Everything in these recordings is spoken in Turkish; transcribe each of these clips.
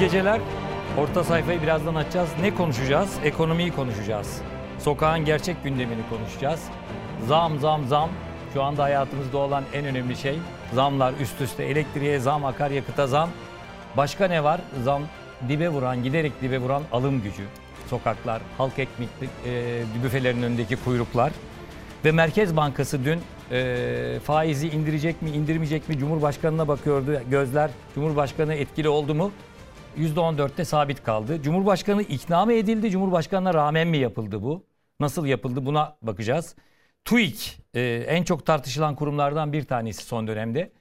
geceler. Orta sayfayı birazdan açacağız. Ne konuşacağız? Ekonomiyi konuşacağız. Sokağın gerçek gündemini konuşacağız. Zam zam zam. Şu anda hayatımızda olan en önemli şey. Zamlar üst üste. Elektriğe zam, akaryakıta zam. Başka ne var? Zam dibe vuran, giderek dibe vuran alım gücü. Sokaklar, halk ekmek e, büfelerin önündeki kuyruklar. Ve Merkez Bankası dün e, faizi indirecek mi, indirmeyecek mi? Cumhurbaşkanına bakıyordu gözler. Cumhurbaşkanı etkili oldu mu? %14'te sabit kaldı. Cumhurbaşkanı ikna mı edildi? Cumhurbaşkanına rağmen mi yapıldı bu? Nasıl yapıldı buna bakacağız. TÜİK e, en çok tartışılan kurumlardan bir tanesi son dönemde.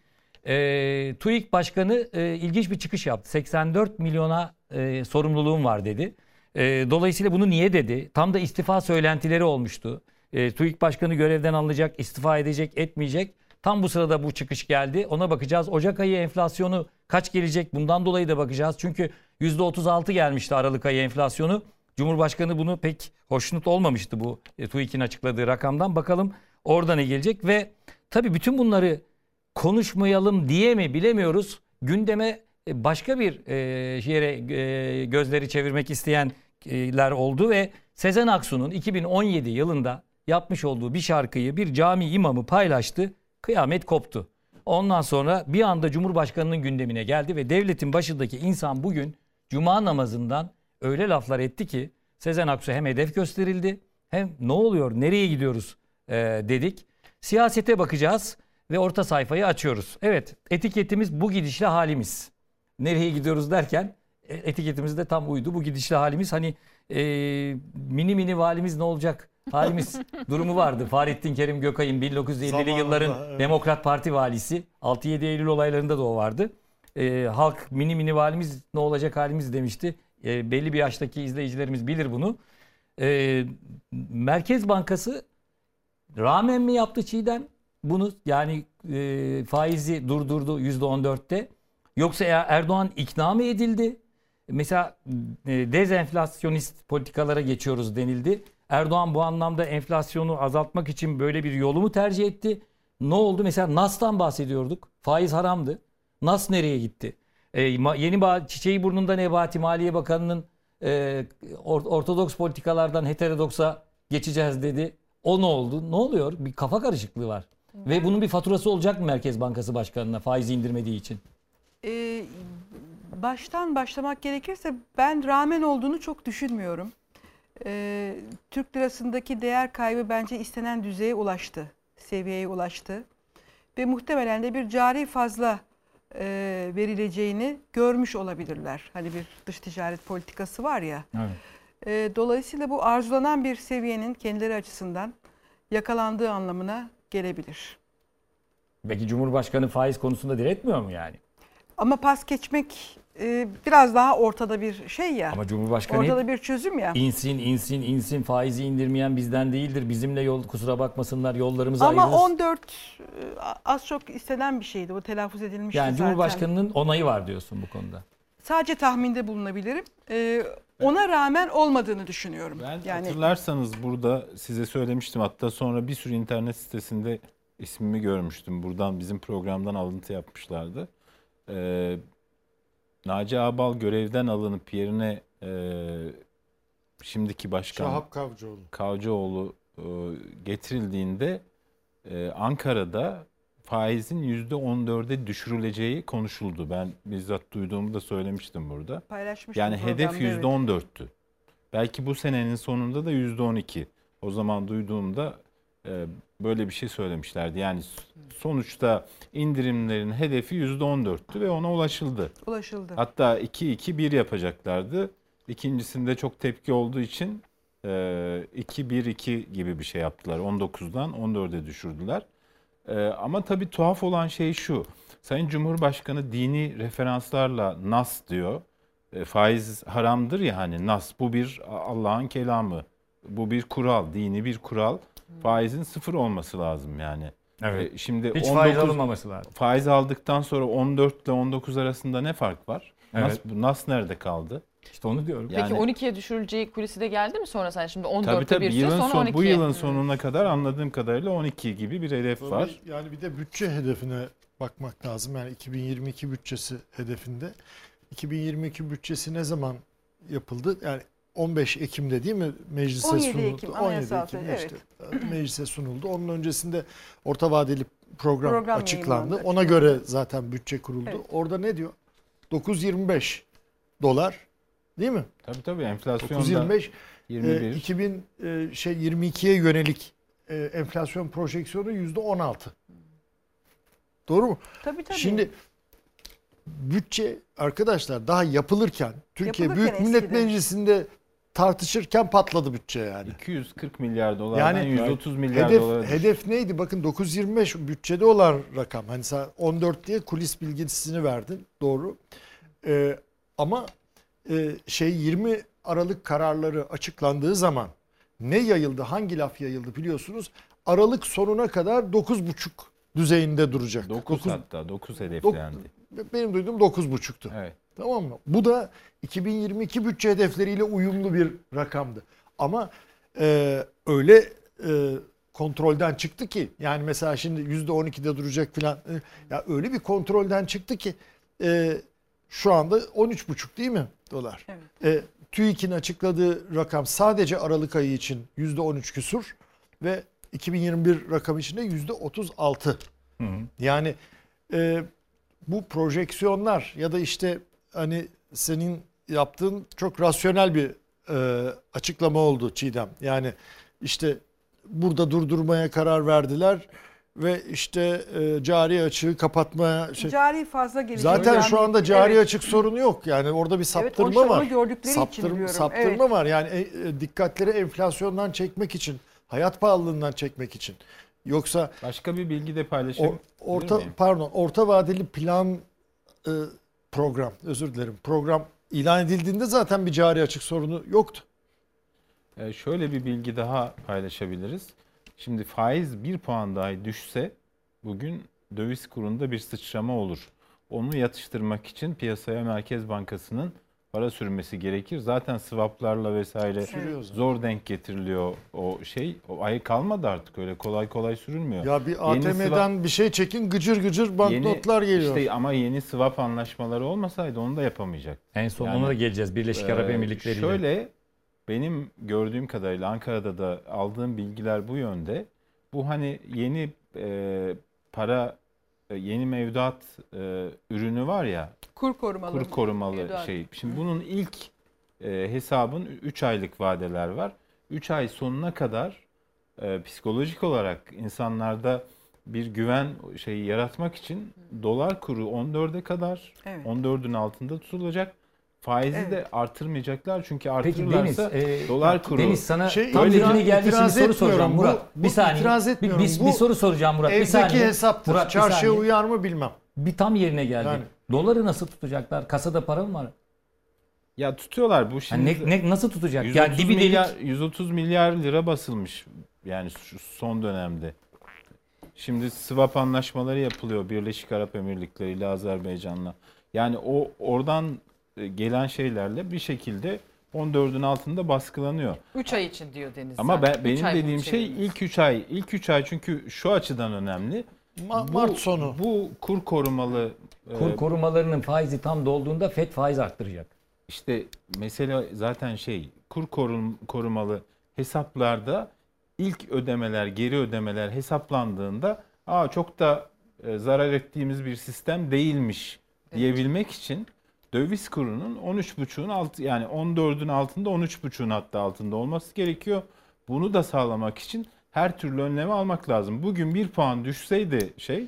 E, TÜİK Başkanı e, ilginç bir çıkış yaptı. 84 milyona e, sorumluluğum var dedi. E, dolayısıyla bunu niye dedi? Tam da istifa söylentileri olmuştu. E, TÜİK Başkanı görevden alınacak, istifa edecek, etmeyecek. Tam bu sırada bu çıkış geldi. Ona bakacağız. Ocak ayı enflasyonu kaç gelecek? Bundan dolayı da bakacağız. Çünkü %36 gelmişti Aralık ayı enflasyonu. Cumhurbaşkanı bunu pek hoşnut olmamıştı bu e, TÜİK'in açıkladığı rakamdan. Bakalım orada ne gelecek ve tabii bütün bunları konuşmayalım diye mi bilemiyoruz. Gündeme e, başka bir e, yere gözleri çevirmek isteyenler oldu ve Sezen Aksu'nun 2017 yılında yapmış olduğu bir şarkıyı bir cami imamı paylaştı. Kıyamet koptu. Ondan sonra bir anda Cumhurbaşkanı'nın gündemine geldi ve devletin başındaki insan bugün cuma namazından öyle laflar etti ki Sezen Aksu hem hedef gösterildi hem ne oluyor nereye gidiyoruz e, dedik. Siyasete bakacağız ve orta sayfayı açıyoruz. Evet etiketimiz bu gidişle halimiz. Nereye gidiyoruz derken e, etiketimiz de tam uydu. Bu gidişle halimiz hani e, mini mini valimiz ne olacak halimiz durumu vardı. Fahrettin Kerim Gökay'ın 1950'li yılların evet. Demokrat Parti valisi. 6-7 Eylül olaylarında da o vardı. E, halk mini mini valimiz ne olacak halimiz demişti. E, belli bir yaştaki izleyicilerimiz bilir bunu. E, Merkez Bankası rağmen mi yaptı Çiğdem? Bunu yani e, faizi durdurdu %14'te. Yoksa Erdoğan ikna mı edildi? Mesela e, dezenflasyonist politikalara geçiyoruz denildi. Erdoğan bu anlamda enflasyonu azaltmak için böyle bir yolu mu tercih etti? Ne oldu? Mesela NAS'tan bahsediyorduk. Faiz haramdı. NAS nereye gitti? E, yeni çiçeği burnunda Nebati Maliye Bakanı'nın e, ortodoks politikalardan heterodoksa geçeceğiz dedi. O ne oldu? Ne oluyor? Bir kafa karışıklığı var. Ve bunun bir faturası olacak mı Merkez Bankası Başkanı'na faizi indirmediği için? Ee, baştan başlamak gerekirse ben rağmen olduğunu çok düşünmüyorum. Ee, Türk lirasındaki değer kaybı bence istenen düzeye ulaştı. Seviyeye ulaştı. Ve muhtemelen de bir cari fazla e, verileceğini görmüş olabilirler. Hani bir dış ticaret politikası var ya. Evet. E, dolayısıyla bu arzulanan bir seviyenin kendileri açısından yakalandığı anlamına gelebilir. Peki Cumhurbaşkanı faiz konusunda diretmiyor mu yani? Ama pas geçmek e, biraz daha ortada bir şey ya. Ama Cumhurbaşkanı ortada bir çözüm ya. İnsin insin insin faizi indirmeyen bizden değildir. Bizimle yol kusura bakmasınlar yollarımız Ama ayrılır. Ama 14 az çok istenen bir şeydi. O telaffuz edilmişti yani zaten. Cumhurbaşkanının onayı var diyorsun bu konuda. Sadece tahminde bulunabilirim. Ee, ona rağmen olmadığını düşünüyorum. Ben yani... hatırlarsanız burada size söylemiştim hatta sonra bir sürü internet sitesinde ismimi görmüştüm. Buradan bizim programdan alıntı yapmışlardı. Ee, Naci Ağbal görevden alınıp yerine e, şimdiki başkan Şahap Kavcıoğlu, Kavcıoğlu e, getirildiğinde e, Ankara'da faizin yüzde 14'e düşürüleceği konuşuldu. Ben bizzat duyduğumu da söylemiştim burada. Paylaşmıştım yani hedef yüzde 14'tü. Belki bu senenin sonunda da yüzde 12. O zaman duyduğumda böyle bir şey söylemişlerdi. Yani sonuçta indirimlerin hedefi yüzde 14'tü ve ona ulaşıldı. Ulaşıldı. Hatta 2-2-1 yapacaklardı. İkincisinde çok tepki olduğu için 2-1-2 e, gibi bir şey yaptılar. 19'dan 14'e düşürdüler. E, ama tabii tuhaf olan şey şu. Sayın Cumhurbaşkanı dini referanslarla nas diyor. Faiz haramdır ya hani nas bu bir Allah'ın kelamı. Bu bir kural, dini bir kural faizin sıfır olması lazım yani. Evet. E, şimdi Hiç 19, faiz alınmaması lazım. Faiz aldıktan sonra 14 ile 19 arasında ne fark var? Evet. Nas, nas nerede kaldı? İşte onu diyorum. Peki yani, 12'ye düşürüleceği kulisi de geldi mi sonra sen şimdi 14'te tabii, tabii, bir yılın sonra son, 12. Bu yılın sonuna kadar anladığım kadarıyla 12 gibi bir hedef Tabii, var. Yani bir de bütçe hedefine bakmak lazım. Yani 2022 bütçesi hedefinde 2022 bütçesi ne zaman yapıldı? Yani 15 Ekim'de değil mi meclise 17 sunuldu? Ekim, anayasal Ekim'de süreç, işte meclise sunuldu. Onun öncesinde orta vadeli program, Program açıklandı. Ona açıklandı. göre zaten bütçe kuruldu. Evet. Orada ne diyor? 925 dolar değil mi? Tabii tabii enflasyonda 925 21. e, 2000 e, şey 22'ye yönelik e, enflasyon projeksiyonu %16. Doğru mu? Tabii tabii. Şimdi bütçe arkadaşlar daha yapılırken Türkiye Yapılırken Büyük Millet eskidi. Meclisi'nde tartışırken patladı bütçe yani. 240 milyar dolardan Yani 130 milyar Hedef dolara düştü. hedef neydi? Bakın 925 bütçede olan rakam. Hani sen 14 diye kulis bilgisini verdin. Doğru. Ee, ama e, şey 20 Aralık kararları açıklandığı zaman ne yayıldı? Hangi laf yayıldı biliyorsunuz? Aralık sonuna kadar 9,5 düzeyinde duracak. 9 Dokuz- hatta 9 hedeflendi. benim duyduğum 9,5'tu. Evet. Tamam mı? Bu da 2022 bütçe hedefleriyle uyumlu bir rakamdı. Ama e, öyle e, kontrolden çıktı ki yani mesela şimdi %12'de duracak filan e, ya öyle bir kontrolden çıktı ki e, şu anda 13,5 değil mi dolar? Evet. E, TÜİK'in açıkladığı rakam sadece Aralık ayı için %13 küsur ve 2021 rakam için de %36. Hı hı. Yani e, bu projeksiyonlar ya da işte hani senin yaptığın çok rasyonel bir e, açıklama oldu Çiğdem. Yani işte burada durdurmaya karar verdiler ve işte e, cari açığı kapatmaya şey. Cari fazla gelecek. Zaten Yani- şu anda cari Evet. açık sorunu yok. Yani orada bir saptırma Evet, var. gördükleri için Saptırma, diyorum. saptırma Evet. var. Yani e, e, dikkatleri enflasyondan çekmek için, hayat pahalılığından çekmek için. Yoksa Başka bir bilgi de o, paylaşabilir orta pardon orta vadeli plan e, program özür dilerim program ilan edildiğinde zaten bir cari açık sorunu yoktu. Ee, şöyle bir bilgi daha paylaşabiliriz. Şimdi faiz bir puan dahi düşse bugün döviz kurunda bir sıçrama olur. Onu yatıştırmak için piyasaya Merkez Bankası'nın para sürmesi gerekir. Zaten swaplarla vesaire Sürüyor zaten. zor denk getiriliyor o şey. O ay kalmadı artık öyle kolay kolay sürülmüyor. Ya bir Yeni ATM'den bir şey çekin gıcır gıcır banknotlar geliyor. işte ama yeni swap anlaşmaları olmasaydı onu da yapamayacak. En son Yani, ona da geleceğiz Birleşik Arap Ee, Emirlikleri ile. Şöyle benim gördüğüm kadarıyla Ankara'da da aldığım bilgiler bu yönde. Bu hani yeni e, para e, yeni mevduat e, ürünü var ya Kur korumalı. kur korumalı şey. Şimdi bunun ilk e, hesabın 3 aylık vadeler var. 3 ay sonuna kadar e, psikolojik olarak insanlarda bir güven şeyi yaratmak için dolar kuru 14'e kadar Evet. 14'ün altında tutulacak. Faizi Evet. de artırmıyorlar çünkü Peki Deniz, artırırlarsa e, dolar kuru Deniz sana Şey, tam geldiği için bir soru soracağım Murat. bu bir saniye. Bir-. Bir, bir soru soracağım Murat. bir Evdeki saniye. hesaptır. Murat, bir Çarşıya uyar mı bilmem. Bir tam yerine geldi. Yani. Doları nasıl tutacaklar? Kasada para mı var? ya tutuyorlar bu Yani şimdi. ne, ne nasıl tutacak? 130 Yani dibi milyar, delik. 130 milyar lira basılmış yani şu son dönemde. Şimdi swap anlaşmaları yapılıyor Birleşik Arap Emirlikleri ile Azerbaycan'la. Yani o oradan e, gelen şeylerle bir şekilde 14'ün altında baskılanıyor. 3 ay için diyor Deniz. Ama ben, benim dediğim şey ilk 3 ay. İlk 3 ay çünkü şu açıdan önemli. Ma- Bu- Mart sonu. Bu kur korumalı e, Kur korumalarının faizi tam dolduğunda FED faiz arttıracak. İşte mesele zaten şey kur korum, korumalı hesaplarda ilk ödemeler, geri ödemeler hesaplandığında aa çok da e, zarar ettiğimiz bir sistem değilmiş diyebilmek için döviz kurunun 13.5'un altı yani 14'ün altında 13.5'un hatta altında olması gerekiyor. Bunu da sağlamak için her türlü önlemi almak lazım. Bugün bir puan düşseydi şey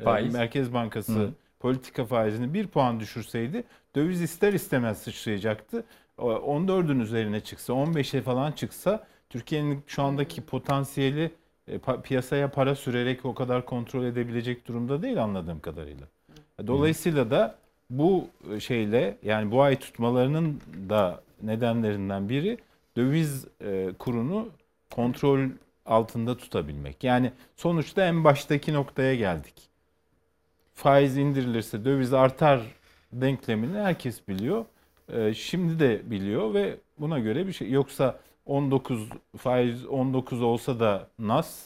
e, Faiz. Merkez Bankası Hı. politika faizini bir puan düşürseydi döviz ister istemez sıçrayacaktı. O 14'ün üzerine çıksa 15'e falan çıksa Türkiye'nin şu andaki potansiyeli e, piyasaya para sürerek o kadar kontrol edebilecek durumda değil anladığım kadarıyla. Dolayısıyla da bu e, şeyle yani bu ay tutmalarının da nedenlerinden biri döviz kurunu kontrol altında tutabilmek. Yani sonuçta en baştaki noktaya geldik. Faiz indirilirse döviz artar denklemini herkes biliyor. E, şimdi de biliyor ve buna göre bir şey yoksa 19 faiz 19 olsa da nas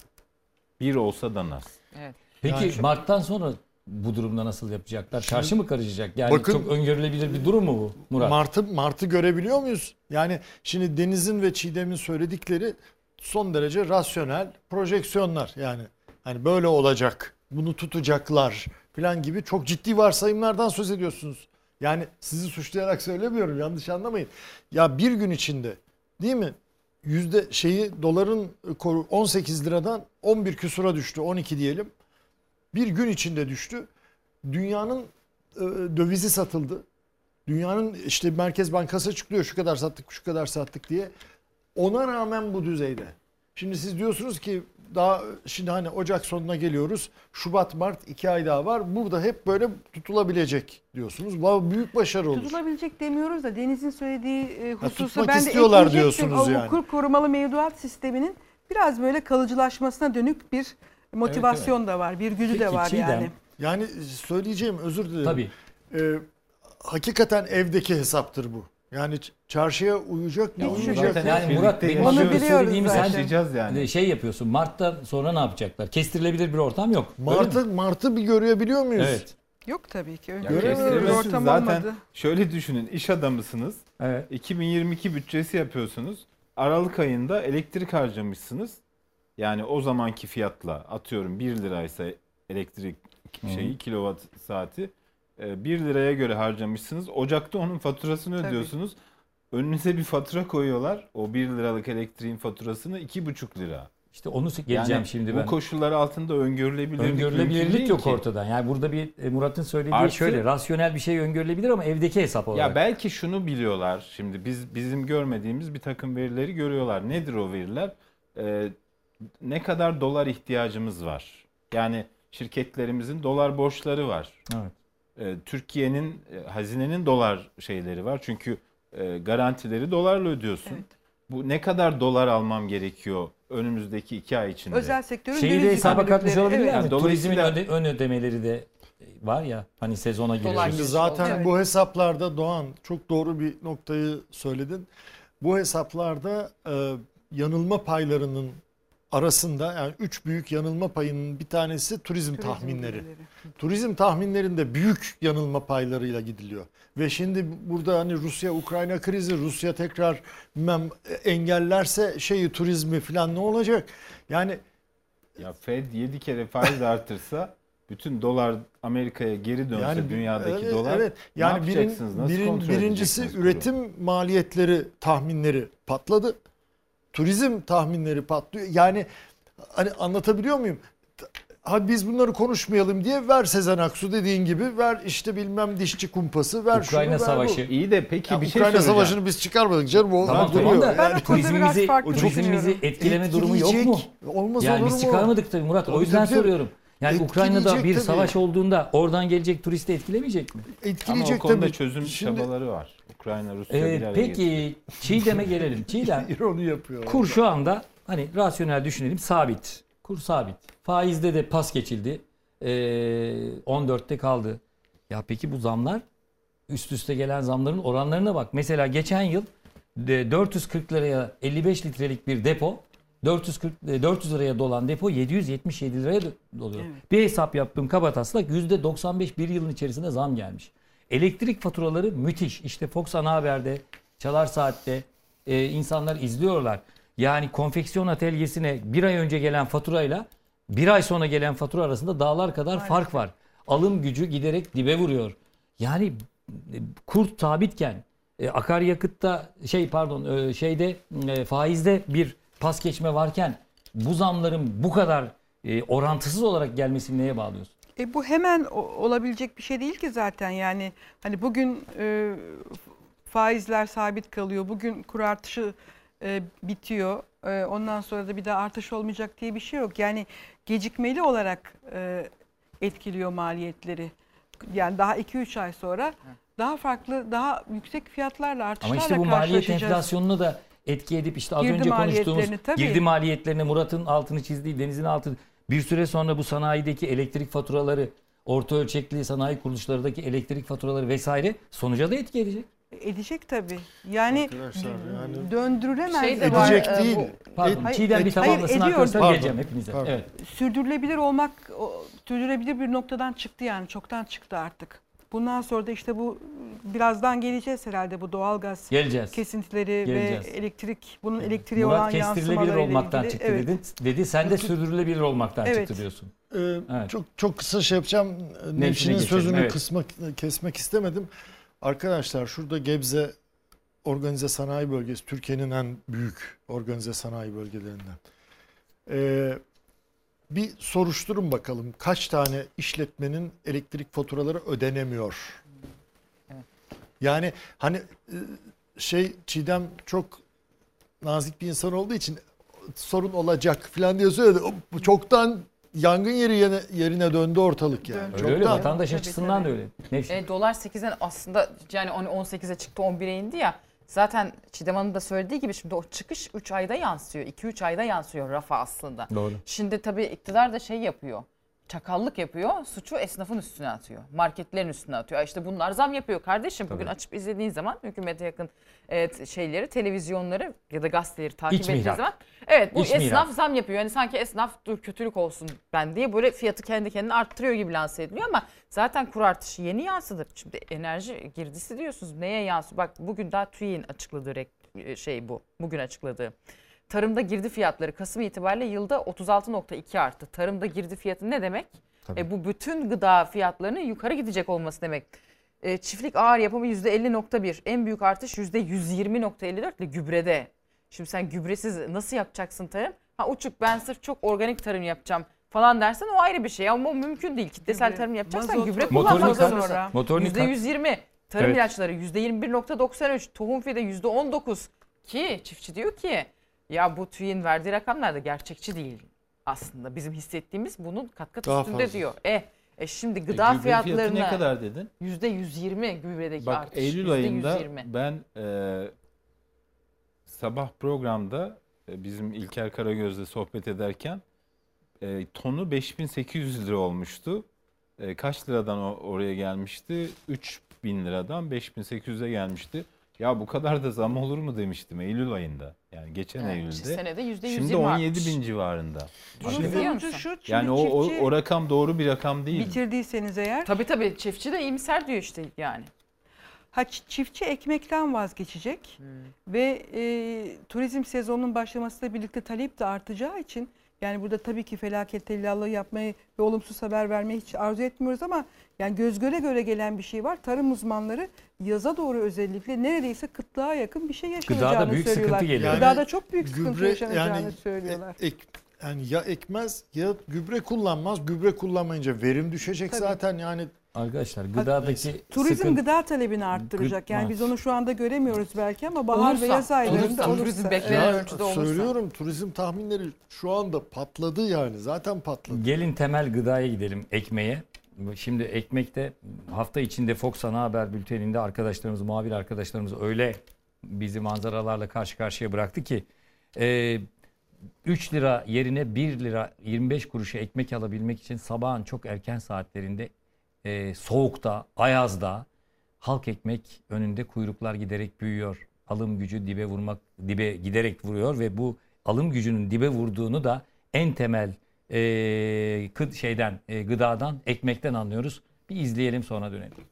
1 olsa da nas. Evet. Peki Yani- Mart'tan sonra bu durumda nasıl yapacaklar? Çarşı mı karışacak? Yani Bakın- çok öngörülebilir bir durum mu bu Murat? Martı Martı görebiliyor muyuz? Yani şimdi Deniz'in ve Çiğdem'in söyledikleri son derece rasyonel projeksiyonlar. Yani hani böyle olacak, bunu tutacaklar falan gibi çok ciddi varsayımlardan söz ediyorsunuz. Yani sizi suçlayarak söylemiyorum yanlış anlamayın. Ya bir gün içinde değil mi? Yüzde şeyi doların koru 18 liradan 11 küsura düştü 12 diyelim. Bir gün içinde düştü. Dünyanın e, dövizi satıldı. Dünyanın işte Merkez Bankası açıklıyor şu kadar sattık şu kadar sattık diye. Ona rağmen bu düzeyde. Şimdi siz diyorsunuz ki daha şimdi hani Ocak sonuna geliyoruz. Şubat, Mart iki ay daha var. Burada hep böyle tutulabilecek diyorsunuz. Bu büyük başarı olur. Tutulabilecek demiyoruz da Deniz'in söylediği e, hususa tutmak ben de istiyorlar diyorsunuz O yani. kur korumalı mevduat sisteminin biraz böyle kalıcılaşmasına dönük bir motivasyon da var. Bir güdü de Peki, var Çiğdem, yani. Yani söyleyeceğim özür dilerim. Tabii. Ee, hakikaten evdeki hesaptır bu. Yani çarşıya uyacak mı şüphesiz. mı? Yani Murat benim Onu önce biliyoruz söylediğimi zaten. sen Başlayacağız yani. de şey yapıyorsun. Mart'ta sonra ne yapacaklar? Kestirilebilir bir ortam yok. Martı, Martı bir görebiliyor muyuz? Evet. Yok tabii ki. Öyle bir ortam zaten olmadı. şöyle düşünün iş adamısınız. Evet. 2022 bütçesi yapıyorsunuz. Aralık ayında elektrik harcamışsınız. Yani o zamanki fiyatla atıyorum 1 liraysa elektrik şeyi kilowatt saati 1 liraya göre harcamışsınız. Ocak'ta onun faturasını Tabii. ödüyorsunuz. Önünüze bir fatura koyuyorlar. O 1 liralık elektriğin faturasını 2,5 lira. İşte onu geleceğim Yani şimdi bu ben. koşullar altında öngörülebilirlik Öngörülebilirlik yok ki. ortada. Yani burada bir e, Murat'ın söylediği Artı- şöyle rasyonel bir şey öngörülebilir ama evdeki hesap olarak. Ya belki şunu biliyorlar. Şimdi biz bizim görmediğimiz bir takım verileri görüyorlar. Nedir o veriler? Ee, ne kadar dolar ihtiyacımız var? Yani şirketlerimizin dolar borçları var. Evet. Ee, Türkiye'nin e, hazinenin dolar şeyleri var. Çünkü e, garantileri dolarla ödüyorsun. Evet. Bu ne kadar dolar almam gerekiyor önümüzdeki iki ay içinde? Özel sektörün Şeyi de hesaba katmış olabilirler evet. mi? Yani Turizmin öde- ön ödemeleri de var ya hani sezona Dolar giriyoruz. Şimdi zaten Evet. bu hesaplarda Doğan çok doğru bir noktayı söyledin. Bu hesaplarda e, yanılma paylarının arasında yani üç büyük yanılma payının bir tanesi turizm, Turizm tahminleri. Turizm tahminlerinde büyük yanılma paylarıyla gidiliyor. Ve şimdi burada hani Rusya Ukrayna krizi Rusya tekrar bilmem engellerse şeyi turizmi falan ne olacak? Yani Ya Fed 7 kere faiz artırsa bütün dolar Amerika'ya geri dönse Yani dünyadaki evet, dolar evet. ne Yani birin, yapacaksınız? Nasıl birin- kontrol birincisi üretim maliyetleri tahminleri patladı. Turizm tahminleri patlıyor. Yani hani anlatabiliyor muyum? Hadi biz bunları konuşmayalım diye ver Sezen Aksu dediğin gibi ver işte bilmem dişçi kumpası ver Ukrayna şunu ver bu. Savaşı. İyi de peki Ya bir şey Ukrayna. Savaşı'nı biz çıkarmadık canım o Tamam duruyor. tamam da konuda turizmimizi, turizmimizi etkileme durumu yok mu? Olmaz Yani olur biz mu? çıkarmadık tabii Murat. o yüzden soruyorum. Yani Ukrayna'da bir Etkileyecek savaş tabii. olduğunda oradan gelecek turisti etkilemeyecek mi? Ama Etkileyecek o konuda tabii. çözüm Şimdi çabaları var. Ukrayna, Rusya Ee, bir araya getiriyor. peki Çiğdem'e gelelim. Çiğdem ironi yapıyor. kur şu anda hani rasyonel düşünelim sabit. Kur sabit. Faizde de pas geçildi. Ee, 14'te kaldı. Ya peki bu zamlar üst üste gelen zamların oranlarına bak. Mesela geçen yıl de 440 liraya 55 litrelik bir depo 440 e, 400 liraya dolan depo 777 liraya do- doluyor. Evet. Bir hesap yaptığım kabataslak %95 bir yılın içerisinde zam gelmiş. Elektrik faturaları müthiş. İşte Fox Ana Haber'de, Çalar Saat'te e, insanlar izliyorlar. Yani konfeksiyon atölyesine bir ay önce gelen faturayla bir ay sonra gelen fatura arasında dağlar kadar fark var. Alım gücü giderek dibe vuruyor. Yani e, kur sabitken e, akaryakıtta şey pardon e, şeyde e, faizde bir pas geçme varken bu zamların bu kadar e, orantısız olarak gelmesini neye bağlıyorsun? E bu hemen olabilecek bir şey değil ki zaten. Yani hani bugün e, faizler sabit kalıyor. Bugün kur artışı e, bitiyor. E, ondan sonra da bir daha artış olmayacak diye bir şey yok. Yani gecikmeli olarak e, etkiliyor maliyetleri. Yani daha 2-3 ay sonra daha farklı daha yüksek fiyatlarla Ama artışlarla işte bu maliyet enflasyonunu da etki edip işte az Girdi önce konuştuğumuz maliyetlerini tabii. girdi maliyetlerine Murat'ın altını çizdiği denizin altını bir süre sonra bu sanayideki elektrik faturaları orta ölçekli sanayi kuruluşlarındaki elektrik faturaları vesaire sonuca da etki edecek. Edecek tabii. Yani Arkadaşlar yani- döndürülemez. Şey de var, Edecek e, değil. bu- Pardon, Hayır, Çiğdem bir hayır, tamamlasın ediyor. arkadaşlar geleceğim hepinize. pardon. Evet. sürdürülebilir olmak o, sürdürülebilir bir noktadan çıktı yani çoktan çıktı artık. Bundan sonra da işte bu birazdan geleceğiz herhalde bu doğalgaz Geleceğiz. kesintileri Geleceğiz. ve elektrik bunun elektriğe olan Murat kestirilebilir yansımalarıyla olmaktan ilgili. çıktı evet. dedi. Dedi sen de sürdürülebilir olmaktan Evet. çıktı diyorsun. Ee, Evet. Çok çok kısa şey yapacağım. Nevşin'in sözünü evet. kısmak, kesmek istemedim. Arkadaşlar şurada Gebze Organize Sanayi Bölgesi Türkiye'nin en büyük organize sanayi bölgelerinden. Ee, bir soruşturun bakalım kaç tane işletmenin elektrik faturaları ödenemiyor. Yani hani e, şey Çiğdem çok nazik bir insan olduğu için sorun olacak falan diye söyledi. Çoktan yangın yeri yerine, yerine döndü ortalık yani. Öyle öyle Çoktan. vatandaş Tabii, açısından da öyle. Nevşin. E, dolar 8'den aslında yani hani 18'e çıktı 11'e indi ya. Zaten Çiğdem Hanım da söylediği gibi şimdi o çıkış 3 ayda yansıyor. 2-3 ayda yansıyor rafa aslında. Doğru. Şimdi tabii iktidar da şey yapıyor. Çakallık yapıyor. Suçu esnafın üstüne atıyor. Marketlerin üstüne atıyor. "Ay İşte bunlar zam yapıyor kardeşim. Bugün Tabii. açıp izlediğin zaman hükümete yakın evet, şeyleri, televizyonları ya da gazeteleri takip İç ettiğin mihrak. zaman evet bu İç esnaf mihrak. zam yapıyor. Yani sanki esnaf dur kötülük olsun ben diye böyle fiyatı kendi kendine arttırıyor gibi lanse ediliyor ama zaten kur artışı yeni yansıdı. Şimdi enerji girdisi diyorsunuz. Neye yansıyor? Bak bugün daha TÜİ'nin açıkladığı rek- şey bu. Bugün açıkladığı. Tarımda girdi fiyatları Kasım itibariyle yılda 36.2 arttı. Tarımda girdi fiyatı ne demek? E, bu bütün gıda fiyatlarının yukarı gidecek olması demek. E, çiftlik ağır yapımı %50.1. En büyük artış %120.54 ile gübrede. Şimdi sen gübresiz nasıl yapacaksın tarım? Ha uçuk ben sırf çok organik tarım yapacağım falan dersen o ayrı bir şey. Ama o mümkün değil. Kitlesel Gübre, tarım yapacaksan mazot, gübre kullanmak sonra. Motorunu kat- %120. Tarım Evet. ilaçları %21.93. Tohum fide %19. Ki çiftçi diyor ki ya bu TÜİ'nin verdiği rakamlar da gerçekçi değil aslında. Bizim hissettiğimiz bunun kat kat Daha üstünde fazla. diyor. E, e şimdi E, gıda fiyatı fiyatlarına ne kadar dedin? %120 gübredeki Bak artış. Eylül ayında %120. ben e, sabah programda e, bizim İlker Karagöz'le sohbet ederken e, tonu 5800 lira olmuştu. E, kaç liradan o- oraya gelmişti? 3000 liradan 5800'e gelmişti. Ya bu kadar da zam olur mu demiştim Eylül ayında. Yani geçen Yani Eylül'de. senede %120 Şimdi 17 artmış. bin civarında. Bunun Şimdi- sonucu şu. Yani o, o, o rakam doğru bir rakam değil. bitirdiyseniz eğer Tabii tabii çiftçi de iyimser diyor işte yani. Ha, çiftçi ekmekten vazgeçecek ve e, turizm sezonunun başlamasıyla birlikte talep de artacağı için yani burada tabii ki felaket tellallığı yapmayı ve olumsuz haber vermeyi hiç arzu etmiyoruz ama yani göz göre göre gelen bir şey var. Tarım uzmanları yaza doğru özellikle neredeyse kıtlığa yakın bir şey yaşanacağını Gıdada büyük söylüyorlar. sıkıntı geliyor. Yani Gıdada çok büyük sıkıntı gübre yaşanacağını yani söylüyorlar. e- ek- yani ya ekmez ya gübre kullanmaz. Gübre kullanmayınca verim düşecek Tabii. zaten yani Arkadaşlar Gıdadaki Turizm sıkıntı- gıda talebini arttıracak. Yani biz onu şu anda göremiyoruz belki ama bahar ve yaz aylarında olursa, turizm beklenen ölçüde olursa. söylüyorum turizm tahminleri şu anda patladı yani zaten patladı. Gelin temel gıdaya gidelim ekmeğe. Şimdi ekmekte hafta içinde Fox Ana Haber bülteninde arkadaşlarımız, muhabir arkadaşlarımız öyle bizi manzaralarla karşı karşıya bıraktı ki e, 3 lira yerine 1 lira 25 kuruşa ekmek alabilmek için sabahın çok erken saatlerinde e, soğukta, ayazda halk ekmek önünde kuyruklar giderek büyüyor. Alım gücü dibe vurmak dibe giderek vuruyor ve bu alım gücünün dibe vurduğunu da en temel e, kı- şeyden e, gıdadan ekmekten anlıyoruz. Bir izleyelim sonra dönelim.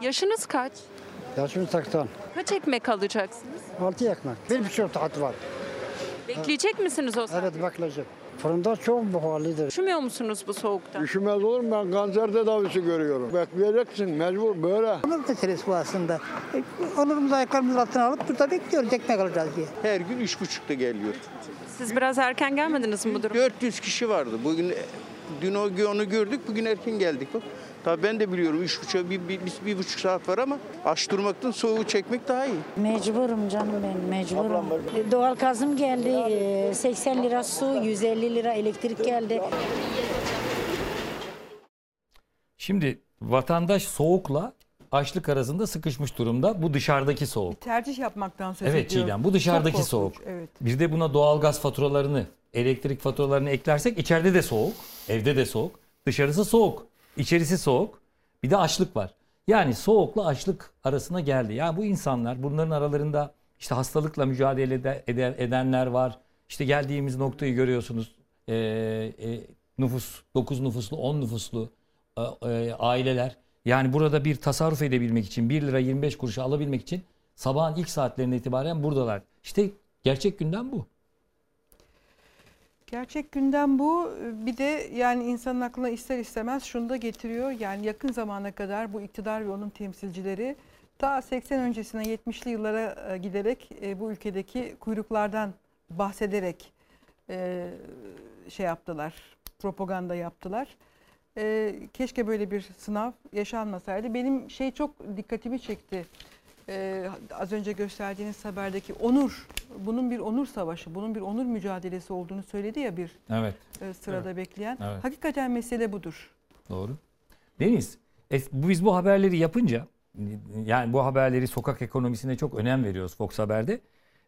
Yaşınız kaç? Yaşım 80. Kaç ekmek alacaksınız? 6 ekmek. Bir buçuk saat var. Bekleyecek misiniz o saat? Evet bekleyeceğim. Fırında çok buharlıdır. Üşümüyor musunuz bu soğukta? Üşümez olur mu? Ben kanser tedavisi görüyorum. Bekleyeceksin mecbur böyle. Onur meselesi bu aslında. E, Onurumuzu ayaklarımızın altına alıp burada bekliyoruz ekmek alacağız diye. Her gün üç buçukta geliyor. Siz biraz erken gelmediniz mi bu duruma? 400 kişi vardı. Bugün dün o onu gördük. Bugün erken geldik. Bak. Tabii ben de biliyorum üç buçuk, bir, bir, bir, bir buçuk saat var ama aç durmaktan soğuğu çekmek daha iyi. Mecburum canım ben mecburum. Doğal gazım geldi. e, 80 lira su, 150 lira elektrik geldi. Şimdi vatandaş soğukla açlık arasında sıkışmış durumda. Bu dışarıdaki soğuk. Tercih yapmaktan söz Evet ediyorum. Çiğdem bu dışarıdaki soğuk. Evet. Bir de buna doğalgaz faturalarını, elektrik faturalarını eklersek içeride de soğuk, evde de soğuk, dışarısı soğuk, içerisi soğuk. Bir de açlık var. Yani soğukla açlık arasına geldi. Yani bu insanlar bunların aralarında işte hastalıkla mücadele ede- ede- edenler var. İşte geldiğimiz noktayı görüyorsunuz. Ee, e, nüfus 9 nüfuslu 10 nüfuslu e, e, aileler. Yani burada bir tasarruf edebilmek için 1 lira 25 kuruşu alabilmek için sabahın ilk saatlerine itibaren buradalar. İşte gerçek gündem bu. Gerçek gündem bu. Bir de yani insanın aklına ister istemez şunu da getiriyor. Yani yakın zamana kadar bu iktidar ve onun temsilcileri ta 80 öncesine 70'li yıllara e, giderek e, bu ülkedeki kuyruklardan bahsederek e, şey yaptılar. Propaganda yaptılar. Keşke böyle bir sınav yaşanmasaydı. Benim şey çok dikkatimi çekti. E, az önce gösterdiğiniz haberdeki onur, bunun bir onur savaşı, bunun bir onur mücadelesi olduğunu söyledi ya bir Evet. e, sırada bekleyen. Evet. Hakikaten mesele budur. Doğru. Deniz, e, biz bu haberleri yapınca yani bu haberleri sokak ekonomisine çok önem veriyoruz Fox Haber'de.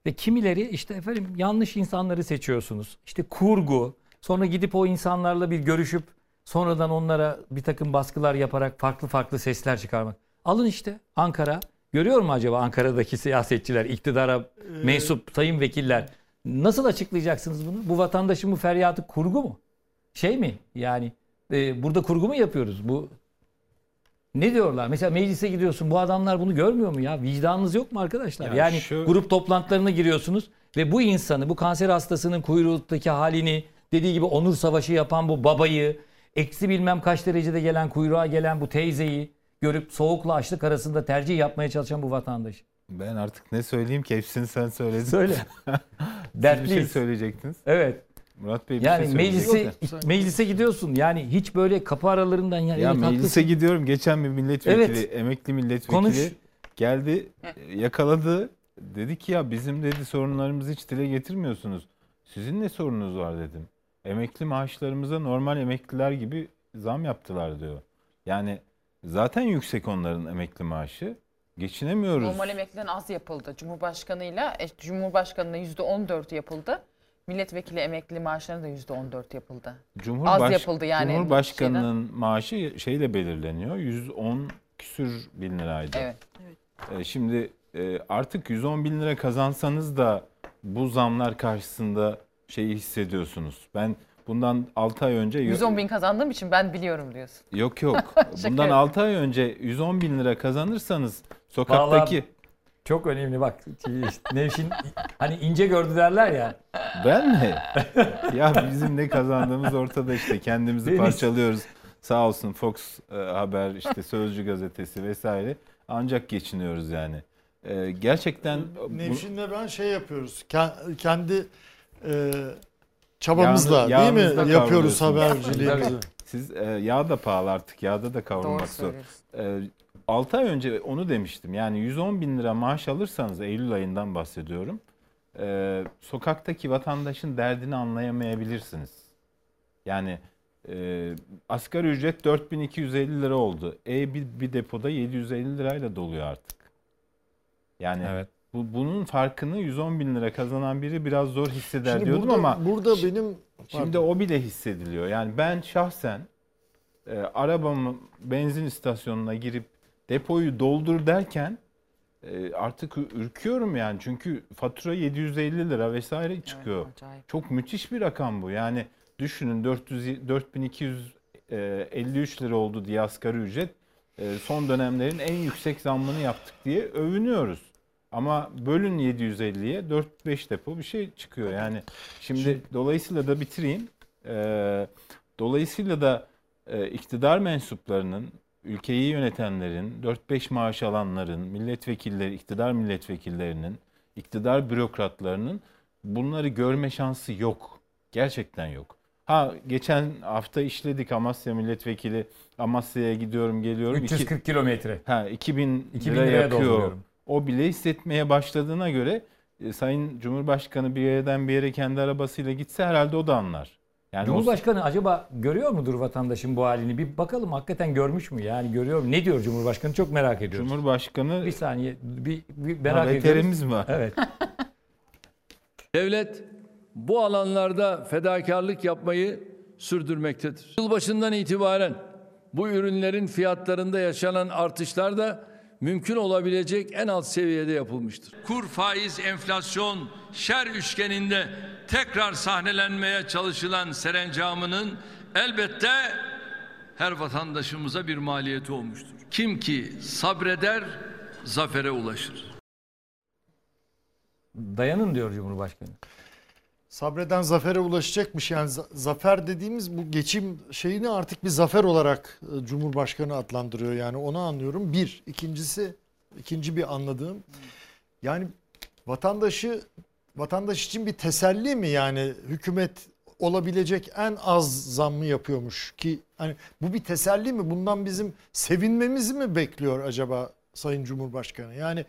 Ve kimileri işte efendim yanlış insanları seçiyorsunuz. İşte kurgu, sonra gidip o insanlarla bir görüşüp sonradan onlara bir takım baskılar yaparak farklı farklı sesler çıkarmak. Alın işte Ankara. Görüyor mu acaba Ankara'daki siyasetçiler, iktidara mensup sayın vekiller? Nasıl açıklayacaksınız bunu? Bu vatandaşın bu feryatı kurgu mu? Şey mi? Yani e, burada kurgu mu yapıyoruz? Bu ne diyorlar? Mesela meclise gidiyorsun. Bu adamlar bunu görmüyor mu ya? Vicdanınız yok mu arkadaşlar? Ya yani şu- grup toplantılarına giriyorsunuz ve bu insanı, bu kanser hastasının kuyruğundaki halini, dediği gibi onur savaşı yapan bu babayı, eksi bilmem kaç derecede gelen kuyruğa gelen bu teyzeyi görüp soğukla açlık arasında tercih yapmaya çalışan bu vatandaş. Ben artık ne söyleyeyim ki hepsini sen söyledin. Söyle. Siz bir şey Dertliyiz. söyleyecektiniz. Evet. Murat Bey bir Yani şey meclise söyleyecek. meclise gidiyorsun. Yani hiç böyle kapı aralarından ya, Ya evet, meclise haklısın. gidiyorum. Geçen bir milletvekili, Evet. emekli milletvekili Konuş. geldi, yakaladı. Dedi ki ya bizim dedi sorunlarımızı hiç dile getirmiyorsunuz. Sizin ne sorununuz var dedim. Emekli maaşlarımıza normal emekliler gibi zam yaptılar diyor. Yani zaten yüksek onların emekli maaşı. Geçinemiyoruz. Normal emekliden az yapıldı. Cumhurbaşkanıyla e, Cumhurbaşkanına %14 yapıldı. Milletvekili emekli maaşlarına da %14 yapıldı. Az yapıldı yani Cumhurbaşkanının maaşı şeyle belirleniyor. 110 küsür bin liraydı. Evet. E, Şimdi e, artık 110 bin lira kazansanız da bu zamlar karşısında şeyi hissediyorsunuz. Ben bundan 6 ay önce 110 bin kazandığım için ben biliyorum diyorsun. yok yok bundan yapıyorum. 6 ay önce 110 bin lira kazanırsanız sokaktaki Vallahi çok önemli bak. Nevşin hani ince gördü derler ya. ben mi? ya bizim ne kazandığımız ortada işte kendimizi Deniz. parçalıyoruz. Sağ olsun Fox e, Haber işte Sözcü gazetesi vesaire ancak geçiniyoruz yani. E, gerçekten Nevşin'le ben şey yapıyoruz. Ke- Kendi e, çabamızla Yağını- değil mi yapıyoruz haberciliği. Siz e, yağ da pahalı artık. Yağda da kavrulmak zor. E, 6 ay önce onu demiştim. Yani 110 bin lira maaş alırsanız Eylül ayından bahsediyorum. e, sokaktaki vatandaşın derdini anlayamayabilirsiniz. Yani e, asgari ücret 4250 lira oldu. E bir, bir depoda 750 lirayla doluyor artık. Yani Evet. Bu, bunun farkını 110 bin lira kazanan biri biraz zor hisseder Şimdi diyordum burada, ama burada benim Şimdi Pardon. o bile hissediliyor. Yani ben şahsen e, arabamı benzin istasyonuna girip depoyu doldur derken e, artık ürküyorum yani. Çünkü fatura 750 lira vesaire çıkıyor. Evet, acayip. Çok müthiş bir rakam bu. Yani düşünün 400 4253 lira oldu diye asgari ücret. E, son dönemlerin en yüksek zammını yaptık diye övünüyoruz. Ama bölün 750'ye 4-5 depo bir şey çıkıyor. Yani şimdi dolayısıyla da bitireyim. E, dolayısıyla da e, iktidar mensuplarının, ülkeyi yönetenlerin, 4-5 maaş alanların, milletvekilleri, iktidar milletvekillerinin, iktidar bürokratlarının bunları görme şansı yok. Gerçekten yok. Ha geçen hafta işledik Amasya milletvekili Amasya'ya gidiyorum geliyorum. İki- 340 kilometre. ha 2000, 2000 lira liraya yakıyor. O bile hissetmeye başladığına göre e, Sayın Cumhurbaşkanı bir yerden bir yere kendi arabasıyla gitse herhalde o da anlar. Yani o- Cumhurbaşkanı acaba görüyor mudur vatandaşın bu halini? Bir bakalım hakikaten görmüş mü? Yani görüyor mu? Ne diyor Cumhurbaşkanı? Çok merak ediyoruz. Cumhurbaşkanı bir saniye bir, bir merak ediyoruz. var. Evet. Devlet bu alanlarda fedakarlık yapmayı sürdürmektedir. Yılbaşından itibaren bu ürünlerin fiyatlarında yaşanan artışlar da mümkün olabilecek en alt seviyede yapılmıştır. Kur, faiz, enflasyon, şer üçgeninde tekrar sahnelenmeye çalışılan serencamının elbette her vatandaşımıza bir maliyeti olmuştur. Kim ki sabreder zafere ulaşır. Dayanın diyor Cumhurbaşkanı. Sabreden zafere ulaşacakmış. Yani za- zafer dediğimiz bu geçim şeyini artık bir zafer olarak e, Cumhurbaşkanı adlandırıyor. Yani onu anlıyorum. Bir. ikincisi ikinci bir anladığım. Yani vatandaşı vatandaş için bir teselli mi yani hükümet olabilecek en az zammı yapıyormuş ki hani bu bir teselli mi? Bundan bizim sevinmemizi mi bekliyor acaba Sayın Cumhurbaşkanı? Yani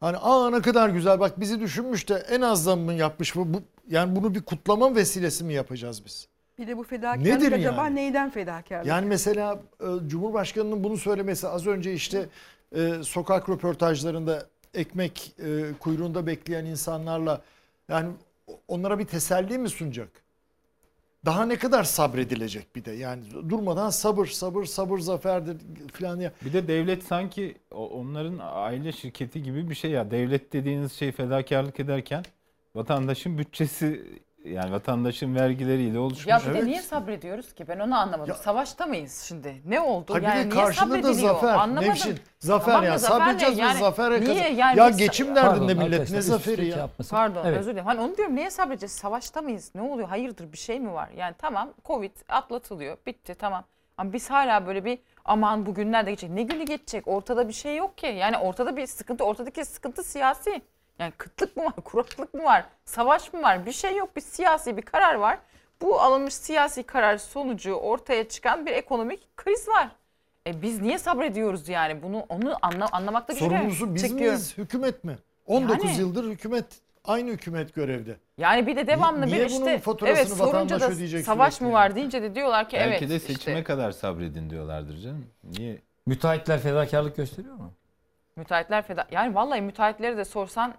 hani aa ne kadar güzel bak bizi düşünmüş de en az zammı yapmış bu, bu yani bunu bir kutlama vesilesi mi yapacağız biz? Bir de bu fedakarlık Nedir acaba yani? neyden fedakarlık? Yani mesela e, Cumhurbaşkanı'nın bunu söylemesi az önce işte e, sokak röportajlarında ekmek e, kuyruğunda bekleyen insanlarla yani onlara bir teselli mi sunacak? Daha ne kadar sabredilecek bir de yani durmadan sabır sabır sabır zaferdir falan ya. Bir de devlet sanki onların aile şirketi gibi bir şey ya. Devlet dediğiniz şey fedakarlık ederken vatandaşın bütçesi yani vatandaşın vergileriyle oluşmuş. Ya bir de Evet. niye sabrediyoruz ki? Ben onu anlamadım. Ya- Savaşta mıyız şimdi? Ne oldu? Ha bir yani de niye karşılığı da sabrediliyor? zafer. Anlamadım. Nevşin, zafer Tamam da ya. zafer ne? Sabredeceğiz biz Yani zafere niye kazan- yani Ya biz- geçim derdinde millet arkadaşlar, ne üst zaferi üste ya. yapmasın. Pardon Evet. özür dilerim. Hani onu diyorum niye sabredeceğiz? Savaşta mıyız? Ne oluyor? Hayırdır bir şey mi var? Yani tamam Covid atlatılıyor. Bitti tamam. Ama biz hala böyle bir aman bugünler de geçecek. Ne günü geçecek? Ortada bir şey yok ki. Yani ortada bir sıkıntı. Ortadaki sıkıntı siyasi. Yani kıtlık mı var? Kuraklık mı var? Savaş mı var? Bir şey yok. Bir siyasi bir karar var. Bu alınmış siyasi karar sonucu ortaya çıkan bir ekonomik kriz var. E biz niye sabrediyoruz yani? Bunu onu anla, anlamakta güçlük Sorumlusu biz çekiyorum. miyiz? Hükümet mi? 19 Yani. yıldır hükümet aynı hükümet görevde. Yani bir de devamlı Niye bir bunun işte faturasını evet sorunca da ödeyecek savaş mı yani? var deyince de diyorlar ki Belki evet de seçime işte kadar sabredin diyorlardır canım. Niye? Müteahhitler fedakarlık gösteriyor mu? müteahhitler feda yani vallahi müteahhitleri de sorsan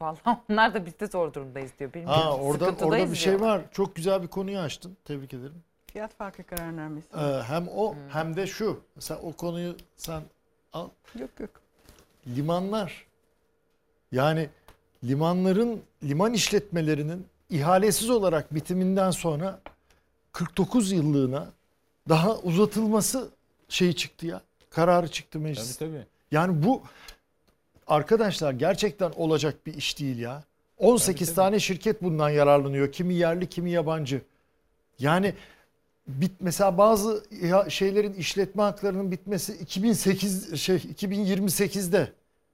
vallahi onlar da biz de zor durumdayız diyor. Bilmiyorum. Ha orada orada bir şey diyor. var. Çok güzel bir konuyu açtın. Tebrik ederim. Fiyat farkı kararnamesi. Ee, hem o hem de şu. Mesela o konuyu sen al. Yok yok. Limanlar. Yani limanların liman işletmelerinin ihalesiz olarak bitiminden sonra 49 yıllığına daha uzatılması şeyi çıktı ya. Kararı çıktı Tabii meclis. tabii. Yani bu arkadaşlar gerçekten olacak bir iş değil ya. 18 tabii. tane şirket bundan yararlanıyor. Kimi yerli, kimi yabancı. Yani bit mesela bazı şeylerin işletme haklarının bitmesi 2008 şey 2028'de.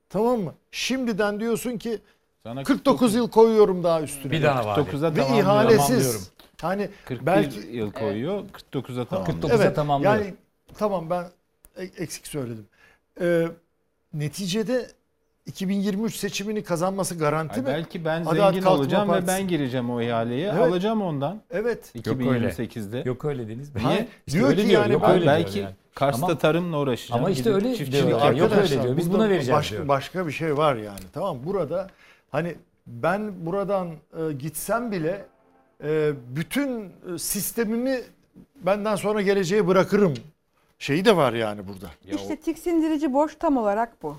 Tamam mı? Şimdiden diyorsun ki Sana 49 yıl koyuyorum daha üstüne. Bir daha var. 49'a ve tamamlıyorum. ihalesiz. Hani 41 belki yıl koyuyor, 49'a tamam. 49'a evet tamamlıyor. yani tamam ben e- eksik söyledim. Ee, neticede 2023 seçimini kazanması garanti mi? belki ben Adalet zengin Kalkınma olacağım ve Partisi. ben gireceğim o ihaleye. Evet. Alacağım ondan Evet. Yok öyle. 2028'de. Yok öyle Deniz Bey. Niye? İşte Diyor öyle ki diyor. yani Yok ben- öyle diyor belki yani. Kars'ta Ama- tarımla uğraşacağım. Ama işte öyle diyor. yapacağım. Yok öyle Arkadaşlar, diyor. Biz buna vereceğiz başka, diyor. Başka bir şey var yani. Tamam burada hani ben buradan e, gitsem bile e, bütün e, sistemimi benden sonra geleceğe bırakırım. Şeyi de var yani burada. Ya işte tiksindirici borç tam olarak bu.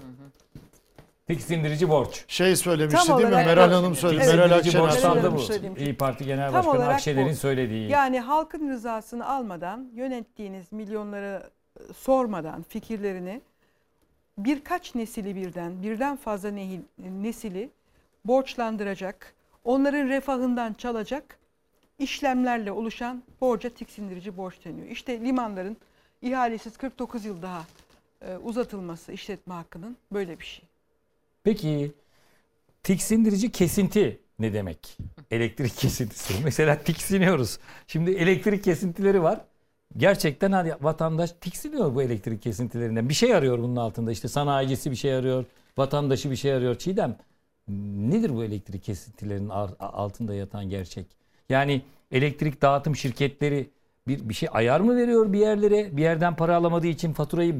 Tiksindirici borç. Şey söylemişti Tam değil mi? Meral. Hanım söyledi. Evet. Meral Akşener Meral bu. İyi Parti Genel Tam Başkanı Akşener'in bu. söylediği. Yani halkın rızasını almadan, yönettiğiniz milyonlara e, sormadan fikirlerini birkaç nesili birden, birden fazla nesili borçlandıracak, onların refahından çalacak işlemlerle oluşan borca tiksindirici borç deniyor. İşte limanların ihalesiz 49 yıl daha e, uzatılması işletme hakkının böyle bir şey. Peki tiksindirici kesinti ne demek? Elektrik kesintisi. Mesela tiksiniyoruz. Şimdi elektrik kesintileri var. Gerçekten hani vatandaş tiksiniyor bu elektrik kesintilerinden. Bir şey arıyor bunun altında. İşte sanayicisi bir şey arıyor. Vatandaşı bir şey arıyor. Çiğdem nedir bu elektrik kesintilerinin altında yatan gerçek? Yani elektrik dağıtım şirketleri bir, bir şey ayar mı veriyor bir yerlere? Bir yerden para alamadığı için faturayı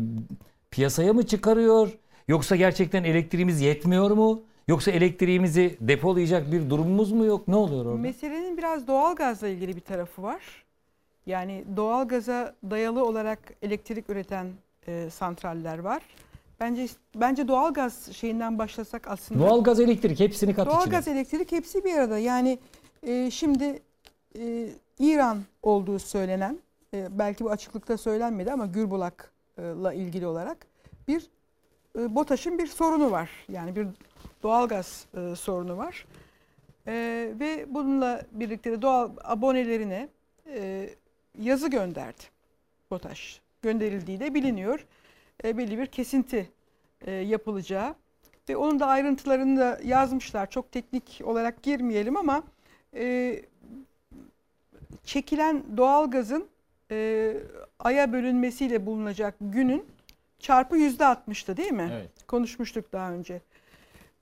piyasaya mı çıkarıyor? Yoksa gerçekten elektriğimiz yetmiyor mu? Yoksa elektriğimizi depolayacak bir durumumuz mu yok? Ne oluyor orada? Meselenin biraz doğalgazla ilgili bir tarafı var. Yani doğalgaza dayalı olarak elektrik üreten e, santraller var. Bence bence doğalgaz şeyinden başlasak aslında. Doğalgaz, elektrik hepsini kat Doğalgaz, içine. elektrik hepsi bir arada. Yani e, şimdi e, İran olduğu söylenen, e, belki bu açıklıkta söylenmedi ama Gürbulak'la ilgili olarak bir e, BOTAŞ'ın bir sorunu var. Yani bir doğalgaz e, sorunu var. E, ve bununla birlikte de doğal abonelerine e, yazı gönderdi BOTAŞ. Gönderildiği de biliniyor. E, belli bir kesinti e, yapılacağı ve onun da ayrıntılarını da yazmışlar. Çok teknik olarak girmeyelim ama e, çekilen doğalgazın e, aya bölünmesiyle bulunacak günün çarpı yüzde altmıştı değil mi? Evet. Konuşmuştuk daha önce.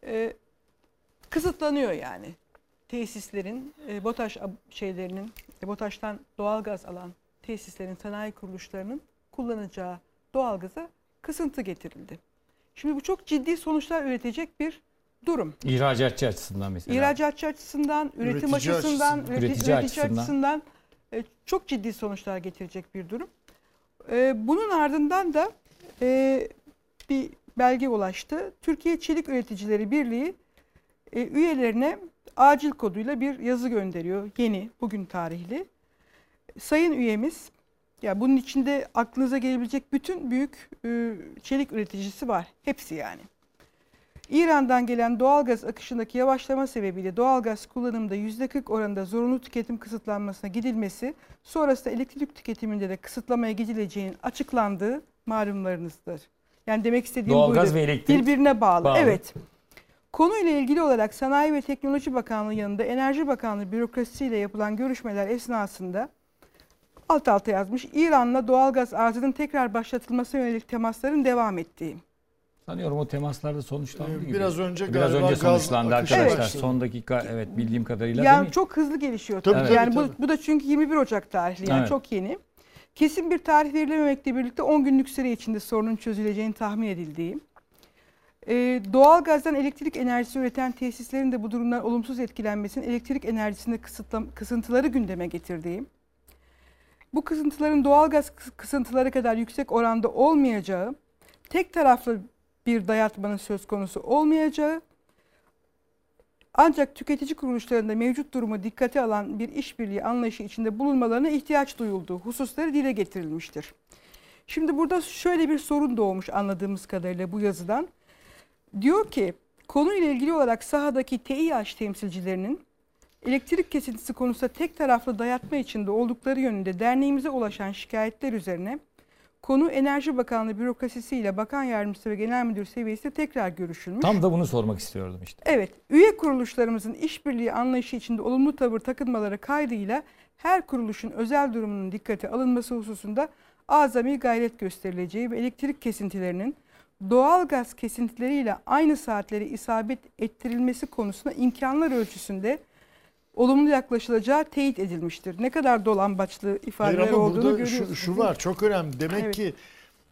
E, kısıtlanıyor yani tesislerin, e, BOTAŞ şeylerinin, e, BOTAŞ'tan doğalgaz alan tesislerin, sanayi kuruluşlarının kullanacağı doğalgaza kısıntı getirildi. Şimdi bu çok ciddi sonuçlar üretecek bir durum. İhracatçı açısından mesela. İhracatçı açısından, üretim Üretici açısından, açısından. üreti- Üretici üretici, açısından. açısından, e, çok ciddi sonuçlar getirecek bir durum. E, bunun ardından da e, bir belge ulaştı. Türkiye Çelik Üreticileri Birliği e, üyelerine acil koduyla bir yazı gönderiyor. Yeni, bugün tarihli. Sayın üyemiz, ya bunun içinde aklınıza gelebilecek bütün büyük e, çelik üreticisi var. Hepsi yani. İran'dan gelen doğalgaz akışındaki yavaşlama sebebiyle doğalgaz kullanımında %40 oranında zorunlu tüketim kısıtlanmasına gidilmesi, sonrasında elektrik tüketiminde de kısıtlamaya gidileceğinin açıklandığı malumlarınızdır. Yani demek istediğim Doğalgaz buydu. ve elektrik Birbirine bağlı. bağlı. Evet. Konuyla ilgili olarak Sanayi ve Teknoloji Bakanlığı yanında Enerji Bakanlığı bürokrasisiyle yapılan görüşmeler esnasında alt alta yazmış İran'la doğalgaz arzının tekrar başlatılmasına yönelik temasların devam ettiği. Sanıyorum o temaslarda sonuçlandı Ee, gibi. biraz önce Biraz önce sonuçlandı arkadaşlar. Son dakika evet bildiğim kadarıyla Yani değil mi? çok hızlı gelişiyor. Tabii, tabii. tabii, yani bu, tabii. bu da çünkü 21 Ocak tarihli yani Evet. çok yeni. Kesin bir tarih verilememekle birlikte 10 günlük süre içinde sorunun çözüleceğini tahmin edildiği. Ee, doğalgazdan elektrik enerjisi üreten tesislerin de bu durumdan olumsuz etkilenmesinin elektrik enerjisinde kısıntıları gündeme getirdiği. Bu kısıntıların doğalgaz kıs- kısıntıları kadar yüksek oranda olmayacağı, tek taraflı bir dayatmanın söz konusu olmayacağı, ancak tüketici kuruluşlarında mevcut durumu dikkate alan bir işbirliği anlayışı içinde bulunmalarına ihtiyaç duyulduğu hususları dile getirilmiştir. Şimdi burada şöyle bir sorun doğmuş anladığımız kadarıyla bu yazıdan. Diyor ki konuyla ilgili olarak sahadaki TİH temsilcilerinin elektrik kesintisi konusunda tek taraflı dayatma içinde oldukları yönünde derneğimize ulaşan şikayetler üzerine konu Enerji Bakanlığı bürokrasisiyle Bakan Yardımcısı ve Genel Müdür seviyesinde tekrar görüşülmüş. Tam da bunu sormak istiyordum işte. Evet, üye kuruluşlarımızın işbirliği anlayışı içinde olumlu tavır takınmaları kaydıyla her kuruluşun özel durumunun dikkate alınması hususunda azami gayret gösterileceği ve elektrik kesintilerinin doğal gaz kesintileriyle aynı saatleri isabet ettirilmesi konusunda imkanlar ölçüsünde olumlu yaklaşılacağı teyit edilmiştir. Ne kadar dolambaçlı Hayır ifadeler ama olduğunu burada görüyorsunuz. şu, şu var çok önemli. Demek Evet. ki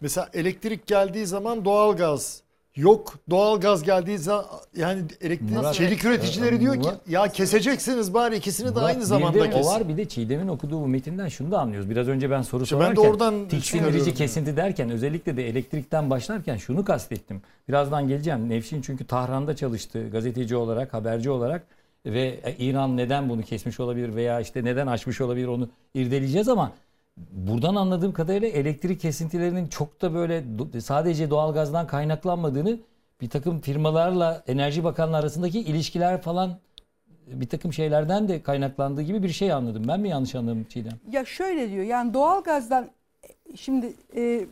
mesela elektrik geldiği zaman doğalgaz yok. Doğalgaz geldiği zaman yani elektrik Murat- çelik üreticileri Ee, diyor ki Murat- ya keseceksiniz bari ikisini de Murat, aynı bir zamanda de kesin. O var bir de Çiğdem'in okuduğu bu metinden şunu da anlıyoruz. Biraz önce ben soru İşte ben de sorarken oradan tiksindirici kesinti derken özellikle de elektrikten başlarken şunu kastettim. Birazdan geleceğim. Nevşin çünkü Tahran'da çalıştı gazeteci olarak, haberci olarak ve e, İran neden bunu kesmiş olabilir veya işte neden açmış olabilir onu irdeleyeceğiz ama buradan anladığım kadarıyla elektrik kesintilerinin çok da böyle sadece doğalgazdan kaynaklanmadığını bir takım firmalarla Enerji Bakanlığı arasındaki ilişkiler falan bir takım şeylerden de kaynaklandığı gibi bir şey anladım. Ben mi yanlış anladım Çiğdem? Ya şöyle diyor yani doğalgazdan şimdi e,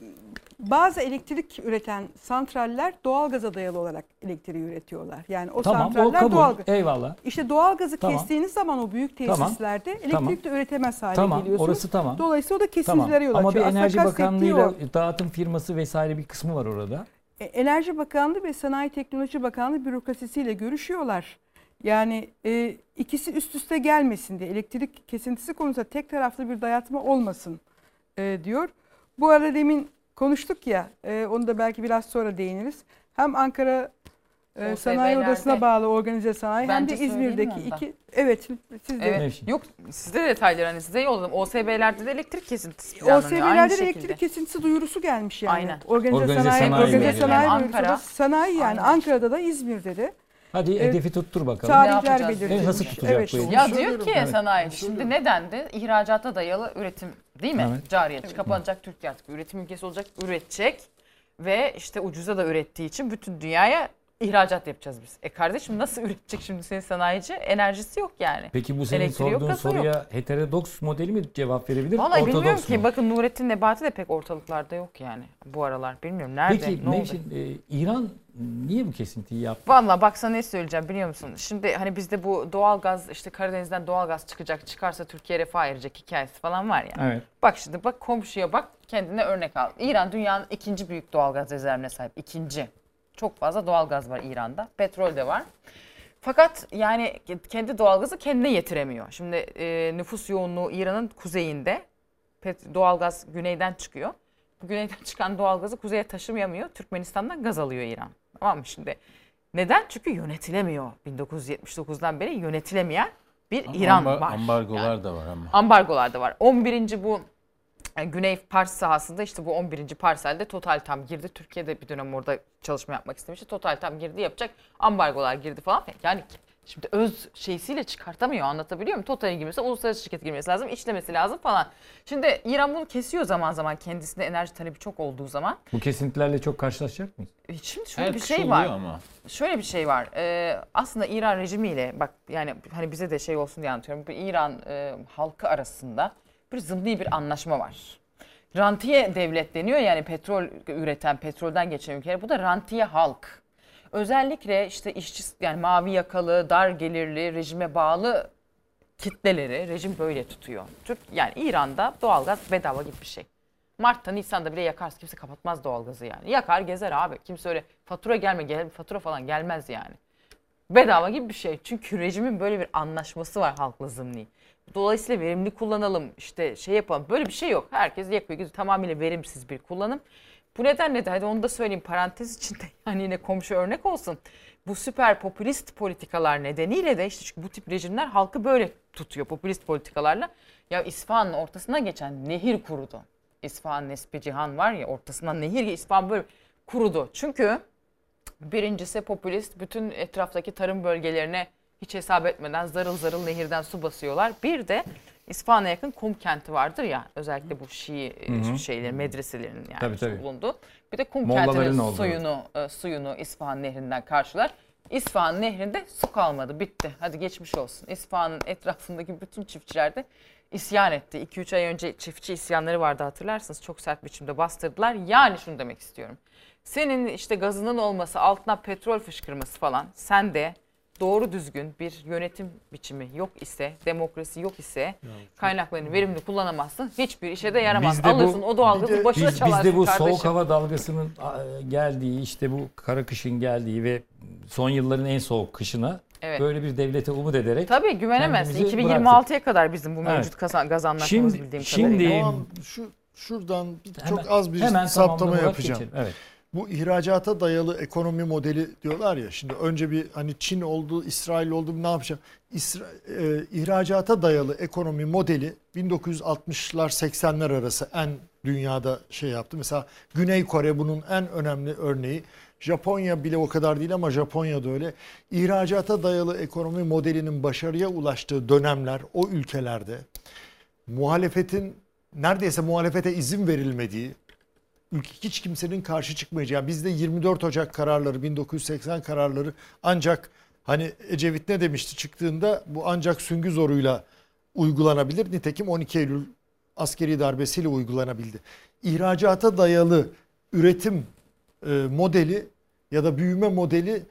bazı elektrik üreten santraller doğalgaza dayalı olarak elektriği üretiyorlar. Yani o tamam o santraller kabul. doğalgaz. Eyvallah. İşte doğalgazı Tamam. kestiğiniz zaman o büyük Tamam. tesislerde elektrik Tamam. de üretemez hale Tamam geliyorsunuz. orası tamam. Dolayısıyla o da Tamam. kesintilere yol Ama açıyor. bir Aslında Enerji Bakanlığı'yla o. dağıtım firması vesaire bir kısmı var orada. E, Enerji Bakanlığı ve Sanayi Teknoloji Bakanlığı bürokrasisiyle görüşüyorlar. Yani e, ikisi üst üste gelmesin diye elektrik kesintisi konusunda tek taraflı bir dayatma olmasın e, diyor. Bu arada demin konuştuk ya e, onu da belki biraz sonra değiniriz. Hem Ankara e, sanayi OSB'lerde. odasına bağlı organize sanayi hem de Bence İzmir'deki iki evet siz de Evet. Yok size detayları hani size yolladım. OSB'lerde de elektrik kesintisi planlanıyor. OSB'lerde de elektrik kesintisi duyurusu gelmiş yani. Aynen. Organize, Organize sanayi, sanayi organize sanayi duyurusu Ankara. da sanayi yani Aynen. Ankara'da da İzmir'de de Hadi Evet. hedefi tuttur bakalım. Ne tarihler yapacağız? belirtilmiş. Evet, nasıl tutacak Evet. bu? Ya diyor ki Evet. sanayi şimdi neden de ihracata dayalı üretim değil mi? Evet. Cari açık kapanacak Türkiye artık üretim ülkesi olacak üretecek ve işte ucuza da ürettiği için bütün dünyaya ihracat yapacağız biz. E kardeşim nasıl üretecek şimdi senin sanayici? Enerjisi yok yani. Peki bu senin Elektriği yok, sorduğun yok. soruya heterodoks modeli mi cevap verebilir? Vallahi ortodoks bilmiyorum mu? ki. Bakın Nurettin Nebati de pek ortalıklarda yok yani bu aralar. Bilmiyorum nerede Peki ne oldu? Nevşin, e, İran niye bu kesintiyi yaptı? Vallahi bak sana ne söyleyeceğim biliyor musun? Şimdi hani bizde bu doğalgaz işte Karadeniz'den doğalgaz çıkacak çıkarsa Türkiye refah erecek hikayesi falan var ya. Evet. Bak şimdi bak komşuya bak kendine örnek al. İran dünyanın ikinci büyük doğalgaz rezervine sahip. İkinci. Çok fazla doğalgaz var İran'da. Petrol de var. Fakat yani kendi doğalgazı kendine yetiremiyor. Şimdi e, nüfus yoğunluğu İran'ın kuzeyinde. Pet, doğalgaz güneyden çıkıyor. Bu güneyden çıkan doğalgazı kuzeye taşımayamıyor. Türkmenistan'dan gaz alıyor İran. Tamam mı şimdi? Neden? Çünkü yönetilemiyor. 1979'dan beri yönetilemeyen bir Ama İran amba- var. Ambargolar Yani da var ama. ambargolar da var. 11. bu e, Güney Pars sahasında işte bu 11. parselde Total tam girdi. Türkiye'de bir dönem orada çalışma yapmak istemişti. Total tam girdi yapacak. Ambargolar girdi falan. Yani şimdi öz şeysiyle çıkartamıyor anlatabiliyor muyum? Total'in girmesi, uluslararası şirket girmesi lazım, işlemesi lazım falan. Şimdi İran bunu kesiyor zaman zaman kendisine enerji talebi çok olduğu zaman. Bu kesintilerle çok karşılaşacak mıyız? E, Şimdi şöyle Her bir şey var. ama. Şöyle bir şey var. Ee, aslında İran rejimiyle bak yani hani bize de şey olsun diye anlatıyorum. Bu İran e, halkı arasında bir zımni bir anlaşma var. Rantiye devlet deniyor yani petrol üreten, petrolden geçen ülkeler. Bu da rantiye halk. Özellikle işte işçi yani mavi yakalı, dar gelirli, rejime bağlı kitleleri rejim böyle tutuyor. Türk yani İran'da doğalgaz bedava gibi bir şey. Mart'ta Nisan'da bile yakarsın kimse kapatmaz doğalgazı yani. Yakar gezer abi. Kimse öyle fatura gelme gel fatura falan gelmez yani. Bedava gibi bir şey. Çünkü rejimin böyle bir anlaşması var halkla zımni. Dolayısıyla verimli kullanalım işte şey yapalım. Böyle bir şey yok. Herkes yakıyor. Güzel, Tamamıyla verimsiz bir kullanım. Bu nedenle de hadi onu da söyleyeyim parantez içinde yani yine komşu örnek olsun. Bu süper popülist politikalar nedeniyle de işte çünkü bu tip rejimler halkı böyle tutuyor popülist politikalarla. Ya İsfahan'ın ortasına geçen nehir kurudu. İsfahan Nespi Cihan var ya ortasından nehir İsfahan böyle kurudu. Çünkü birincisi popülist bütün etraftaki tarım bölgelerine hiç hesap etmeden zarıl zarıl nehirden su basıyorlar. Bir de İsfahan'a yakın Kum kenti vardır ya özellikle bu Şii e, Hı hı. şeyleri medreselerin yani Tabii, tabii. bulunduğu. Bir de Kum Mollaların kentinin suyunu e, suyunu İsfahan nehrinden karşılar. İsfahan nehrinde su kalmadı bitti. Hadi geçmiş olsun. İsfahan'ın etrafındaki bütün çiftçiler de isyan etti. 2-3 ay önce çiftçi isyanları vardı hatırlarsınız. Çok sert biçimde bastırdılar. Yani şunu demek istiyorum. Senin işte gazının olması, altına petrol fışkırması falan sen de doğru düzgün bir yönetim biçimi yok ise, demokrasi yok ise kaynaklarını verimli kullanamazsın. Hiçbir işe de yaramaz. Biz de bu- Alırsın o doğalgazı başına Biz, çalarsın bizde bu kardeşim. soğuk hava dalgasının geldiği işte bu kara kışın geldiği ve son yılların en soğuk kışına Evet. böyle bir devlete umut ederek Tabii güvenemezsin. kendimizi 2026'ya kadar bizim bu Evet. mevcut kazan, gaz anlaşmamız Şimdi- bildiğim şimdi- kadarıyla. Tamam, şu şuradan bir, Hemen- çok az bir hemen saptama yapacağım. geçelim. Evet. Bu ihracata dayalı ekonomi modeli diyorlar ya. Şimdi önce bir hani Çin oldu, İsrail oldu ne yapacağım? İsra, e, ihracata dayalı ekonomi modeli 1960'lar 80'ler arası en dünyada şey yaptı. Mesela Güney Kore bunun en önemli örneği. Japonya bile o kadar değil ama Japonya da öyle. İhracata dayalı ekonomi modelinin başarıya ulaştığı dönemler o ülkelerde muhalefetin neredeyse muhalefete izin verilmediği hiç kimsenin karşı çıkmayacağı bizde 24 Ocak kararları 1980 kararları ancak hani Ecevit ne demişti çıktığında bu ancak süngü zoruyla uygulanabilir. Nitekim 12 Eylül askeri darbesiyle uygulanabildi. İhracata dayalı üretim e, modeli ya da büyüme modeli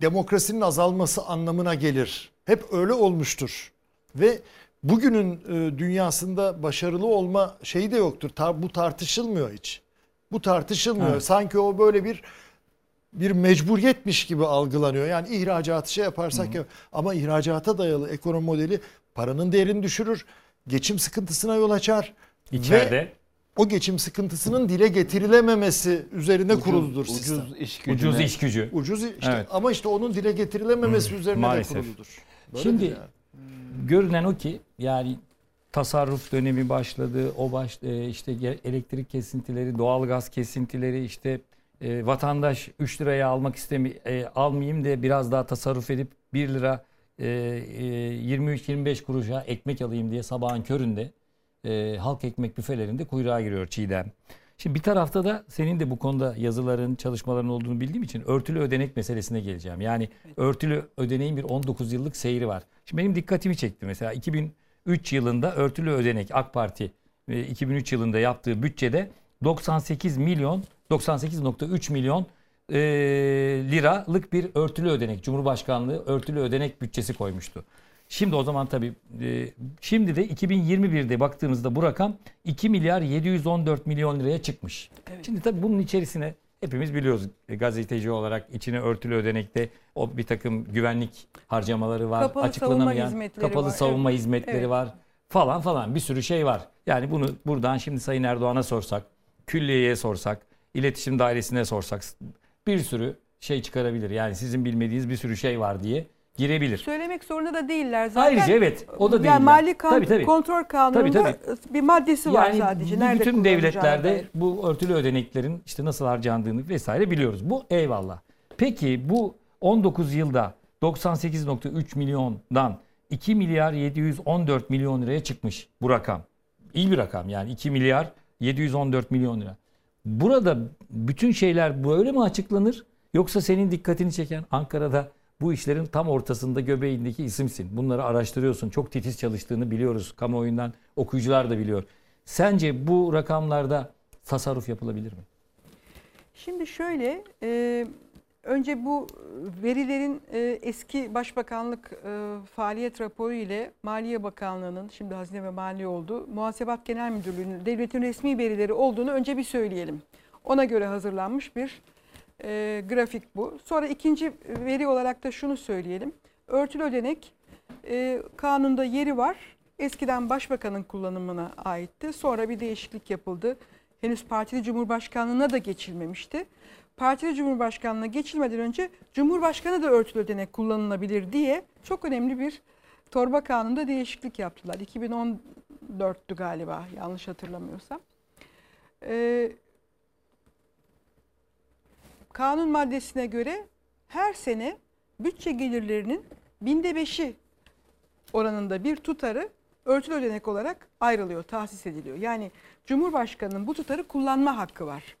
demokrasinin azalması anlamına gelir. Hep öyle olmuştur. Ve bugünün e, dünyasında başarılı olma şeyi de yoktur. Bu tartışılmıyor hiç. Bu tartışılmıyor. Evet. Sanki o böyle bir bir mecburiyetmiş gibi algılanıyor. Yani ihracatı şey yaparsak ya ama ihracata dayalı ekonomi modeli paranın değerini düşürür. Geçim sıkıntısına yol açar. İçeride o geçim sıkıntısının dile getirilememesi üzerine Ucuz- kuruludur ucuz sistem. iş gücüne- Ucuz iş gücü. Ucuz işte Evet. ama işte onun dile getirilememesi üzerine maalesef. de kuruludur. Böyledir Şimdi yani. görünen o ki yani tasarruf dönemi başladı. O baş e, işte elektrik kesintileri, doğalgaz kesintileri işte e, vatandaş 3 liraya almak istemi e, almayayım da biraz daha tasarruf edip 1 lira e, e, 23-25 kuruşa ekmek alayım diye sabahın köründe e, halk ekmek büfelerinde kuyruğa giriyor Çiğdem. Şimdi bir tarafta da senin de bu konuda yazıların, çalışmaların olduğunu bildiğim için örtülü ödenek meselesine geleceğim. Yani örtülü ödeneğin bir 19 yıllık seyri var. Şimdi benim dikkatimi çekti mesela 2003 yılında örtülü ödenek AK Parti e, 2003 yılında yaptığı bütçede 98 milyon 98.3 milyon e, liralık bir örtülü ödenek Cumhurbaşkanlığı örtülü ödenek bütçesi koymuştu. Şimdi o zaman tabii e, şimdi de 2021'de baktığımızda bu rakam 2 milyar 714 milyon liraya çıkmış. Şimdi tabii bunun içerisine hepimiz biliyoruz e, gazeteci olarak içine örtülü ödenekte o bir takım güvenlik harcamaları var. Kapalı açıklanamayan savunma hizmetleri kapalı var. savunma Evet. hizmetleri Evet. var falan falan bir sürü şey var. Yani bunu buradan şimdi Sayın Erdoğan'a sorsak, külliyeye sorsak, iletişim dairesine sorsak bir sürü şey çıkarabilir. Yani sizin bilmediğiniz bir sürü şey var diye girebilir. Söylemek zorunda da değiller zaten. Ayrıca evet o da değil. Yani mali kan- Tabii, tabii. kontrol kanununda Tabii, bir maddesi var Yani sadece. bu Nerede bütün devletlerde dair. bu örtülü ödeneklerin işte nasıl harcandığını vesaire biliyoruz. Bu eyvallah. Peki bu 19 yılda 98.3 milyondan 2 milyar 714 milyon liraya çıkmış bu rakam. İyi bir rakam yani 2 milyar 714 milyon lira. Burada bütün şeyler böyle mi açıklanır? Yoksa senin dikkatini çeken Ankara'da bu işlerin tam ortasında göbeğindeki isimsin. Bunları araştırıyorsun. Çok titiz çalıştığını biliyoruz. Kamuoyundan okuyucular da biliyor. Sence bu rakamlarda tasarruf yapılabilir mi? Şimdi şöyle, e, önce bu verilerin e, eski Başbakanlık e, faaliyet raporu ile Maliye Bakanlığı'nın, şimdi Hazine ve Maliye oldu, Muhasebat Genel Müdürlüğü'nün, devletin resmi verileri olduğunu önce bir söyleyelim. Ona göre hazırlanmış bir e, grafik bu. Sonra ikinci veri olarak da şunu söyleyelim. Örtülü ödenek e, kanunda yeri var. Eskiden başbakanın kullanımına aitti. Sonra bir değişiklik yapıldı. Henüz partili cumhurbaşkanlığına da geçilmemişti. Partili cumhurbaşkanlığına geçilmeden önce cumhurbaşkanı da örtülü ödenek kullanılabilir diye çok önemli bir torba kanunda değişiklik yaptılar. 2014'tü galiba yanlış hatırlamıyorsam. Ee, kanun maddesine göre her sene bütçe gelirlerinin binde beşi oranında bir tutarı örtülü ödenek olarak ayrılıyor, tahsis ediliyor. Yani Cumhurbaşkanı'nın bu tutarı kullanma hakkı var.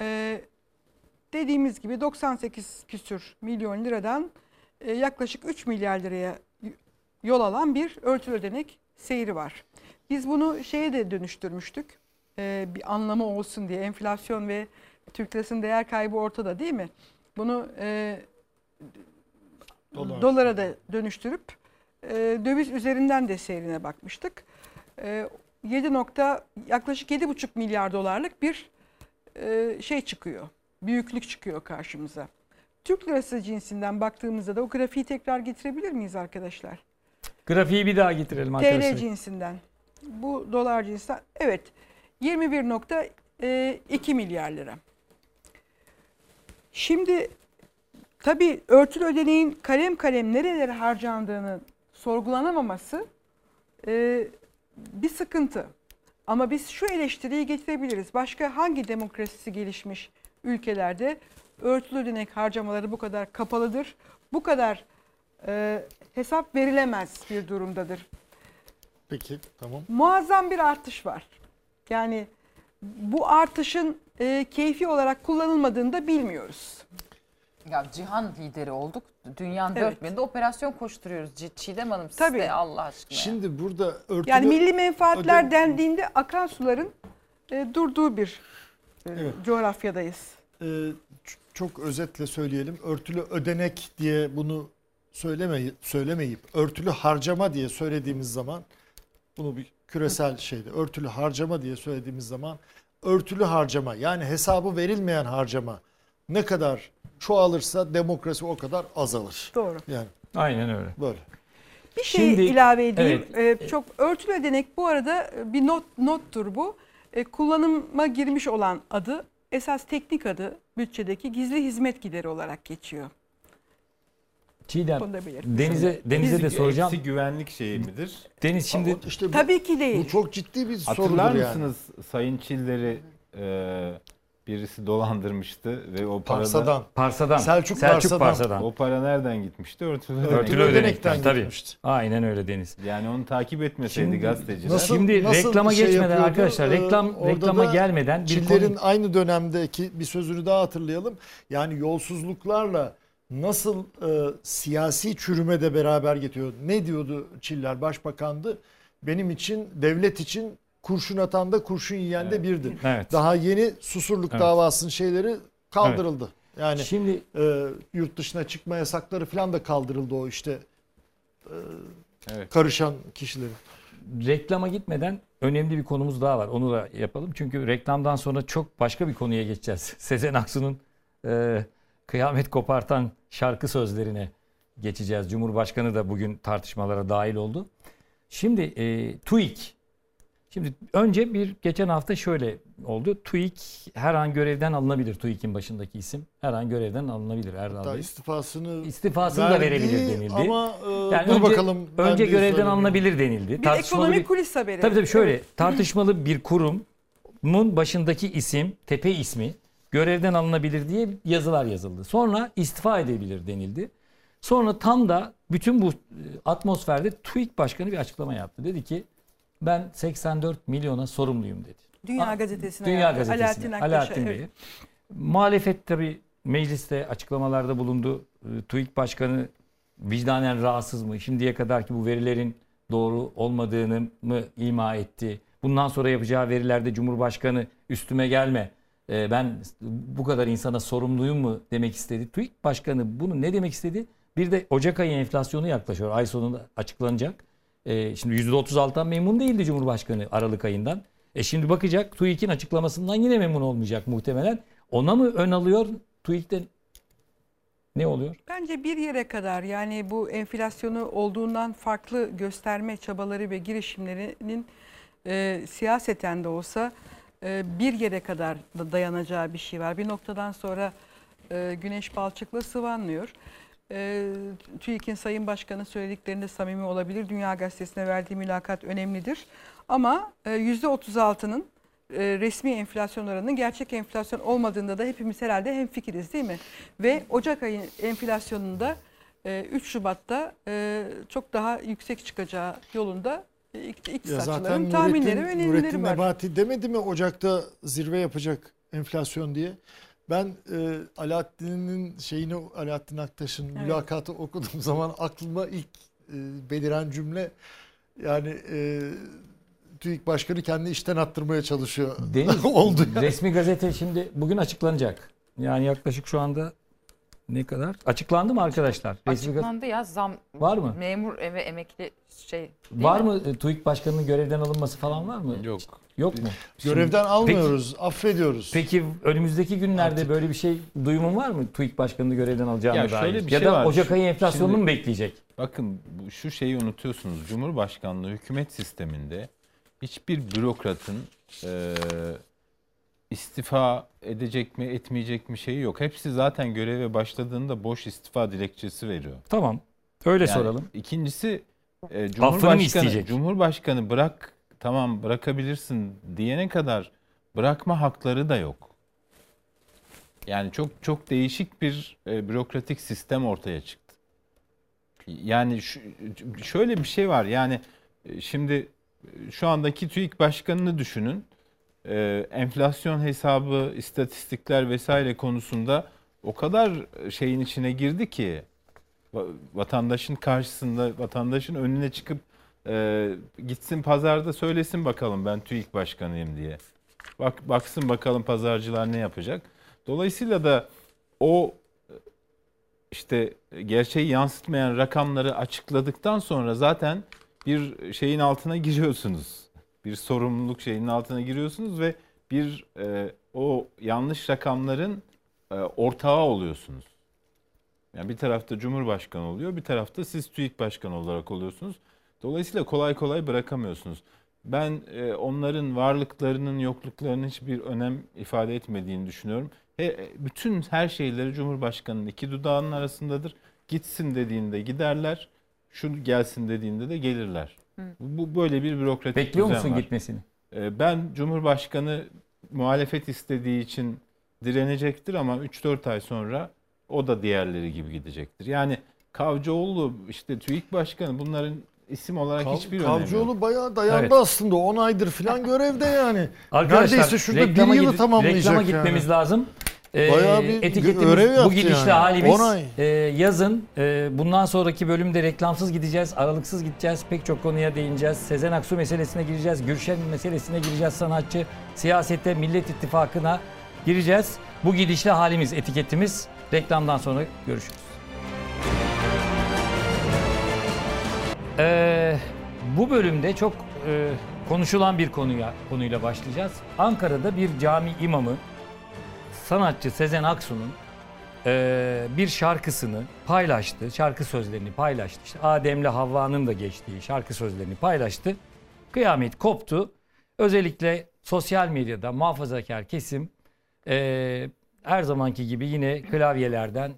Ee, dediğimiz gibi 98 küsür milyon liradan e, yaklaşık 3 milyar liraya yol alan bir örtülü ödenek seyri var. Biz bunu şeye de dönüştürmüştük. Ee, bir anlamı olsun diye enflasyon ve Türk lirasının değer kaybı ortada değil mi? Bunu e, Dolar. dolara da dönüştürüp e, döviz üzerinden de seyrine bakmıştık. E, 7 nokta yaklaşık 7,5 milyar dolarlık bir e, şey çıkıyor. Büyüklük çıkıyor karşımıza. Türk lirası cinsinden baktığımızda da o grafiği tekrar getirebilir miyiz arkadaşlar? Grafiği bir daha getirelim arkadaşlar. TL cinsinden. Bu dolar cinsinden. Evet. 21.2 milyar lira. Şimdi tabii örtülü ödeneğin kalem kalem nerelere harcandığını sorgulanamaması e, bir sıkıntı. Ama biz şu eleştiriyi getirebiliriz. Başka hangi demokrasisi gelişmiş ülkelerde örtülü ödenek harcamaları bu kadar kapalıdır? Bu kadar e, hesap verilemez bir durumdadır. Peki tamam. Muazzam bir artış var. Yani bu artışın e, keyfi olarak kullanılmadığını da bilmiyoruz. Ya cihan lideri olduk. Dünyanın Evet. dört birinde operasyon koşturuyoruz. C- Çiğdem Hanım siz Tabii. de Allah aşkına. Şimdi burada örtülü Yani milli menfaatler ödem- dendiğinde akan suların e, durduğu bir e, Evet. coğrafyadayız. Ee, ç- çok özetle söyleyelim. Örtülü ödenek diye bunu söylemeyip, söylemeyip örtülü harcama diye söylediğimiz zaman bunu bir küresel şeyde örtülü harcama diye söylediğimiz zaman örtülü harcama yani hesabı verilmeyen harcama ne kadar çoğalırsa demokrasi o kadar azalır. Doğru. Yani Aynen öyle. böyle. Bir şey Şimdi- ilave edeyim. E, çok örtülü ödenek bu arada e, bir not nottur bu. E, kullanıma girmiş olan adı esas teknik adı bütçedeki gizli hizmet gideri olarak geçiyor. Çiğdem, Denize, Denize de Eksi soracağım. güvenlik şeyi midir? Deniz şimdi Ama işte bu, Tabii ki değil. bu çok ciddi bir sorudur Hatırlar yani. mısınız Sayın Çiller'i e, birisi dolandırmıştı ve o parada Parsadan. Parsa'dan, Selçuk Selçuk Parsa'dan. Parsadan. o para nereden gitmişti? Örtülü. Örtülü ödenekten ödenekten tabii. gitmişti. Aynen öyle Deniz. Yani onu takip etmeseydi Şimdi gazeteciler. Nasıl- Şimdi nasıl reklama şey geçmeden yapıyordu? arkadaşlar Ee, reklam orada reklama gelmeden bir Çillerin konu aynı dönemdeki bir sözünü daha hatırlayalım. Yani yolsuzluklarla nasıl e, siyasi çürüme de beraber getiriyor. Ne diyordu Çiller Başbakandı? Benim için, devlet için kurşun atan da kurşun yiyen de birdir. Evet. Daha yeni Susurluk Evet. davasının şeyleri kaldırıldı. Yani Şimdi e, yurt dışına çıkma yasakları falan da kaldırıldı o işte e, Evet. karışan kişilerin. reklama gitmeden önemli bir konumuz daha var. Onu da yapalım. Çünkü reklamdan sonra çok başka bir konuya geçeceğiz. Sezen Aksu'nun e, kıyamet kopartan şarkı sözlerine geçeceğiz. Cumhurbaşkanı da bugün tartışmalara dahil oldu. Şimdi e, TÜİK. Şimdi önce bir geçen hafta şöyle oldu. TÜİK her an görevden alınabilir. TÜİK'in başındaki isim her an görevden alınabilir Erdal Hatta Bey. istifasını İstifasını da verebilir denildi. Ama e, Yani dur önce, bakalım. önce de görevden alınabilir denildi. Bir Tartışmalı ekonomik bir- kulis haberi. Tabii tabii şöyle Evet. tartışmalı bir kurumun başındaki isim, tepe ismi görevden alınabilir diye yazılar yazıldı. Sonra istifa edebilir denildi. Sonra tam da bütün bu e, atmosferde TÜİK Başkanı bir açıklama yaptı. Dedi ki ben 84 milyona sorumluyum dedi. Dünya Gazetesi'ne Dünya yaptı. Gazetesi'ne. Alaaddin Aktaş'a, Alaaddin evet. Bey'e. Muhalefet tabii mecliste açıklamalarda bulundu. E, TÜİK Başkanı vicdanen rahatsız mı? Şimdiye kadar ki bu verilerin doğru olmadığını mı ima etti? Bundan sonra yapacağı verilerde Cumhurbaşkanı üstüme gelme. E, Ben bu kadar insana sorumluyum mu demek istedi. TÜİK Başkanı bunu ne demek istedi? Bir de Ocak ayı enflasyonu yaklaşıyor. Ay sonunda açıklanacak. E, Şimdi %36'dan memnun değildi Cumhurbaşkanı Aralık ayından. E şimdi bakacak TÜİK'in açıklamasından yine memnun olmayacak muhtemelen. Ona mı ön alıyor? TÜİK'te ne oluyor? Bence bir yere kadar yani bu enflasyonu olduğundan farklı gösterme çabaları ve girişimlerinin e, siyaseten de olsa e, bir yere kadar da dayanacağı bir şey var. Bir noktadan sonra e, güneş balçıkla sıvanmıyor. E, TÜİK'in Sayın Başkanı söylediklerinde samimi olabilir. Dünya Gazetesi'ne verdiği mülakat önemlidir. Ama e, %36'nın e, resmi enflasyon oranının gerçek enflasyon olmadığında da hepimiz herhalde hemfikiriz değil mi? Ve Ocak ayı enflasyonunda e, 3 Şubat'ta e, çok daha yüksek çıkacağı yolunda ik- Ya iktisatçıların zaten tahminleri ve Nurettin, var. Nebati demedi mi Ocak'ta zirve yapacak enflasyon diye? Ben e, Alaaddin'in şeyini Alaaddin Aktaş'ın Evet. mülakatı okuduğum zaman aklıma ilk e, beliren cümle yani e, TÜİK Başkanı kendi işten attırmaya çalışıyor. Deniz Oldu yani. resmi gazete şimdi bugün açıklanacak. Yani yaklaşık şu anda ne kadar? Açıklandı mı arkadaşlar? Açıklandı ya zam. Var mı? Memur ve emekli şey. var mi? mı e, TÜİK Başkanı'nın görevden alınması falan var mı? Yok. Yok mu? Görevden almıyoruz, affediyoruz. Peki önümüzdeki günlerde Artık- böyle bir şey duyumun var mı? TÜİK Başkanı'nı görevden alacağına Ya dair. şöyle bir ya şey da var. Ocak ayı enflasyonunu şimdi- mu bekleyecek? Bakın bu- şu şeyi unutuyorsunuz. Cumhurbaşkanlığı hükümet sisteminde hiçbir bürokratın e, istifa edecek mi etmeyecek mi şeyi yok. Hepsi zaten göreve başladığında boş istifa dilekçesi veriyor. Tamam. Öyle Yani soralım. İkincisi e, Cumhurbaşkanı, isteyecek? Cumhurbaşkanı bırak tamam bırakabilirsin diyene kadar bırakma hakları da yok. Yani çok çok değişik bir e, bürokratik sistem ortaya çıktı. Yani şu, şöyle bir şey var yani e, şimdi şu andaki TÜİK başkanını düşünün. E, enflasyon hesabı, istatistikler vesaire konusunda o kadar şeyin içine girdi ki va- vatandaşın karşısında vatandaşın önüne çıkıp e, gitsin pazarda söylesin bakalım ben TÜİK başkanıyım diye. Bak baksın bakalım pazarcılar ne yapacak. Dolayısıyla da o işte gerçeği yansıtmayan rakamları açıkladıktan sonra zaten bir şeyin altına giriyorsunuz. Bir sorumluluk şeyinin altına giriyorsunuz ve bir e, o yanlış rakamların e, ortağı oluyorsunuz. Yani bir tarafta Cumhurbaşkanı oluyor, bir tarafta siz TÜİK Başkanı olarak oluyorsunuz. Dolayısıyla kolay kolay bırakamıyorsunuz. Ben e, onların varlıklarının yokluklarının hiçbir önem ifade etmediğini düşünüyorum. He, bütün her şeyleri Cumhurbaşkanı'nın iki dudağının arasındadır. Gitsin dediğinde giderler, şu gelsin dediğinde de gelirler. Hı. Bu böyle bir bürokratik Bekliyor düzen musun var. gitmesini? E, Ben Cumhurbaşkanı muhalefet istediği için direnecektir ama 3-4 ay sonra o da diğerleri gibi gidecektir. Yani Kavcıoğlu, işte TÜİK Başkanı bunların isim olarak Kav- hiçbir önemi yok. Kavcıoğlu bayağı dayandı Evet. aslında 10 aydır falan görevde yani. Arkadaşlar Neredeyse şurada bir yılı gidip- tamamlayacak Reklama yani. gitmemiz lazım. Ee, Bayağı bir etiketimiz bu gidişle yani. halimiz. Ee, yazın e, bundan sonraki bölümde reklamsız gideceğiz, aralıksız gideceğiz. Pek çok konuya değineceğiz. Sezen Aksu meselesine gireceğiz. Gülşen meselesine gireceğiz sanatçı. Siyasette Millet İttifakı'na gireceğiz. Bu gidişle halimiz etiketimiz. Reklamdan sonra görüşürüz. Ee, bu bölümde çok e, konuşulan bir konuya konuyla başlayacağız. Ankara'da bir cami imamı sanatçı Sezen Aksu'nun e, bir şarkısını paylaştı. Şarkı sözlerini paylaştı. İşte Adem'le Havva'nın da geçtiği şarkı sözlerini paylaştı. Kıyamet koptu. Özellikle sosyal medyada muhafazakar kesim e, her zamanki gibi yine klavyelerden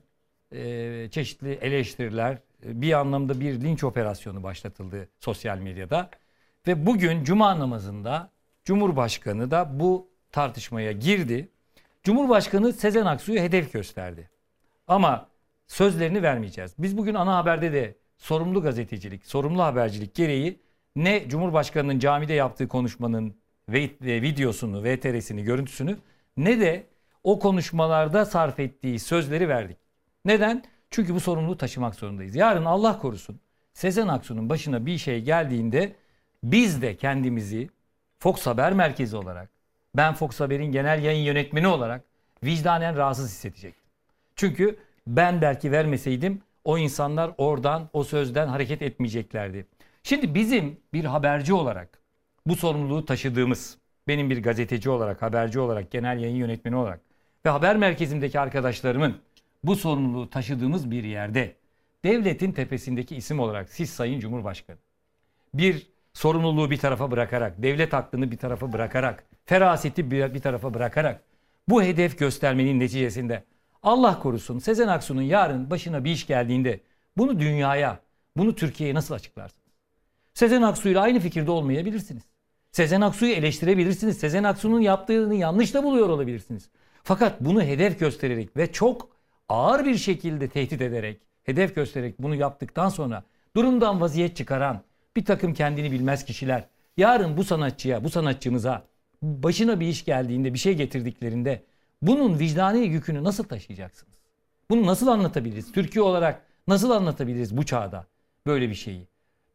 e, çeşitli eleştiriler, bir anlamda bir linç operasyonu başlatıldı sosyal medyada. Ve bugün cuma namazında Cumhurbaşkanı da bu tartışmaya girdi. Cumhurbaşkanı Sezen Aksu'yu hedef gösterdi. Ama sözlerini vermeyeceğiz. Biz bugün ana haberde de sorumlu gazetecilik, sorumlu habercilik gereği ne Cumhurbaşkanı'nın camide yaptığı konuşmanın ve videosunu, VTR'sini, görüntüsünü ne de o konuşmalarda sarf ettiği sözleri verdik. Neden? Çünkü bu sorumluluğu taşımak zorundayız. Yarın Allah korusun Sezen Aksu'nun başına bir şey geldiğinde biz de kendimizi Fox Haber Merkezi olarak, ben Fox Haber'in genel yayın yönetmeni olarak vicdanen rahatsız hissedecektim. Çünkü ben belki vermeseydim o insanlar oradan, o sözden hareket etmeyeceklerdi. Şimdi bizim bir haberci olarak bu sorumluluğu taşıdığımız, benim bir gazeteci olarak, haberci olarak, genel yayın yönetmeni olarak ve haber merkezimdeki arkadaşlarımın bu sorumluluğu taşıdığımız bir yerde devletin tepesindeki isim olarak siz Sayın Cumhurbaşkanı bir sorumluluğu bir tarafa bırakarak, devlet aklını bir tarafa bırakarak, feraseti bir, bir tarafa bırakarak bu hedef göstermenin neticesinde Allah korusun Sezen Aksu'nun yarın başına bir iş geldiğinde bunu dünyaya, bunu Türkiye'ye nasıl açıklarsınız? Sezen Aksu'yla aynı fikirde olmayabilirsiniz. Sezen Aksu'yu eleştirebilirsiniz. Sezen Aksu'nun yaptığını yanlış da buluyor olabilirsiniz. Fakat bunu hedef göstererek ve çok ağır bir şekilde tehdit ederek, hedef göstererek bunu yaptıktan sonra durumdan vaziyet çıkaran bir takım kendini bilmez kişiler yarın bu sanatçıya, bu sanatçımıza başına bir iş geldiğinde, bir şey getirdiklerinde bunun vicdani yükünü nasıl taşıyacaksınız? Bunu nasıl anlatabiliriz? Türkiye olarak nasıl anlatabiliriz bu çağda böyle bir şeyi?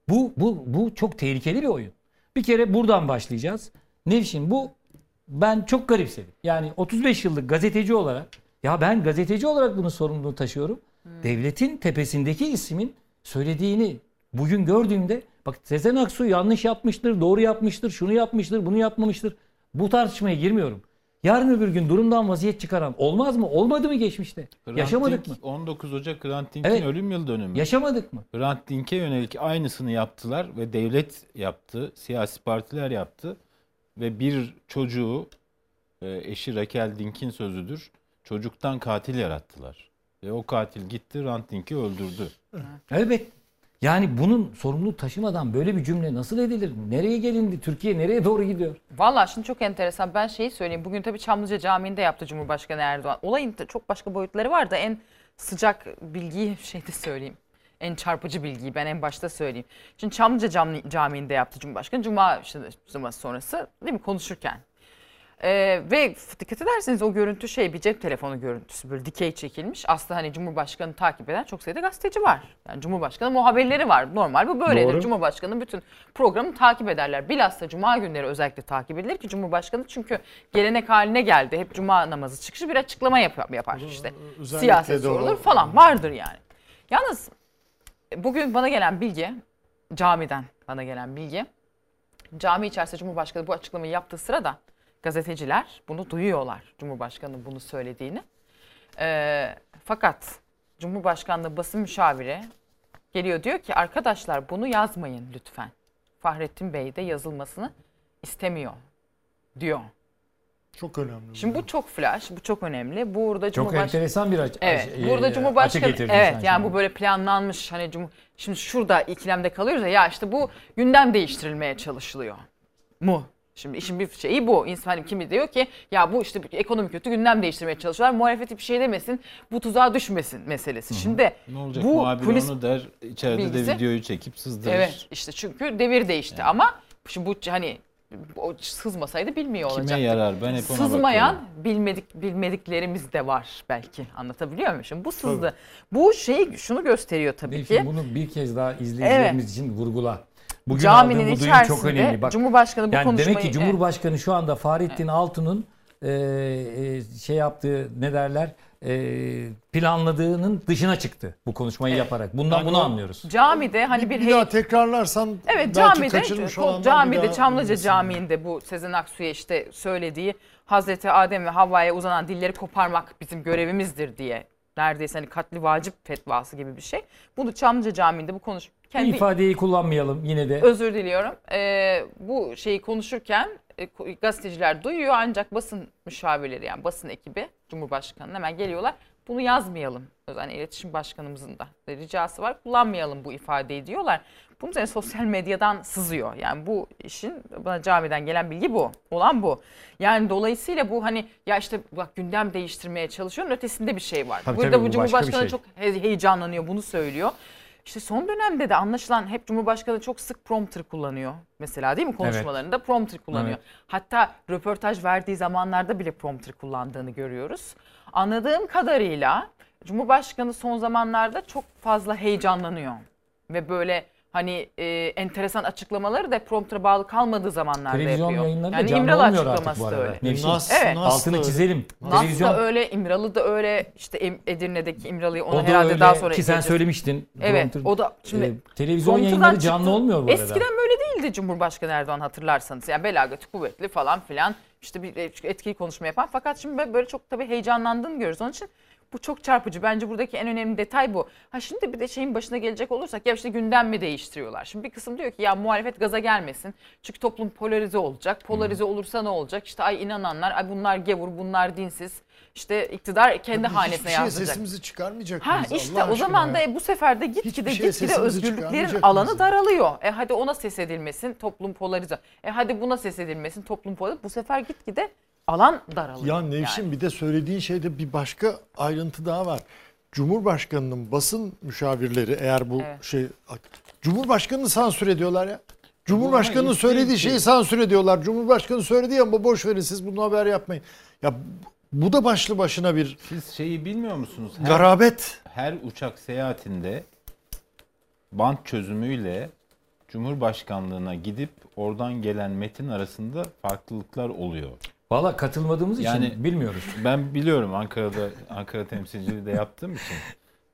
Bu, bu, bu çok tehlikeli bir oyun. Bir kere buradan başlayacağız. Nevşin bu ben çok garipsedim. Yani 35 yıllık gazeteci olarak ya ben gazeteci olarak bunun sorumluluğunu taşıyorum. Devletin tepesindeki ismin söylediğini bugün gördüğümde bak Sezen Aksu yanlış yapmıştır, doğru yapmıştır, şunu yapmıştır, bunu yapmamıştır. Bu tartışmaya girmiyorum. Yarın öbür gün durumdan vaziyet çıkaran olmaz mı? Olmadı mı geçmişte? Hrant Yaşamadık Dink, mı? 19 Ocak Hrant Dink'in Evet. ölüm yıl dönümü. Yaşamadık mı? Hrant Dink'e yönelik aynısını yaptılar ve devlet yaptı, siyasi partiler yaptı ve bir çocuğu e, eşi Raquel Dink'in sözüdür. Çocuktan katil yarattılar. Ve o katil gitti Hrant Dink'i öldürdü. Evet. Yani bunun sorumluluğu taşımadan böyle bir cümle nasıl edilir? Nereye gelindi? Türkiye nereye doğru gidiyor? Valla şimdi çok enteresan. Ben şeyi söyleyeyim. Bugün tabii Çamlıca Camii'nde yaptı Cumhurbaşkanı Erdoğan. Olayın çok başka boyutları var da en sıcak bilgiyi şeyde söyleyeyim. En çarpıcı bilgiyi ben en başta söyleyeyim. Şimdi Çamlıca Cami- Camii'nde yaptı Cumhurbaşkanı. Cuma işte sonrası değil mi konuşurken. Ee, ve dikkat ederseniz o görüntü şey bir cep telefonu görüntüsü böyle dikey çekilmiş. Aslında hani Cumhurbaşkanı takip eden çok sayıda gazeteci var. Yani Cumhurbaşkanı muhabirleri var. Normal bu böyledir. Doğru. Cumhurbaşkanı bütün programı takip ederler. Bilhassa Cuma günleri özellikle takip edilir ki Cumhurbaşkanı çünkü gelenek haline geldi. Hep Cuma namazı çıkışı bir açıklama yapar, yapar işte. özellikle Siyaset o- sorulur falan vardır yani. Yalnız bugün bana gelen bilgi, camiden bana gelen bilgi, cami içerisinde Cumhurbaşkanı bu açıklamayı yaptığı sırada gazeteciler bunu duyuyorlar. Cumhurbaşkanının bunu söylediğini. Ee, fakat Cumhurbaşkanlığı basın müşaviri geliyor diyor ki arkadaşlar bunu yazmayın lütfen. Fahrettin Bey de yazılmasını istemiyor diyor. Çok önemli. Şimdi bu çok flash, bu çok önemli. Burada Çok Cumhurbaş- enteresan bir aç- Evet. aç- burada e, Cumhurbaşkanı açı evet yani şimdi. bu böyle planlanmış hani Cumhur şimdi şurada ikilemde kalıyoruz ya ya işte bu gündem değiştirilmeye çalışılıyor mu? Şimdi işin bir şeyi bu. İnsan hani kimi diyor ki ya bu işte ekonomi kötü gündem değiştirmeye çalışıyorlar. Muhalefet bir şey demesin. Bu tuzağa düşmesin meselesi. Şimdi Ne olacak bu muhabir kulis onu der içeride bilgisi- de videoyu çekip sızdırır. Evet işte çünkü devir değişti ama şimdi bu hani o sızmasaydı bilmiyor Kime olacaktık. yarar? Ben hep ona Sızmayan bakıyorum. bilmedik bilmediklerimiz de var belki. Anlatabiliyor muyum? Şimdi bu sızdı. Bu şey şunu gösteriyor tabii Delfin, ki. bunu bir kez daha izleyicilerimiz için vurgula. Bugün Caminin aldığım içerisinde çok önemli. Bak, Cumhurbaşkanı bu yani konuşmayı... Demek ki Cumhurbaşkanı şu anda Fahrettin Altun'un e, e, şey yaptığı ne derler e, planladığının dışına çıktı bu konuşmayı yaparak. Bundan Yani bunu o- anlıyoruz. Camide hani bir, bir daha tekrarlarsan Evet belki camide, bir camide Çamlıca. Camii'nde bu Sezen Aksu'ya işte söylediği Hazreti Adem ve Havva'ya uzanan dilleri koparmak bizim görevimizdir diye neredeyse hani katli vacip fetvası gibi bir şey. Bunu Çamlıca Camii'nde bu konuş Bu kendi ifadeyi kullanmayalım yine de. özür diliyorum. Ee, bu şeyi konuşurken e, gazeteciler duyuyor ancak basın müşavirleri yani basın ekibi Cumhurbaşkanı'na hemen geliyorlar. Bunu yazmayalım. Özel iletişim başkanımızın da ricası var. Kullanmayalım bu ifadeyi diyorlar. Bunun üzerine sosyal medyadan sızıyor. Yani bu işin bana camiden gelen bilgi bu. Olan bu. Yani dolayısıyla bu hani ya işte bak gündem değiştirmeye çalışıyorsun ötesinde bir şey var. Tabii Burada tabii, bu bu Cumhurbaşkanı şey. çok he- heyecanlanıyor bunu söylüyor. İşte son dönemde de anlaşılan hep Cumhurbaşkanı çok sık prompter kullanıyor. Mesela değil mi konuşmalarında prompter kullanıyor. Evet. Hatta röportaj verdiği zamanlarda bile prompter kullandığını görüyoruz. Anladığım kadarıyla Cumhurbaşkanı son zamanlarda çok fazla heyecanlanıyor. Ve böyle hani e, enteresan açıklamaları da prompter'a bağlı kalmadığı zamanlarda Televizyon yapıyor. yayınları da yani canlı İmralı olmuyor artık açıklaması bu da arada. öyle. Nevşin, Nas, Evet. Nas altını çizelim. Nas Televizyon da öyle, İmralı da öyle, işte Edirne'deki İmralı'yı ona o da herhalde öyle daha sonra ki sen söylemiştin. Evet, Prompter- o da şimdi e, televizyon yayınları canlı çıktı. olmuyor bu arada. Eskiden böyle değildi Cumhurbaşkanı Erdoğan hatırlarsanız. Yani belagati kuvvetli falan filan işte bir etkili konuşma yapan. Fakat şimdi böyle çok tabii heyecanlandığını görüyoruz. Onun için bu çok çarpıcı. Bence buradaki en önemli detay bu. Ha şimdi bir de şeyin başına gelecek olursak ya işte gündem mi değiştiriyorlar? Şimdi bir kısım diyor ki ya muhalefet gaza gelmesin. Çünkü toplum polarize olacak. Polarize olursa ne olacak? İşte ay inananlar, ay bunlar gevur, bunlar dinsiz. İşte iktidar kendi hanesine Hiçbir şey yansıyacak. sesimizi çıkarmayacak Ha mıyız işte Allah o zaman da bu sefer de gitgide şeye gitgide özgürlüklerin alanı mıyız? daralıyor. E hadi ona ses edilmesin toplum polarize. E hadi buna ses edilmesin toplum polarize. Bu sefer gitgide alan daralıyor. Ya Nevşin yani. bir de söylediğin şeyde bir başka ayrıntı daha var. Cumhurbaşkanının basın müşavirleri eğer bu Evet. şey Cumhurbaşkanını sansür ediyorlar ya. Cumhurbaşkanının söylediği şeyi sansür ediyorlar. Cumhurbaşkanı söyledi ama boş verin siz bunu haber yapmayın. Ya bu da başlı başına bir Siz şeyi bilmiyor musunuz? Her, garabet. her uçak seyahatinde bant çözümüyle Cumhurbaşkanlığına gidip oradan gelen metin arasında farklılıklar oluyor. Valla katılmadığımız Yani- için bilmiyoruz. Ben biliyorum Ankara'da Ankara temsilciliği de yaptığım için.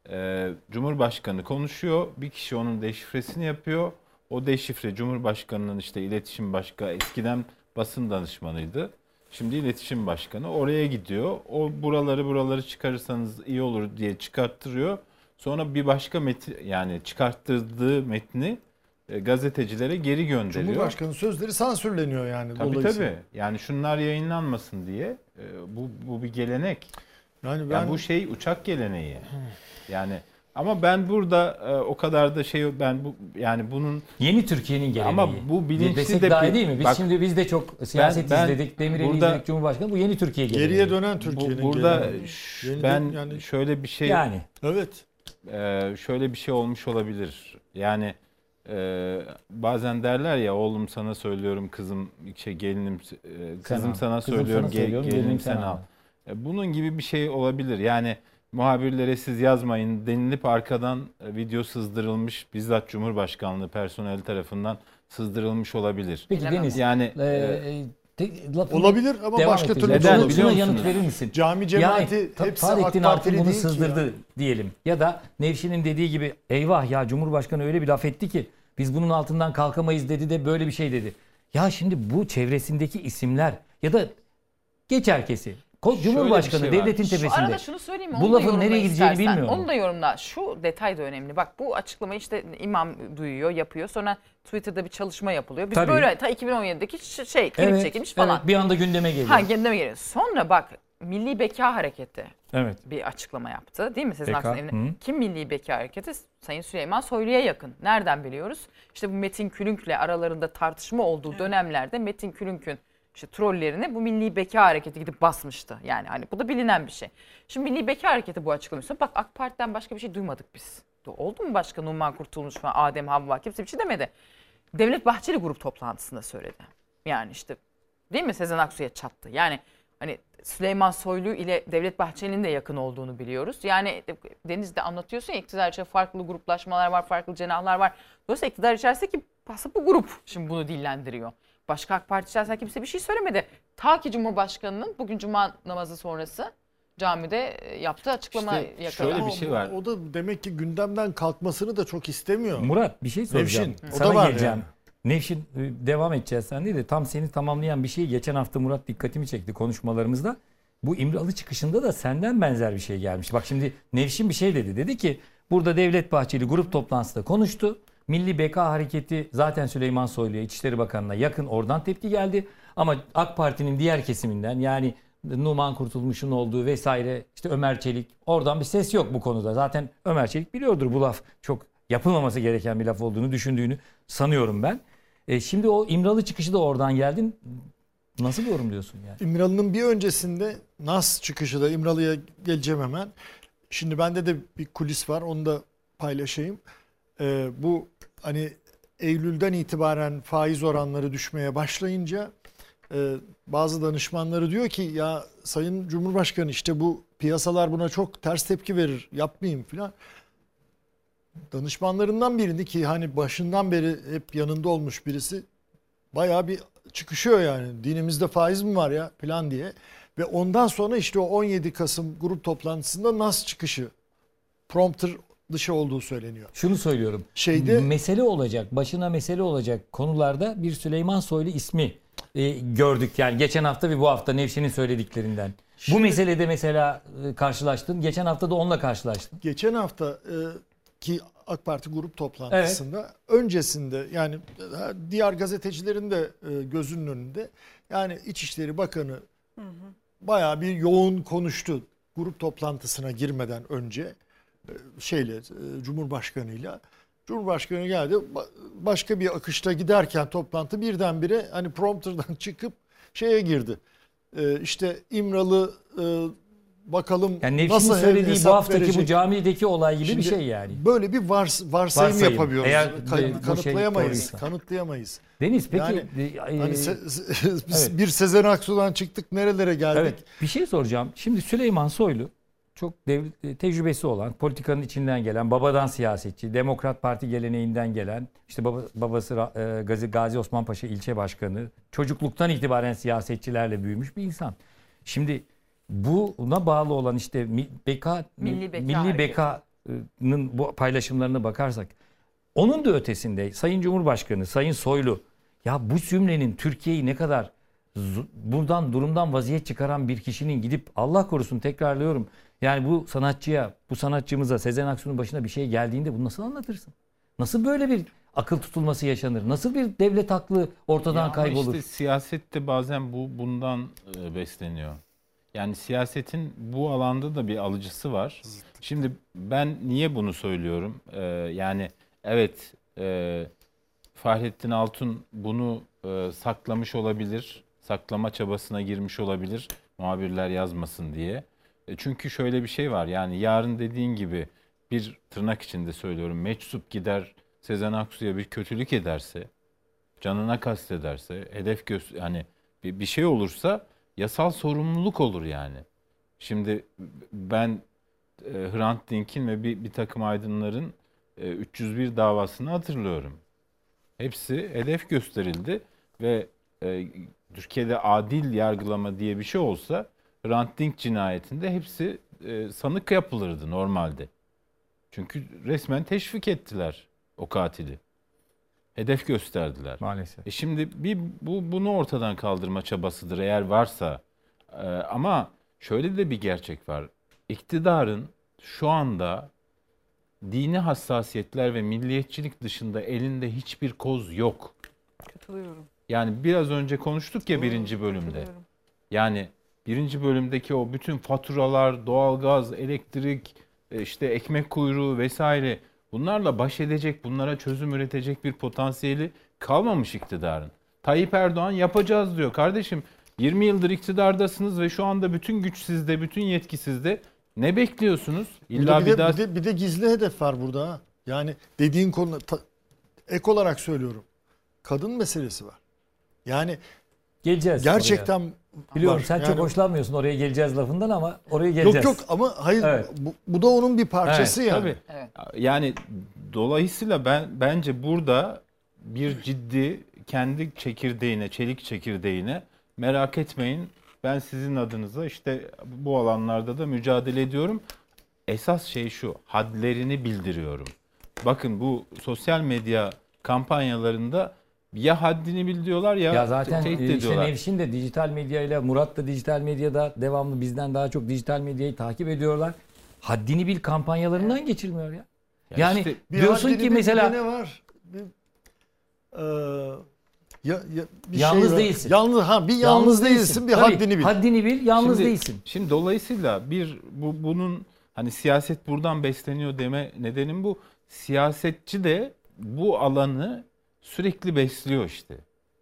Ee, Cumhurbaşkanı konuşuyor. Bir kişi onun deşifresini yapıyor. O deşifre Cumhurbaşkanı'nın işte iletişim başkanı eskiden basın danışmanıydı. Şimdi iletişim başkanı oraya gidiyor. O buraları buraları çıkarırsanız iyi olur diye çıkarttırıyor. Sonra bir başka metin yani çıkarttırdığı metni gazetecilere geri gönderiyor. Cumhurbaşkanı sözleri sansürleniyor yani Tabii dolayısıyla. tabii. Yani şunlar yayınlanmasın diye e, bu bu bir gelenek. Yani ben Yani bu şey uçak geleneği. Yani ama ben burada e, o kadar da şey ben bu yani bunun Yeni Türkiye'nin geleneği. Ama bu bilinçli Desek de daha değil mi? Biz bak- şimdi biz de çok siyaset ben izledik. Demirel'i burada- izledik Cumhurbaşkanı. Bu yeni Türkiye geleneği. geriye dönen bu- Türkiye'nin burada geleneği. Yeniden ben yani- şöyle bir şey Yani. Evet. e, şöyle bir şey olmuş olabilir. Yani e, bazen derler ya oğlum sana söylüyorum kızım şey gelinim e, kızım sana Kızım söylüyorum, sana gel- söylüyorum, gelinim sen al. E, Bunun gibi bir şey olabilir. Yani muhabirlere siz yazmayın denilip arkadan e, video sızdırılmış bizzat Cumhurbaşkanlığı personeli tarafından sızdırılmış olabilir. Peki. Deniz. Yani e, e, e, te- lafını Olabilir ama devam başka türlü Neden Şuna- biliyor şuna yanıt verir misin? Cami cemaati yani, ta- hepsi Fahrettin AK Altun Partili bunu değil ki sızdırdı ya. diyelim. Ya da Nevşin'in dediği gibi eyvah ya Cumhurbaşkanı öyle bir laf etti ki biz bunun altından kalkamayız dedi de böyle bir şey dedi. Ya şimdi bu çevresindeki isimler ya da geç herkesi Cumhurbaşkanı şey var. devletin Şu tepesinde. arada şunu söyleyeyim mi? Bu lafın nereye gideceğini bilmiyorum. Onu da yorumla. Şu detay da önemli. Bak bu açıklamayı işte imam duyuyor, yapıyor. Sonra Twitter'da bir çalışma yapılıyor. Biz Tabii. böyle ta 2017'deki ş- şey klip Evet, çekilmiş falan. evet, bir anda gündeme geliyor. Ha kendime geliyor. Sonra bak Milli Beka Hareketi Evet. bir açıklama yaptı. Değil mi Sezen Beka, hı. Kim Milli Beka Hareketi? Sayın Süleyman Soylu'ya yakın. Nereden biliyoruz? İşte bu Metin Külünk'le aralarında tartışma olduğu dönemlerde Metin Külünk'ün işte trollerini bu Milli Beka Hareketi gidip basmıştı. Yani hani bu da bilinen bir şey. Şimdi Milli Beka Hareketi bu açıklamışsa bak AK Parti'den başka bir şey duymadık biz. Oldu mu başka Numan Kurtulmuş falan Adem Havva kimse bir şey demedi. Devlet Bahçeli grup toplantısında söyledi. Yani işte değil mi Sezen Aksu'ya çattı. Yani hani Süleyman Soylu ile Devlet Bahçeli'nin de yakın olduğunu biliyoruz. Yani Deniz de anlatıyorsun ya iktidar içinde farklı gruplaşmalar var, farklı cenahlar var. Dolayısıyla iktidar içerisindeki aslında bu grup şimdi bunu dillendiriyor. Başka AK Parti içerisinde kimse bir şey söylemedi. Ta ki Cumhurbaşkanı'nın bugün Cuma namazı sonrası camide e, yaptığı açıklama İşte yakaladı. şöyle bir O- şey var. O da demek ki gündemden kalkmasını da çok istemiyor. Murat bir şey soracağım. Nevşin, o Sana da var geleceğim. yani. Nevşin e, devam edeceğiz sen değil de tam seni tamamlayan bir şey geçen hafta Murat dikkatimi çekti konuşmalarımızda. Bu İmralı çıkışında da senden benzer bir şey gelmiş. Bak şimdi Nevşin bir şey dedi. Dedi ki burada Devlet Bahçeli grup toplantısında konuştu. Milli Beka Hareketi zaten Süleyman Soylu'ya İçişleri Bakanı'na yakın oradan tepki geldi. Ama AK Parti'nin diğer kesiminden yani Numan Kurtulmuş'un olduğu vesaire işte Ömer Çelik oradan bir ses yok bu konuda. Zaten Ömer Çelik biliyordur bu laf çok yapılmaması gereken bir laf olduğunu düşündüğünü sanıyorum ben. E, şimdi o İmralı çıkışı da oradan geldin. Nasıl yorumluyorsun yani? İmralı'nın bir öncesinde Nas çıkışı da İmralı'ya geleceğim hemen. Şimdi bende de bir kulis var onu da paylaşayım. Ee, bu hani Eylül'den itibaren faiz oranları düşmeye başlayınca e, bazı danışmanları diyor ki ya Sayın Cumhurbaşkanı işte bu piyasalar buna çok ters tepki verir yapmayayım filan. Danışmanlarından birini ki hani başından beri hep yanında olmuş birisi bayağı bir çıkışıyor yani. Dinimizde faiz mi var ya plan diye. Ve ondan sonra işte o 17 Kasım grup toplantısında NAS çıkışı prompter dışı olduğu söyleniyor. Şunu söylüyorum. Şeyde mesele olacak, başına mesele olacak konularda bir Süleyman Soylu ismi e, gördük. Yani geçen hafta ve bu hafta Nevşin'in söylediklerinden. bu meselede mesela e, karşılaştın. Geçen hafta da onunla karşılaştın. geçen hafta e, ki AK Parti grup toplantısında öncesinde yani e, diğer gazetecilerin de e, gözünün önünde yani İçişleri Bakanı bayağı bir yoğun konuştu grup toplantısına girmeden önce şeyle e, Cumhurbaşkanıyla. Cumhurbaşkanı geldi ba- başka bir akışta giderken toplantı birdenbire hani prompterdan çıkıp şeye girdi. E, işte İmralı e, bakalım Yani Nevşin'in nasıl söylediği bu haftaki bu verecek? camideki olay gibi bir Şimdi şey yani. Böyle bir vars, varsayım, Varsayım. yapabiliyoruz. Eğer Ka- bu şey kanıtlayamayız. doğruysa. kanıtlayamayız. Deniz peki Yani e, Hani e, se- evet. bir Sezen Aksu'dan çıktık nerelere geldik? Evet. Bir şey soracağım. Şimdi Süleyman Soylu çok devlet, e, tecrübesi olan, politikanın içinden gelen, babadan siyasetçi, Demokrat Parti geleneğinden gelen, işte baba, babası e, Gazi, Gazi Osman Paşa ilçe başkanı, çocukluktan itibaren siyasetçilerle büyümüş bir insan. Şimdi buna bağlı olan işte beka, Milli Beka Milli. Beka'nın bu paylaşımlarına bakarsak onun da ötesinde Sayın Cumhurbaşkanı, Sayın Soylu ya bu cümlenin Türkiye'yi ne kadar buradan durumdan vaziyet çıkaran bir kişinin gidip Allah korusun tekrarlıyorum. Yani bu sanatçıya, bu sanatçımıza Sezen Aksu'nun başına bir şey geldiğinde bunu nasıl anlatırsın? Nasıl böyle bir akıl tutulması yaşanır? Nasıl bir devlet aklı ortadan Ya kaybolur? işte siyasette bazen bu bundan e, besleniyor. Yani siyasetin bu alanda da bir alıcısı var. Şimdi ben niye bunu söylüyorum? Ee, yani evet e, Fahrettin Altun bunu e, saklamış olabilir. Saklama çabasına girmiş olabilir. Muhabirler yazmasın diye. E, çünkü şöyle bir şey var. Yani yarın dediğin gibi bir tırnak içinde söylüyorum. Meczup gider Sezen Aksu'ya bir kötülük ederse canına kastederse, hedef göz yani bir, bir şey olursa yasal sorumluluk olur yani. Şimdi ben e, Hrant Dink'in ve bir, bir takım aydınların e, 301 davasını hatırlıyorum. Hepsi hedef gösterildi ve e, Türkiye'de adil yargılama diye bir şey olsa Hrant Dink cinayetinde hepsi e, sanık yapılırdı normalde. Çünkü resmen teşvik ettiler o katili. Hedef gösterdiler. Maalesef. E şimdi bir bu bunu ortadan kaldırma çabasıdır eğer varsa. Ee, ama şöyle de bir gerçek var. İktidarın şu anda dini hassasiyetler ve milliyetçilik dışında elinde hiçbir koz yok. Katılıyorum. Yani biraz önce konuştuk ya birinci bölümde. Yani birinci bölümdeki o bütün faturalar, doğalgaz, elektrik, e, işte ekmek kuyruğu vesaire bunlarla baş edecek, bunlara çözüm üretecek bir potansiyeli kalmamış iktidarın. Tayyip Erdoğan yapacağız diyor. Kardeşim 20 yıldır iktidardasınız ve şu anda bütün güç sizde, bütün yetki sizde. Ne bekliyorsunuz? İlla bir, bir de, daha bir, de, bir de gizli hedef var burada. ha. Yani dediğin konu ta- ek olarak söylüyorum. Kadın meselesi var. Yani Geleceğiz. gerçekten oraya. Biliyorum var. sen çok Yani- hoşlanmıyorsun oraya geleceğiz lafından ama oraya geleceğiz. Yok yok ama hayır Evet. bu, bu da onun bir parçası Evet, yani. tabii. Yani dolayısıyla ben bence burada bir ciddi kendi çekirdeğine, çelik çekirdeğine merak etmeyin. Ben sizin adınıza işte bu alanlarda da mücadele ediyorum. Esas şey şu, hadlerini bildiriyorum. Bakın bu sosyal medya kampanyalarında ya haddini bil diyorlar ya, Ya zaten tehdit e, işte ediyorlar. Nevşin de dijital medyayla Murat da dijital medyada devamlı bizden daha çok dijital medyayı takip ediyorlar. Haddini bil kampanyalarından geçilmiyor ya. Ya Yani işte diyorsun ki mesela ne var? Bir, eee, ya, ya, bir Yalnız şey var. değilsin. Yalnız ha bir yalnız, değilsin, bir Tabii, haddini bil. Haddini bil, yalnız Şimdi- değilsin. Şimdi dolayısıyla bir bu bunun hani siyaset buradan besleniyor deme nedenim bu. Siyasetçi de bu alanı sürekli besliyor işte.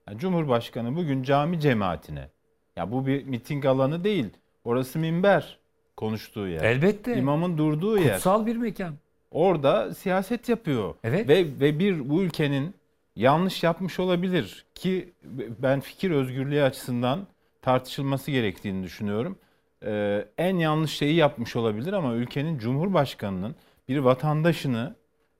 Yani Cumhurbaşkanı bugün cami cemaatine. Ya bu bir miting alanı değil. Orası minber konuştuğu yer. Elbette. İmamın durduğu yer. Kutsal bir mekan. Orada siyaset yapıyor. Evet. Ve ve bir bu ülkenin yanlış yapmış olabilir ki ben fikir özgürlüğü açısından tartışılması gerektiğini düşünüyorum. Ee, en yanlış şeyi yapmış olabilir ama ülkenin cumhurbaşkanının bir vatandaşını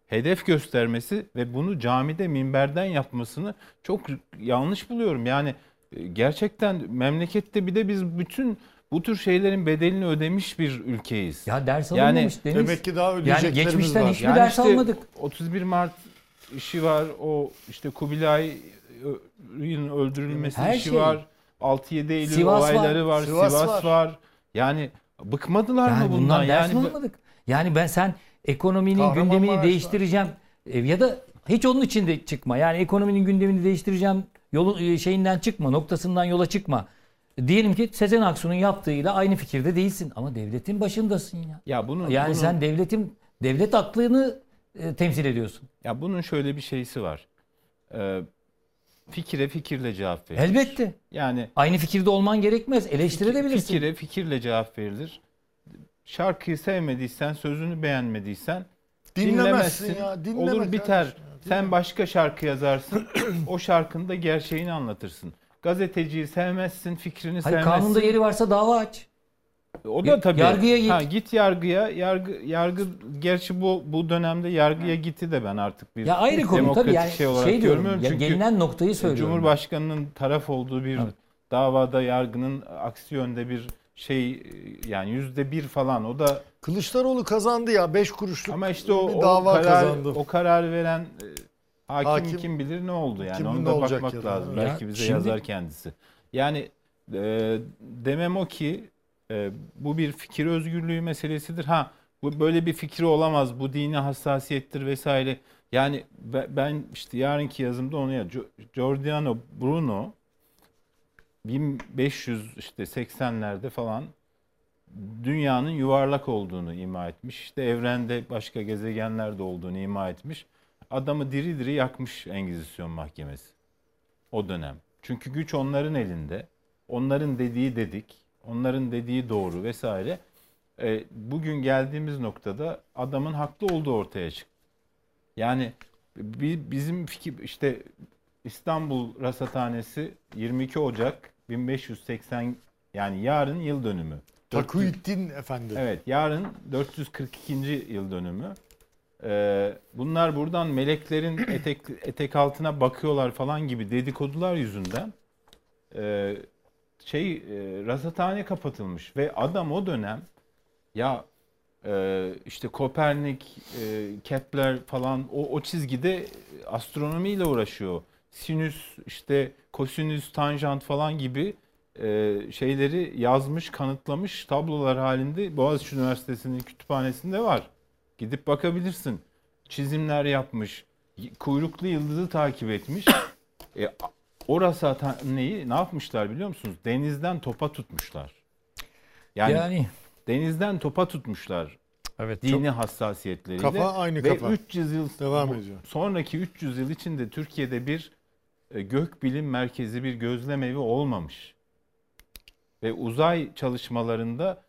hedef göstermesi ve bunu camide minberden yapmasını çok yanlış buluyorum. Yani e, gerçekten memlekette bir de biz bütün bu tür şeylerin bedelini ödemiş bir ülkeyiz. Ya ders Yani alınmamış Deniz. Demek ki daha yani ödeyeceklerimiz geçmişten var. hiçbir Yani ders işte almadık. 31 Mart işi var. O işte Kubilay'ın öldürülmesi Her işi şey. var. 6-7 Eylül Sivas var. olayları var. Sivas Sivas, var. var. Yani bıkmadılar Yani mı bundan? bundan ders yani almadık? Yani ben sen ekonominin gündemini değiştireceğim e, ya da hiç onun için de çıkma. Yani ekonominin gündemini değiştireceğim yolu e, şeyinden çıkma, noktasından yola çıkma. Diyelim ki Sezen Aksu'nun yaptığıyla aynı fikirde değilsin ama devletin başındasın ya. ya bunun Yani bunun, sen devletin devlet aklını e, temsil ediyorsun. ya bunun şöyle bir şeysi var. Ee, fikire fikirle cevap verilir. Elbette. Yani Aynı fikirde olman gerekmez. Eleştirebilirsin. Fikire fikirle cevap verilir. Şarkıyı sevmediysen, sözünü beğenmediysen Dinlemezsin dinlemezsin. ya, dinleme Olur biter. ya, Sen başka şarkı yazarsın. o şarkında gerçeğini anlatırsın. Gazeteciyi sevmezsin, fikrini Hayır, sevmezsin. kanunda yeri varsa dava aç. O da tabii. Yargıya git. Ha, git yargıya. Yargı yargı gerçi bu bu dönemde yargıya gitti de ben artık bir Ya ayrı konu demokratik tabii yani şey olarak şey diyorum. görmüyorum. Ya Çünkü gelinen noktayı söylüyorum. Cumhurbaşkanının taraf olduğu bir Evet. davada yargının aksi yönde bir şey yani yüzde bir falan o da Kılıçdaroğlu kazandı ya 5 kuruşluk ama işte o, bir o dava karar kazandı. o kararı veren e, hakim, Hakim kim bilir ne oldu yani ne da bakmak ya lazım. Ya Belki bize şimdi- yazar kendisi. Yani e, demem o ki e, bu bir fikir özgürlüğü meselesidir. Ha bu böyle bir fikri olamaz. Bu dini hassasiyettir vesaire. Yani be- ben işte yarınki yazımda onu ya Gio- Giordano Bruno 1500 işte 80'lerde falan dünyanın yuvarlak olduğunu ima etmiş. İşte evrende başka gezegenler de olduğunu ima etmiş. Adamı diri diri yakmış Engizisyon Mahkemesi. O dönem. Çünkü güç onların elinde. Onların dediği dedik. Onların dediği doğru vesaire. E, bugün geldiğimiz noktada adamın haklı olduğu ortaya çıktı. Yani bi- bizim fikir işte İstanbul Rasathanesi 22 Ocak 1580 yani yarın yıl dönümü. Takuyuddin Efendi. Evet yarın 442. yıl dönümü. Ee, bunlar buradan meleklerin etek, etek altına bakıyorlar falan gibi dedikodular yüzünden e, şey e, rasathane kapatılmış ve adam o dönem ya e, işte Kopernik, e, Kepler falan o, o çizgide astronomiyle uğraşıyor. Sinüs, işte kosinüs, tanjant falan gibi e, şeyleri yazmış, kanıtlamış tablolar halinde Boğaziçi Üniversitesi'nin kütüphanesinde var. Gidip bakabilirsin. Çizimler yapmış, kuyruklu yıldızı takip etmiş. E, a- orası atan neyi ne yapmışlar biliyor musunuz? Denizden topa tutmuşlar. Yani, Yani denizden topa tutmuşlar evet dini hassasiyetleriyle. Kafa aynı Ve kafa. 300 yıl Devam ediyor. Sonraki 300 yıl içinde Türkiye'de bir gökbilim merkezi bir gözlem evi olmamış. Ve uzay çalışmalarında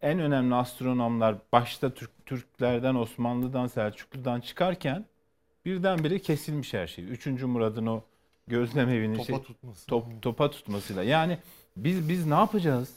en önemli astronomlar başta Türk, Türklerden, Osmanlı'dan, Selçuklu'dan çıkarken birdenbire kesilmiş her şey. Üçüncü Murad'ın o gözlem evini Topa şey, tutması. top, topa tutmasıyla. Yani biz biz ne yapacağız?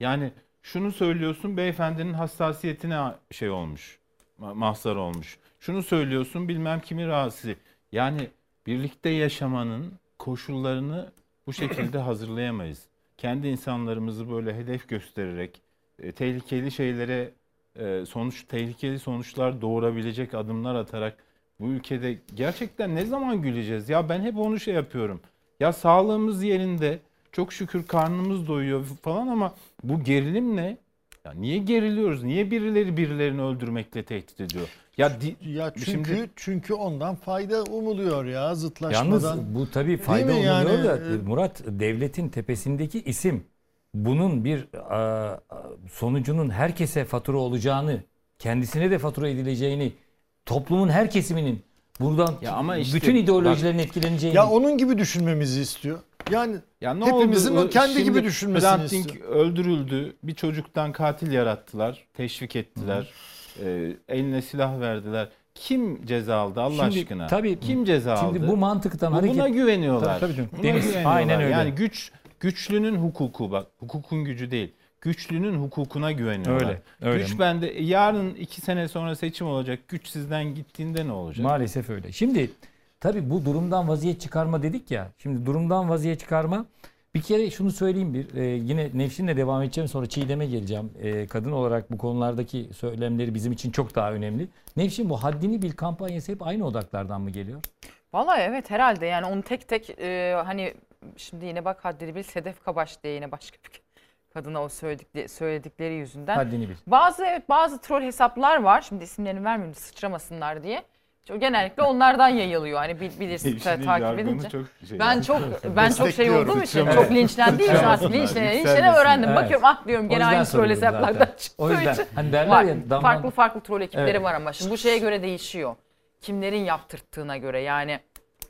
Yani şunu söylüyorsun beyefendinin hassasiyetine şey olmuş. ma- Mahzar olmuş. Şunu söylüyorsun bilmem kimi rahatsız. Yani birlikte yaşamanın koşullarını bu şekilde hazırlayamayız. Kendi insanlarımızı böyle hedef göstererek e, tehlikeli şeylere e, sonuç tehlikeli sonuçlar doğurabilecek adımlar atarak bu ülkede gerçekten ne zaman güleceğiz? Ya ben hep onu şey yapıyorum. Ya sağlığımız yerinde, çok şükür karnımız doyuyor falan ama bu gerilim ne? Ya niye geriliyoruz? Niye birileri birilerini öldürmekle tehdit ediyor? Ya di- Ya çünkü Şimdi- çünkü ondan fayda umuluyor ya zıtlaşmadan. Yalnız bu tabii fayda mi oluyor yani? da Ee, Murat devletin tepesindeki isim bunun bir a, sonucunun herkese fatura olacağını, kendisine de fatura edileceğini, toplumun her kesiminin buradan Ya ama işte bütün bak- ideolojilerin etkileneceğini. Ya onun gibi düşünmemizi istiyor. Yani Ya ne Hepimizin oldu? kendi Şimdi gibi düşünmesini Hrant Dink istiyor. öldürüldü. Bir çocuktan katil yarattılar. Teşvik ettiler. Ee, eline silah verdiler. Kim ceza aldı Allah Şimdi aşkına? tabii- Kim ceza Şimdi aldı? bu mantıktan Bu- hareket Buna güveniyorlar. Tabii, tabii canım. Buna Deniz, güveniyorlar. aynen öyle. Yani güç güçlünün hukuku bak. Hukukun gücü değil. Güçlünün hukukuna güveniyorlar. Öyle, öyle. Güç bende. Yarın iki sene sonra seçim olacak. Güç sizden gittiğinde ne olacak? Maalesef öyle. Şimdi tabii bu durumdan vaziyet çıkarma dedik ya. Şimdi durumdan vaziyet çıkarma bir kere şunu söyleyeyim bir e, yine Nevşin'le devam edeceğim sonra Çiğdem'e geleceğim. E, kadın olarak bu konulardaki söylemleri bizim için çok daha önemli. Nevşin bu haddini bil kampanyası hep aynı odaklardan mı geliyor? Vallahi evet herhalde yani onu tek tek e, hani şimdi yine bak haddini bil Sedef Kabaş diye yine başka bir kadına o söyledik, söyledikleri yüzünden. Haddini bil. Bazı evet bazı troll hesaplar var. Şimdi isimlerini vermeyeyim sıçramasınlar diye. Çok genellikle onlardan yayılıyor. Hani bil, bilirsin ta- takip edince. çok şey ben çok ben çok şey olduğum için çok linçlendiğim için Sıçramasınlar, linçlene linçlene öğrendim. Evet. Bakıyorum ah diyorum O gene aynı troll hesaplardan çıktığı O yüzden için. hani derler Var. ya damdan- Farklı farklı troll ekipleri Evet. var ama şimdi bu şeye göre değişiyor. Kimlerin yaptırttığına göre yani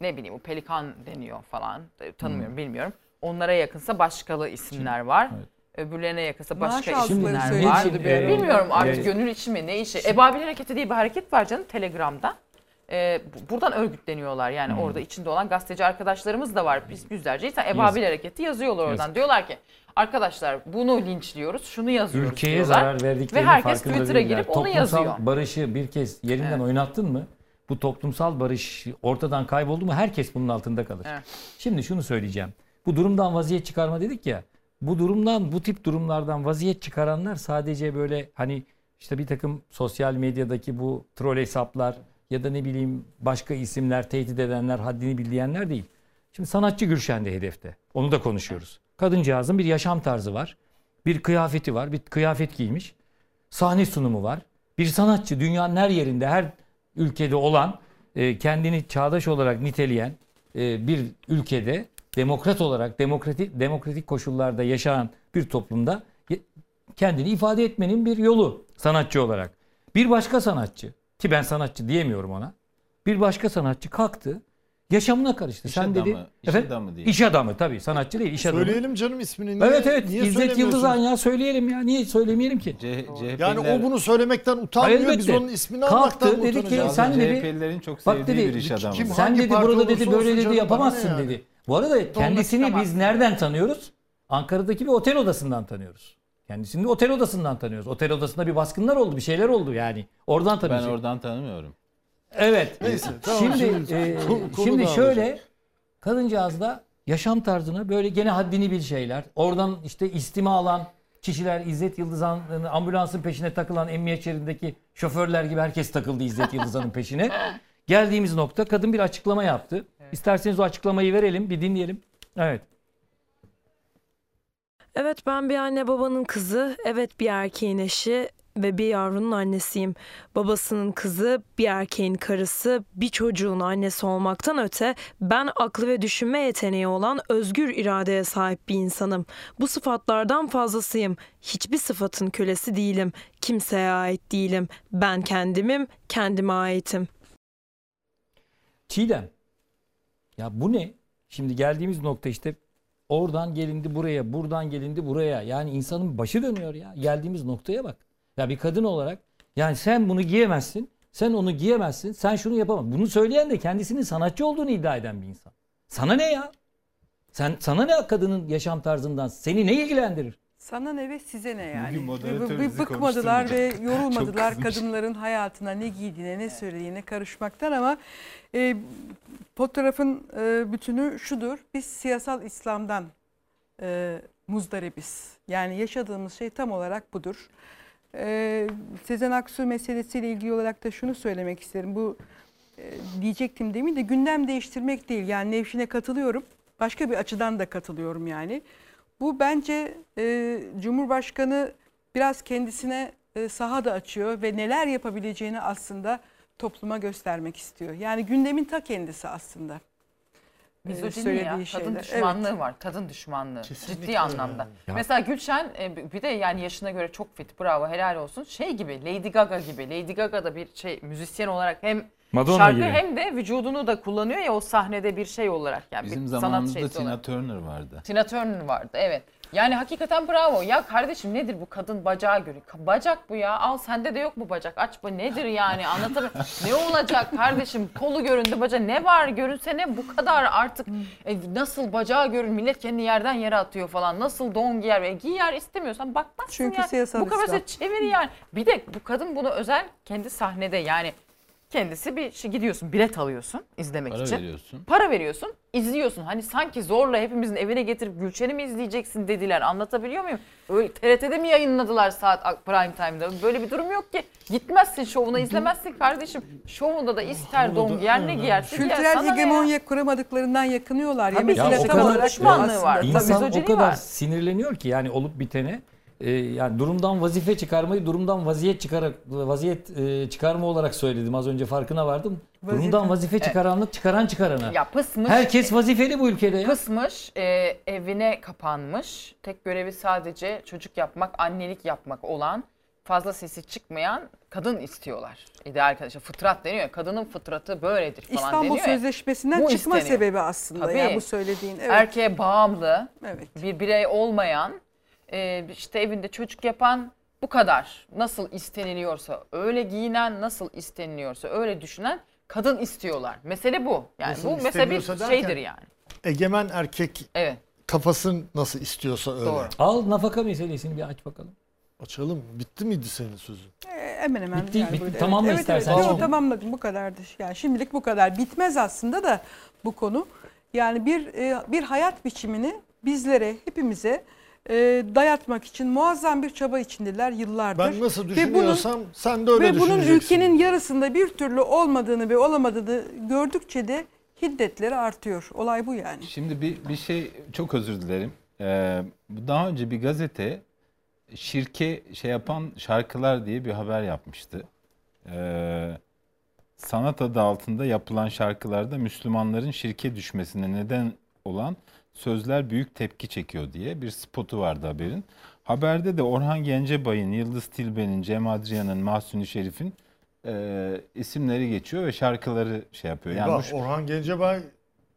ne bileyim bu pelikan deniyor falan E, tanımıyorum bilmiyorum. Onlara yakınsa başkalı isimler var. Hmm. Evet. Öbürlerine yakınsa Maaş başka isimler var. ara. Bilmiyorum artık Evet. gönül işi mi ne işi. Ebabil hareketi diye bir hareket var canım Telegram'da. Bu- buradan örgütleniyorlar yani Hmm. orada içinde olan gazeteci arkadaşlarımız da var. Biz yüzlerce insan Ebabil hareketi yazıyorlar oradan. Yazık. Diyorlar ki arkadaşlar bunu linçliyoruz şunu yazıyoruz Ülkeye diyorlar. zarar verdiklerinin Ve herkes Twitter'a girip onu Toplumsal yazıyor. barışı bir kez yerinden Evet. oynattın mı? Bu toplumsal barış ortadan kayboldu mu herkes bunun altında kalır. Evet. Şimdi şunu söyleyeceğim. Bu durumdan vaziyet çıkarma dedik ya. Bu durumdan bu tip durumlardan vaziyet çıkaranlar sadece böyle hani işte bir takım sosyal medyadaki bu troll hesaplar ya da ne bileyim başka isimler tehdit edenler haddini bildiyenler değil. Şimdi sanatçı Gülşen de hedefte. Onu da konuşuyoruz. Kadıncağızın bir yaşam tarzı var. Bir kıyafeti var. Bir kıyafet giymiş. Sahne sunumu var. Bir sanatçı dünyanın her yerinde, her ülkede olan, e, kendini çağdaş olarak niteleyen e, bir ülkede demokrat olarak demokratik demokratik koşullarda yaşayan bir toplumda kendini ifade etmenin bir yolu sanatçı olarak. Bir başka sanatçı ki ben sanatçı diyemiyorum ona. Bir başka sanatçı kalktı. Yaşamına karıştı. İş Sen adamı, dedi. iş Efendim? adamı diye. İş adamı tabii. Sanatçı değil, iş adamı. söyleyelim canım ismini. Niye, Evet evet. Niye İzzet? Yıldızan ya söyleyelim ya. Niye söylemeyelim ki? C- CHP'liler, Yani o bunu söylemekten utanmıyor. Biz Elbette. onun ismini Kalktı, almaktan dedi ki, utanacağız. sen dedi- CHP'lilerin çok Bak sevdiği dedi, bir iş adamı. kim- Sen dedi burada dedi böyle dedi canım, yapamazsın yani? dedi. Bu arada kendisini biz nereden tanıyoruz? Ankara'daki bir otel odasından tanıyoruz. Kendisini otel odasından tanıyoruz. Otel odasında bir baskınlar oldu, bir şeyler oldu yani. Oradan Ben tanıyoruz. oradan tanımıyorum. Evet. Neyse, tamam, şimdi şimdi e, şimdi şöyle kadıncağız da yaşam tarzına böyle gene haddini bil şeyler. Oradan işte istima alan kişiler İzzet Yıldızhan'ın ambulansın peşine takılan emniyet şeridindeki şoförler gibi herkes takıldı İzzet Yıldızhan'ın peşine. Geldiğimiz nokta kadın bir açıklama yaptı. İsterseniz o açıklamayı verelim bir dinleyelim. Evet. Evet ben bir anne babanın kızı, evet bir erkeğin eşi ve bir yavrunun annesiyim. Babasının kızı, bir erkeğin karısı, bir çocuğun annesi olmaktan öte ben aklı ve düşünme yeteneği olan özgür iradeye sahip bir insanım. Bu sıfatlardan fazlasıyım. Hiçbir sıfatın kölesi değilim. Kimseye ait değilim. Ben kendimim, kendime aitim. Çiğdem. Ya bu ne? Şimdi geldiğimiz nokta işte oradan gelindi buraya, buradan gelindi buraya. Yani insanın başı dönüyor ya. Geldiğimiz noktaya bak. Ya bir kadın olarak yani sen bunu giyemezsin, sen onu giyemezsin, sen şunu yapamazsın. Bunu söyleyen de kendisinin sanatçı olduğunu iddia eden bir insan. Sana ne ya? Sen sana ne kadının yaşam tarzından? Seni ne ilgilendirir? Sana ne ve size ne yani? Bugün bizi bıkmadılar ve yorulmadılar kadınların hayatına ne giydiğine, ne söylediğine karışmaktan ama e, fotoğrafın e, bütünü şudur. Biz siyasal İslam'dan e, muzdaribiz. Yani yaşadığımız şey tam olarak budur. E, Sezen Aksu meselesiyle ilgili olarak da şunu söylemek isterim. Bu e, diyecektim demin de gündem değiştirmek değil. Yani Nevşin'e katılıyorum. Başka bir açıdan da katılıyorum yani. Bu bence e, Cumhurbaşkanı biraz kendisine e, saha da açıyor ve neler yapabileceğini aslında topluma göstermek istiyor. Yani gündemin ta kendisi aslında. e, Mizojini söylediği ya, kadın şeyler. düşmanlığı Evet. var, kadın düşmanlığı Kesinlikle ciddi anlamda. yani. Ya- Mesela Gülşen e, bir de yani yaşına göre çok fit, bravo, helal olsun. Şey gibi, Lady Gaga gibi. Lady Gaga da bir şey müzisyen olarak hem Madonna şarkı gibi. hem de vücudunu da kullanıyor ya o sahnede bir şey olarak yani Bizim bir sanat zamanımızda Tina olarak. Turner vardı. Tina Turner vardı evet. Yani hakikaten bravo. Ya kardeşim nedir bu kadın bacağı. Ka- Bacak bu ya. Al sende de yok bu bacak. Aç bu nedir yani anlatamıyorum. ne olacak kardeşim? Kolu göründü bacağı. Ne var görünse ne bu kadar artık. E, nasıl bacağı görün millet kendi yerden yere atıyor falan. Nasıl don giyer? E, giyer istemiyorsan bakmazsın Çünkü ya. siyasal Bu İslam. çevir yani. Bir de bu kadın bunu özel kendi sahnede yani kendisi bir şey gidiyorsun bilet alıyorsun izlemek Para için. veriyorsun. Para veriyorsun, izliyorsun. Hani sanki zorla hepimizin evine getirip Gülşen'i mi izleyeceksin dediler. Anlatabiliyor muyum? Öyle TRT'de mi yayınladılar saat prime time'da? Böyle bir durum yok ki. Gitmezsin şovuna izlemezsin kardeşim. Şovunda da ister don giyer ne giyerse giyer. Kültürel ya? hegemonya kuramadıklarından yakınıyorlar. ya. Tabii, Mesela ya o tam kadar- olarak düşmanlığı var. Tabii. İnsan o mizojini kadar var. sinirleniyor ki yani olup bitene e, yani durumdan vazife çıkarmayı durumdan vaziyet çıkarak vaziyet e, çıkarma olarak söyledim az önce farkına vardım. Vazife. Durumdan vazife çıkaranlık çıkaran çıkarana. Ya pısmış. Herkes vazifeli bu ülkede ya. Kısmış, e, evine kapanmış. Tek görevi sadece çocuk yapmak, annelik yapmak olan, fazla sesi çıkmayan kadın istiyorlar. İdeal arkadaşlar fıtrat deniyor. ya, Kadının fıtratı böyledir falan İstanbul deniyor. ya. Sözleşmesi'nden Bu çıkma isteniyor. sebebi aslında. Tabii. Yani bu söylediğin. Evet. Erkeğe bağımlı, evet. bir birey olmayan, e, işte evinde çocuk yapan bu kadar. Nasıl isteniliyorsa, öyle giyinen, nasıl isteniliyorsa, öyle düşünen kadın istiyorlar. Mesele bu. Yani Nasıl bu mesele bir derken- şeydir yani. Egemen erkek Evet. kafasın nasıl istiyorsa öyle. Doğru. Al nafaka meselesini bir aç bakalım. Açalım. Bitti miydi senin sözün? Ee, hemen hemen. Bitti, yani bitti. böyle. Tamamla evet, istersen. Evet, Tamam. Tamamladım bu kadardı. Yani şimdilik bu kadar. Bitmez aslında da bu konu. Yani bir e, bir hayat biçimini bizlere, hepimize e, dayatmak için muazzam bir çaba içindeler yıllardır. Ben nasıl Ve bunun- düşünüyorsam sen de öyle Ve bunun ülkenin yarısında bir türlü olmadığını ve olamadığını gördükçe de hiddetleri artıyor. Olay bu yani. Şimdi bir, bir şey çok özür dilerim. Ee, daha önce bir gazete şirke şey yapan şarkılar diye bir haber yapmıştı. Ee, sanat adı altında yapılan şarkılarda Müslümanların şirke düşmesine neden olan sözler büyük tepki çekiyor diye bir spotu vardı haberin. Haberde de Orhan Gencebay'ın, Yıldız Tilbe'nin, Cem Adrian'ın, Mahsuni Şerif'in e, isimleri geçiyor ve şarkıları şey yapıyor. Yani Bak, bu, Orhan Gencebay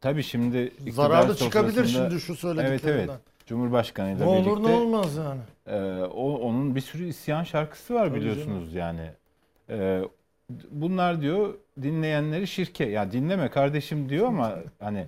Tabii şimdi zararlı çıkabilir şimdi şu Evet söylediklerinden. evet. Cumhurbaşkanıyla Ne birlikte. olur ne olmaz yani. e, o onun bir sürü isyan şarkısı var Tabii biliyorsunuz yani. E, bunlar diyor dinleyenleri şirke. Ya dinleme kardeşim diyor ama hani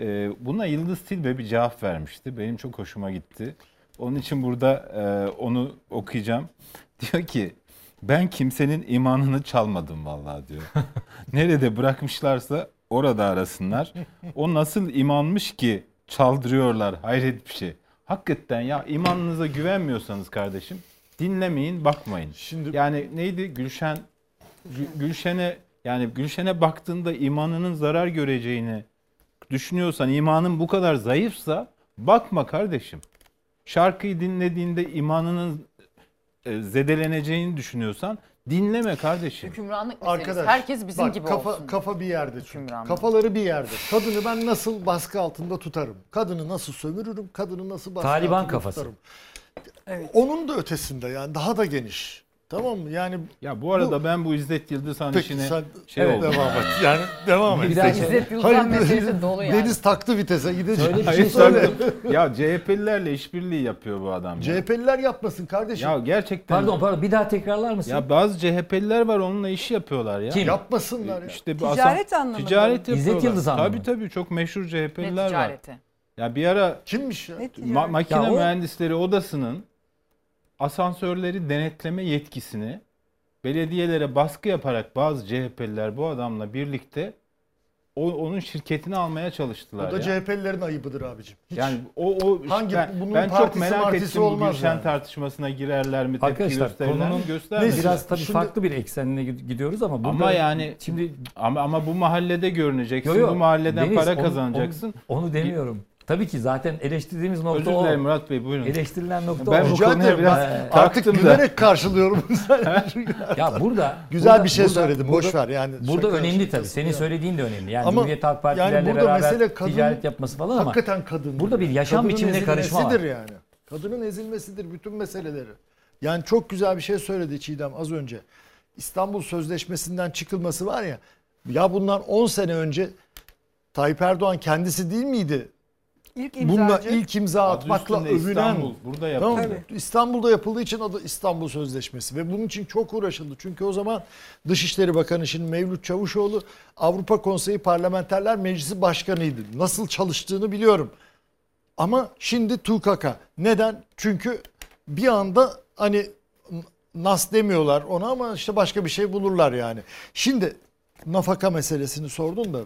e, buna Yıldız Tilbe bir cevap vermişti. Benim çok hoşuma gitti. Onun için burada e, onu okuyacağım. Diyor ki ben kimsenin imanını çalmadım vallahi diyor. Nerede bırakmışlarsa orada arasınlar. O nasıl imanmış ki çaldırıyorlar hayret bir şey. Hakikaten ya imanınıza güvenmiyorsanız kardeşim dinlemeyin bakmayın. Şimdi Yani neydi Gülşen Gü- Gülşen'e yani Gülşen'e baktığında imanının zarar göreceğini düşünüyorsan imanın bu kadar zayıfsa bakma kardeşim. şarkıyı dinlediğinde imanının e, zedeleneceğini düşünüyorsan dinleme kardeşim. Hükümranlık meselesi. Arkadaş Herkes bizim bak, gibi kafa, olsun. Kafa bir yerde çünkü. Kafaları bir yerde. Kadını ben nasıl baskı altında tutarım? Kadını nasıl sömürürüm? Kadını nasıl baskı Taliban altında kafası. tutarım? Evet. Onun da ötesinde yani daha da geniş. Tamam mı? Yani Ya bu arada ben bu İzzet Yıldızhan Peki işine sen şey evet, oldu. devam et. Yani devam et. Bir daha İzzet Yıldızhan meselesi dolu yani. Deniz taktı vitese gidecek. Söyle bir şey söyle. ya CHP'lilerle işbirliği yapıyor bu adam. ya. CHP'liler yapmasın kardeşim. Ya gerçekten. Pardon pardon bir daha tekrarlar mısın? Ya bazı CHP'liler var onunla iş yapıyorlar ya. Kim? Yapmasınlar ya. İşte bu Ticaret Hasan- anlamında Ticaret mı? İzzet yapıyorlar. Yıldızhan Tabii mı? tabii çok meşhur Ne CHP'liler var. ticareti? Ya bir ara Kimmiş ya? Ne ma- makine Ya o- mühendisleri odasının asansörleri denetleme yetkisini belediyelere baskı yaparak bazı CHP'liler bu adamla birlikte o, onun şirketini almaya çalıştılar Bu da ya. CHP'lilerin ayıbıdır abicim. Hiç. Yani o, o Hangi- ben, bunun ben çok partisi merak martisi ettim bu Gülşen yani. tartışmasına girerler mi tepki Arkadaşlar gösterirler mi konunun göstermezler. biraz tabii Şimdi- farklı bir eksenine gidiyoruz ama burada Ama yani şimdi ama ama bu mahallede görüneceksin. Yo, yo, Bu mahalleden Deniz, para onu- kazanacaksın. Onu, onu demiyorum. Tabii ki zaten eleştirdiğimiz nokta Özür o. dilerim Murat Bey buyurun. Eleştirilen nokta Ben o. bu Rica konuya biraz Ben Ee, artık taktım da. gülerek karşılıyorum. Ya burada Güzel burada- bir şey burada- söyledim. Boş burada- ver yani. Burada önemli tabii. Senin ya. söylediğin de önemli. Yani Ama Cumhuriyet Halk Partilerle yani burada beraber mesele kadın- ticaret yapması falan ama Hakikaten kadın. burada bir yaşam biçimine karışma var. ezilmesidir yani. Kadının ezilmesidir bütün meseleleri. Yani çok güzel bir şey söyledi Çiğdem az önce. İstanbul Sözleşmesi'nden çıkılması var ya. Ya bundan 10 sene önce Tayyip Erdoğan kendisi değil miydi? İlk Bununla imzacı. ilk imza Adı atmakla övünen. İstanbul burada Tamam yapıldı. mı? İstanbul'da yapıldığı için adı İstanbul Sözleşmesi ve bunun için çok uğraşıldı. Çünkü o zaman Dışişleri Bakanı şimdi Mevlüt Çavuşoğlu Avrupa Konseyi Parlamenterler Meclisi Başkanıydı. Nasıl çalıştığını biliyorum. Ama şimdi TUKK. Neden? Çünkü bir anda hani nas demiyorlar ona ama işte başka bir şey bulurlar yani. Şimdi nafaka meselesini sordun da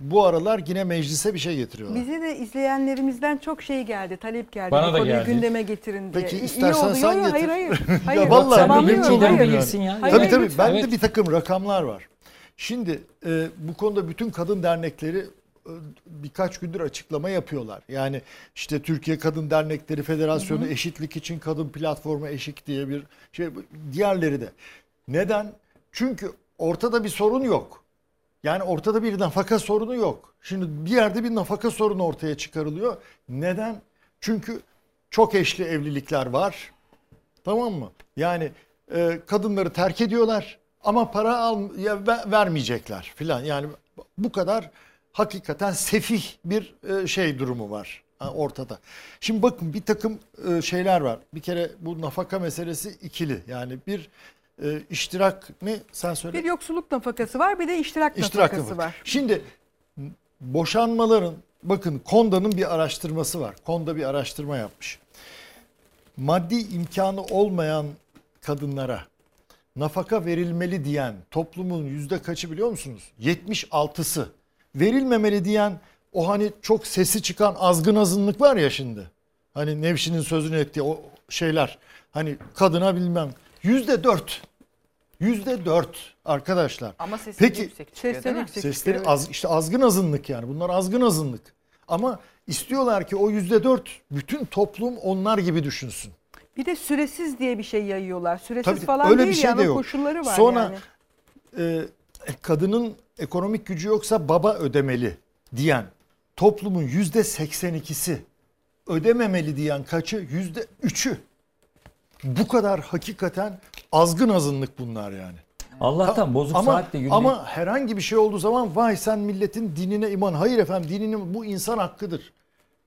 bu aralar yine meclise bir şey getiriyorlar. Bize de izleyenlerimizden çok şey geldi, talep geldi. Bana da konuyu geldi. gündeme getirin diye. Peki, İyi- istersen oldu. sen Yo, getir. Hayır hayır. Ya hayır. vallahi Sen Tamamlıyorum, bir Çiğdem hayır. bilirsin ya. Hayır, tabii hayır, tabii. lütfen. Bende Evet. bir takım rakamlar var. Şimdi e, bu konuda bütün kadın dernekleri e, birkaç gündür açıklama yapıyorlar. Yani işte Türkiye Kadın Dernekleri Federasyonu Eşitlik için Kadın Platformu Eşik diye bir şey. Diğerleri de. Neden? Çünkü ortada bir sorun yok. Yani ortada bir nafaka sorunu yok. Şimdi bir yerde bir nafaka sorunu ortaya çıkarılıyor. Neden? Çünkü çok eşli evlilikler var. Tamam mı? Yani e, kadınları terk ediyorlar ama para al ya, ve- vermeyecekler filan. Yani bu kadar hakikaten sefih bir e, şey durumu var ortada. Şimdi bakın bir takım e, şeyler var. Bir kere bu nafaka meselesi ikili. Yani bir e, iştirak ne sen söyle. Bir yoksulluk nafakası var, bir de iştirak, İştirak nafakası nafaka. var. Şimdi boşanmaların bakın Konda'nın bir araştırması var. Konda bir araştırma yapmış. Maddi imkanı olmayan kadınlara nafaka verilmeli diyen toplumun yüzde kaçı biliyor musunuz? 76'sı. Verilmemeli diyen o hani çok sesi çıkan azgın azınlık var ya şimdi. Hani Nevşin'in sözünü ettiği o şeyler. Hani kadına bilmem. Yüzde dört. Yüzde dört arkadaşlar. Ama sesi Peki, yüksek çıkıyor Sesleri değil mi? yüksek. Sesleri az, işte azgın azınlık yani. Bunlar azgın azınlık. Ama istiyorlar ki o yüzde dört bütün toplum onlar gibi düşünsün. Bir de süresiz diye bir şey yayıyorlar. Süresiz Tabii, falan öyle bir değil şey yani de yok. koşulları var Sonra yani. e, kadının ekonomik gücü yoksa baba ödemeli diyen toplumun yüzde 82'si ödememeli diyen kaçı? Yüzde 3'ü. Bu kadar hakikaten azgın azınlık bunlar yani. Allah'tan bozuk ama, saatle günlük. Ama herhangi bir şey olduğu zaman vay sen milletin dinine iman. Hayır efendim dininin bu insan hakkıdır.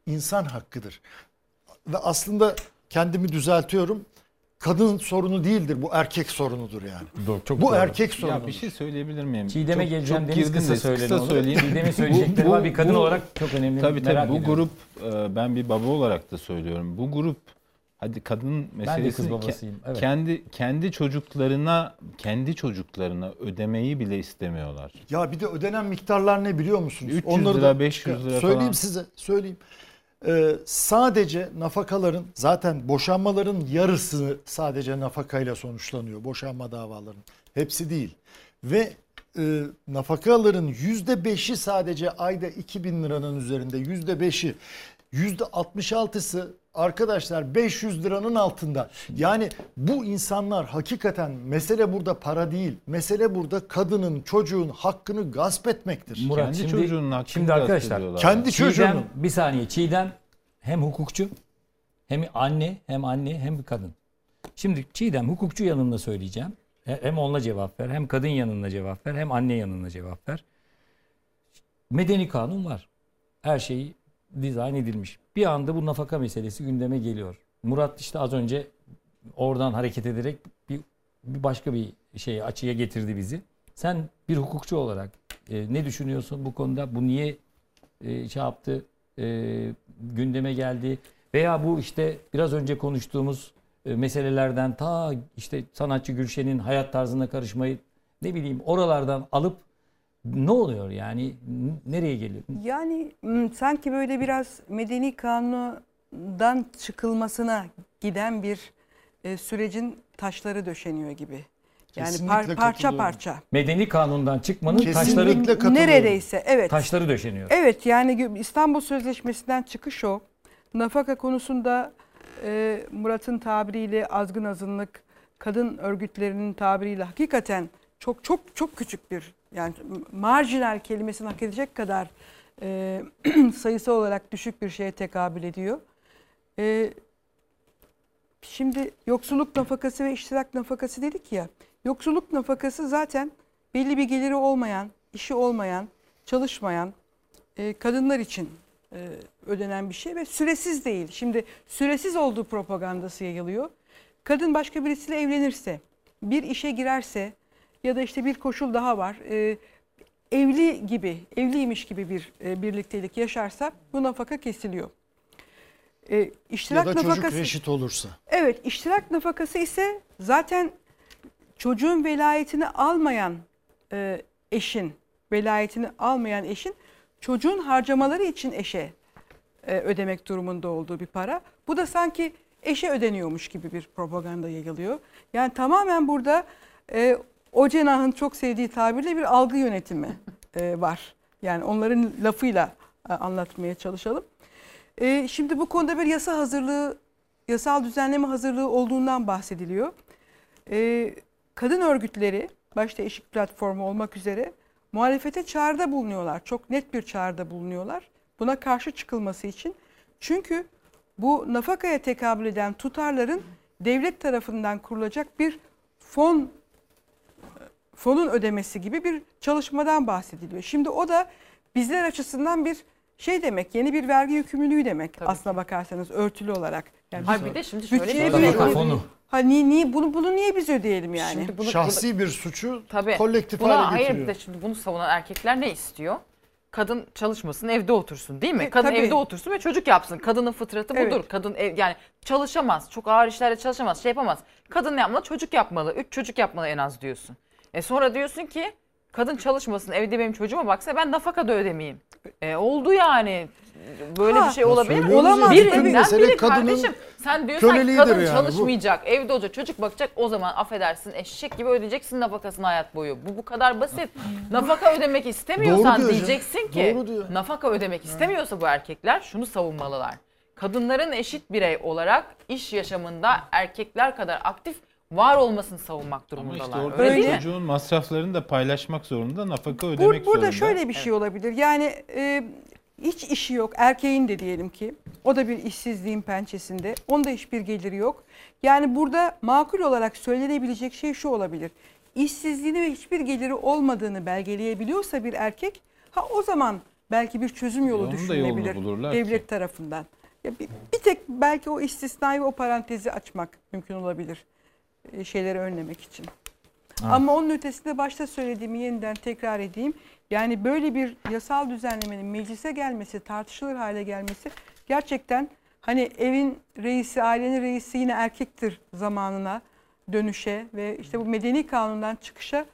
İnsan hakkıdır. Ve aslında kendimi düzeltiyorum. Kadın sorunu değildir bu erkek sorunudur yani. Doğru, çok bu doğru. erkek sorunu. Ya bir şey söyleyebilir miyim? Çiğdem'e Çok- geleceğim. çok Deniz kısa kısa söyleyeyim. Çiğdem'in söyleyecekleri var. Bir kadın bu- olarak çok önemli. Tabii tabii bu ediyorum. grup e, ben bir baba olarak da söylüyorum. Bu grup hadi kadın Ben de kız. Evet. kendi kendi çocuklarına kendi çocuklarına ödemeyi bile istemiyorlar. Ya bir de ödenen miktarlar ne biliyor musunuz? 300 lira, 500 lira Söyleyeyim falan. size, söyleyeyim. Ee, sadece nafakaların zaten boşanmaların yarısı sadece nafakayla sonuçlanıyor. Boşanma davalarının. Hepsi değil. Ve e, nafakaların yüzde beşi sadece ayda 2000 liranın üzerinde yüzde beşi yüzde 66'sı arkadaşlar 500 liranın altında. Yani bu insanlar hakikaten mesele burada para değil. Mesele burada kadının, çocuğun hakkını gasp etmektir. Murat Kendi şimdi, çocuğunun hakkını şimdi gasp arkadaşlar ediyorlar. Kendi Çiğdem, çocuğunun. bir saniye Çiğdem hem hukukçu hem anne hem anne hem bir kadın. Şimdi Çiğdem hukukçu yanında söyleyeceğim. He- Hem onunla cevap ver hem kadın yanında cevap ver hem anne yanında cevap ver. Medeni kanun var. Her şey dizayn edilmiş. Bir anda bu nafaka meselesi gündeme geliyor. Murat işte az önce oradan hareket ederek bir, bir başka bir şey açıya getirdi bizi. Sen bir hukukçu olarak e, ne düşünüyorsun bu konuda? Bu niye e, şey yaptı, e, gündeme geldi? Veya bu işte biraz önce konuştuğumuz e, meselelerden ta işte sanatçı Gülşen'in hayat tarzına karışmayı ne bileyim oralardan alıp ne oluyor yani nereye geliyor? Yani m, sanki böyle biraz medeni kanundan çıkılmasına giden bir e, sürecin taşları döşeniyor gibi. Yani Kesinlikle par- parça parça. Medeni kanundan çıkmanın Kesinlikle taşları. Neredeyse evet. taşları döşeniyor. Evet yani İstanbul Sözleşmesi'nden çıkış o. Nafaka konusunda e, Murat'ın tabiriyle azgın azınlık, kadın örgütlerinin tabiriyle hakikaten çok çok çok küçük bir yani marjinal kelimesini hak edecek kadar e, sayısı olarak düşük bir şeye tekabül ediyor. E, şimdi yoksulluk nafakası ve iştirak nafakası dedik ya. Yoksulluk nafakası zaten belli bir geliri olmayan, işi olmayan, çalışmayan e, kadınlar için e, ödenen bir şey ve süresiz değil. Şimdi süresiz olduğu propagandası yayılıyor. Kadın başka birisiyle evlenirse, bir işe girerse ya da işte bir koşul daha var. e, evli gibi, evliymiş gibi bir e, birliktelik yaşarsa bu nafaka kesiliyor. E, Ya iştirak da çocuk nafakası reşit olursa. Evet, iştirak nafakası ise zaten çocuğun velayetini almayan e, eşin, velayetini almayan eşin çocuğun harcamaları için eşe e, ödemek durumunda olduğu bir para. Bu da sanki eşe ödeniyormuş gibi bir propaganda yayılıyor. Yani tamamen burada e, o cenahın çok sevdiği tabirle bir algı yönetimi e, var. Yani onların lafıyla e, anlatmaya çalışalım. E, şimdi bu konuda bir yasa hazırlığı, yasal düzenleme hazırlığı olduğundan bahsediliyor. E, kadın örgütleri, başta Eşik Platformu olmak üzere muhalefete çağrıda bulunuyorlar. Çok net bir çağrıda bulunuyorlar. Buna karşı çıkılması için. Çünkü bu nafakaya tekabül eden tutarların devlet tarafından kurulacak bir fon fonun ödemesi gibi bir çalışmadan bahsediliyor. Şimdi o da bizler açısından bir şey demek, yeni bir vergi yükümlülüğü demek Tabii aslına bakarsanız örtülü olarak. Yani Hayır bir de şimdi şöyle bir şey fonu. Ha niye, bunu bunu niye biz ödeyelim yani? Şimdi bunu- Şahsi bir suçu Tabii. kolektif Buna, hale hayır getiriyor. bir de şimdi bunu savunan erkekler ne istiyor? Kadın çalışmasın, evde otursun değil mi? E, Kadın tabii. evde otursun ve çocuk yapsın. Kadının fıtratı budur. Evet. Kadın ev, yani çalışamaz, çok ağır işlerde çalışamaz, şey yapamaz. Kadın ne yapmalı? Çocuk yapmalı. Üç çocuk yapmalı en az diyorsun. E sonra diyorsun ki kadın çalışmasın, evde benim çocuğuma baksa ben nafaka da ödemeyeyim. E oldu yani. Böyle Ha, bir şey olabilir mi? Olamaz. Birinden mesele biri kardeşim. Sen diyorsan ki kadın yani bu. çalışmayacak, evde olacak, çocuk bakacak o zaman affedersin eşek gibi ödeyeceksin nafakasını hayat boyu. Bu bu kadar basit. Nafaka ödemek istemiyorsan diyeceksin ki Doğru diyor. nafaka ödemek istemiyorsa bu erkekler şunu savunmalılar. Kadınların eşit birey olarak iş yaşamında erkekler kadar aktif var olmasını savunmak Ama durumundalar. işte orada Öyle değil mi? çocuğun masraflarını da paylaşmak zorunda, nafaka Bur- ödemek burada zorunda. şöyle bir şey olabilir. Yani e, hiç işi yok. Erkeğin de diyelim ki. O da bir işsizliğin pençesinde. Onda hiçbir geliri yok. Yani burada makul olarak söylenebilecek şey şu olabilir. İşsizliğini ve hiçbir geliri olmadığını belgeleyebiliyorsa bir erkek ha o zaman belki bir çözüm yolu Onun düşünülebilir devlet ki. tarafından. Ya bir, bir tek belki o istisnayı ve o parantezi açmak mümkün olabilir. E, şeyleri önlemek için. Ama onun ötesinde başta söylediğimi yeniden tekrar edeyim. Yani böyle bir yasal düzenlemenin meclise gelmesi, tartışılır hale gelmesi gerçekten hani evin reisi, ailenin reisi yine erkektir zamanına dönüşe ve işte bu medeni kanundan çıkışa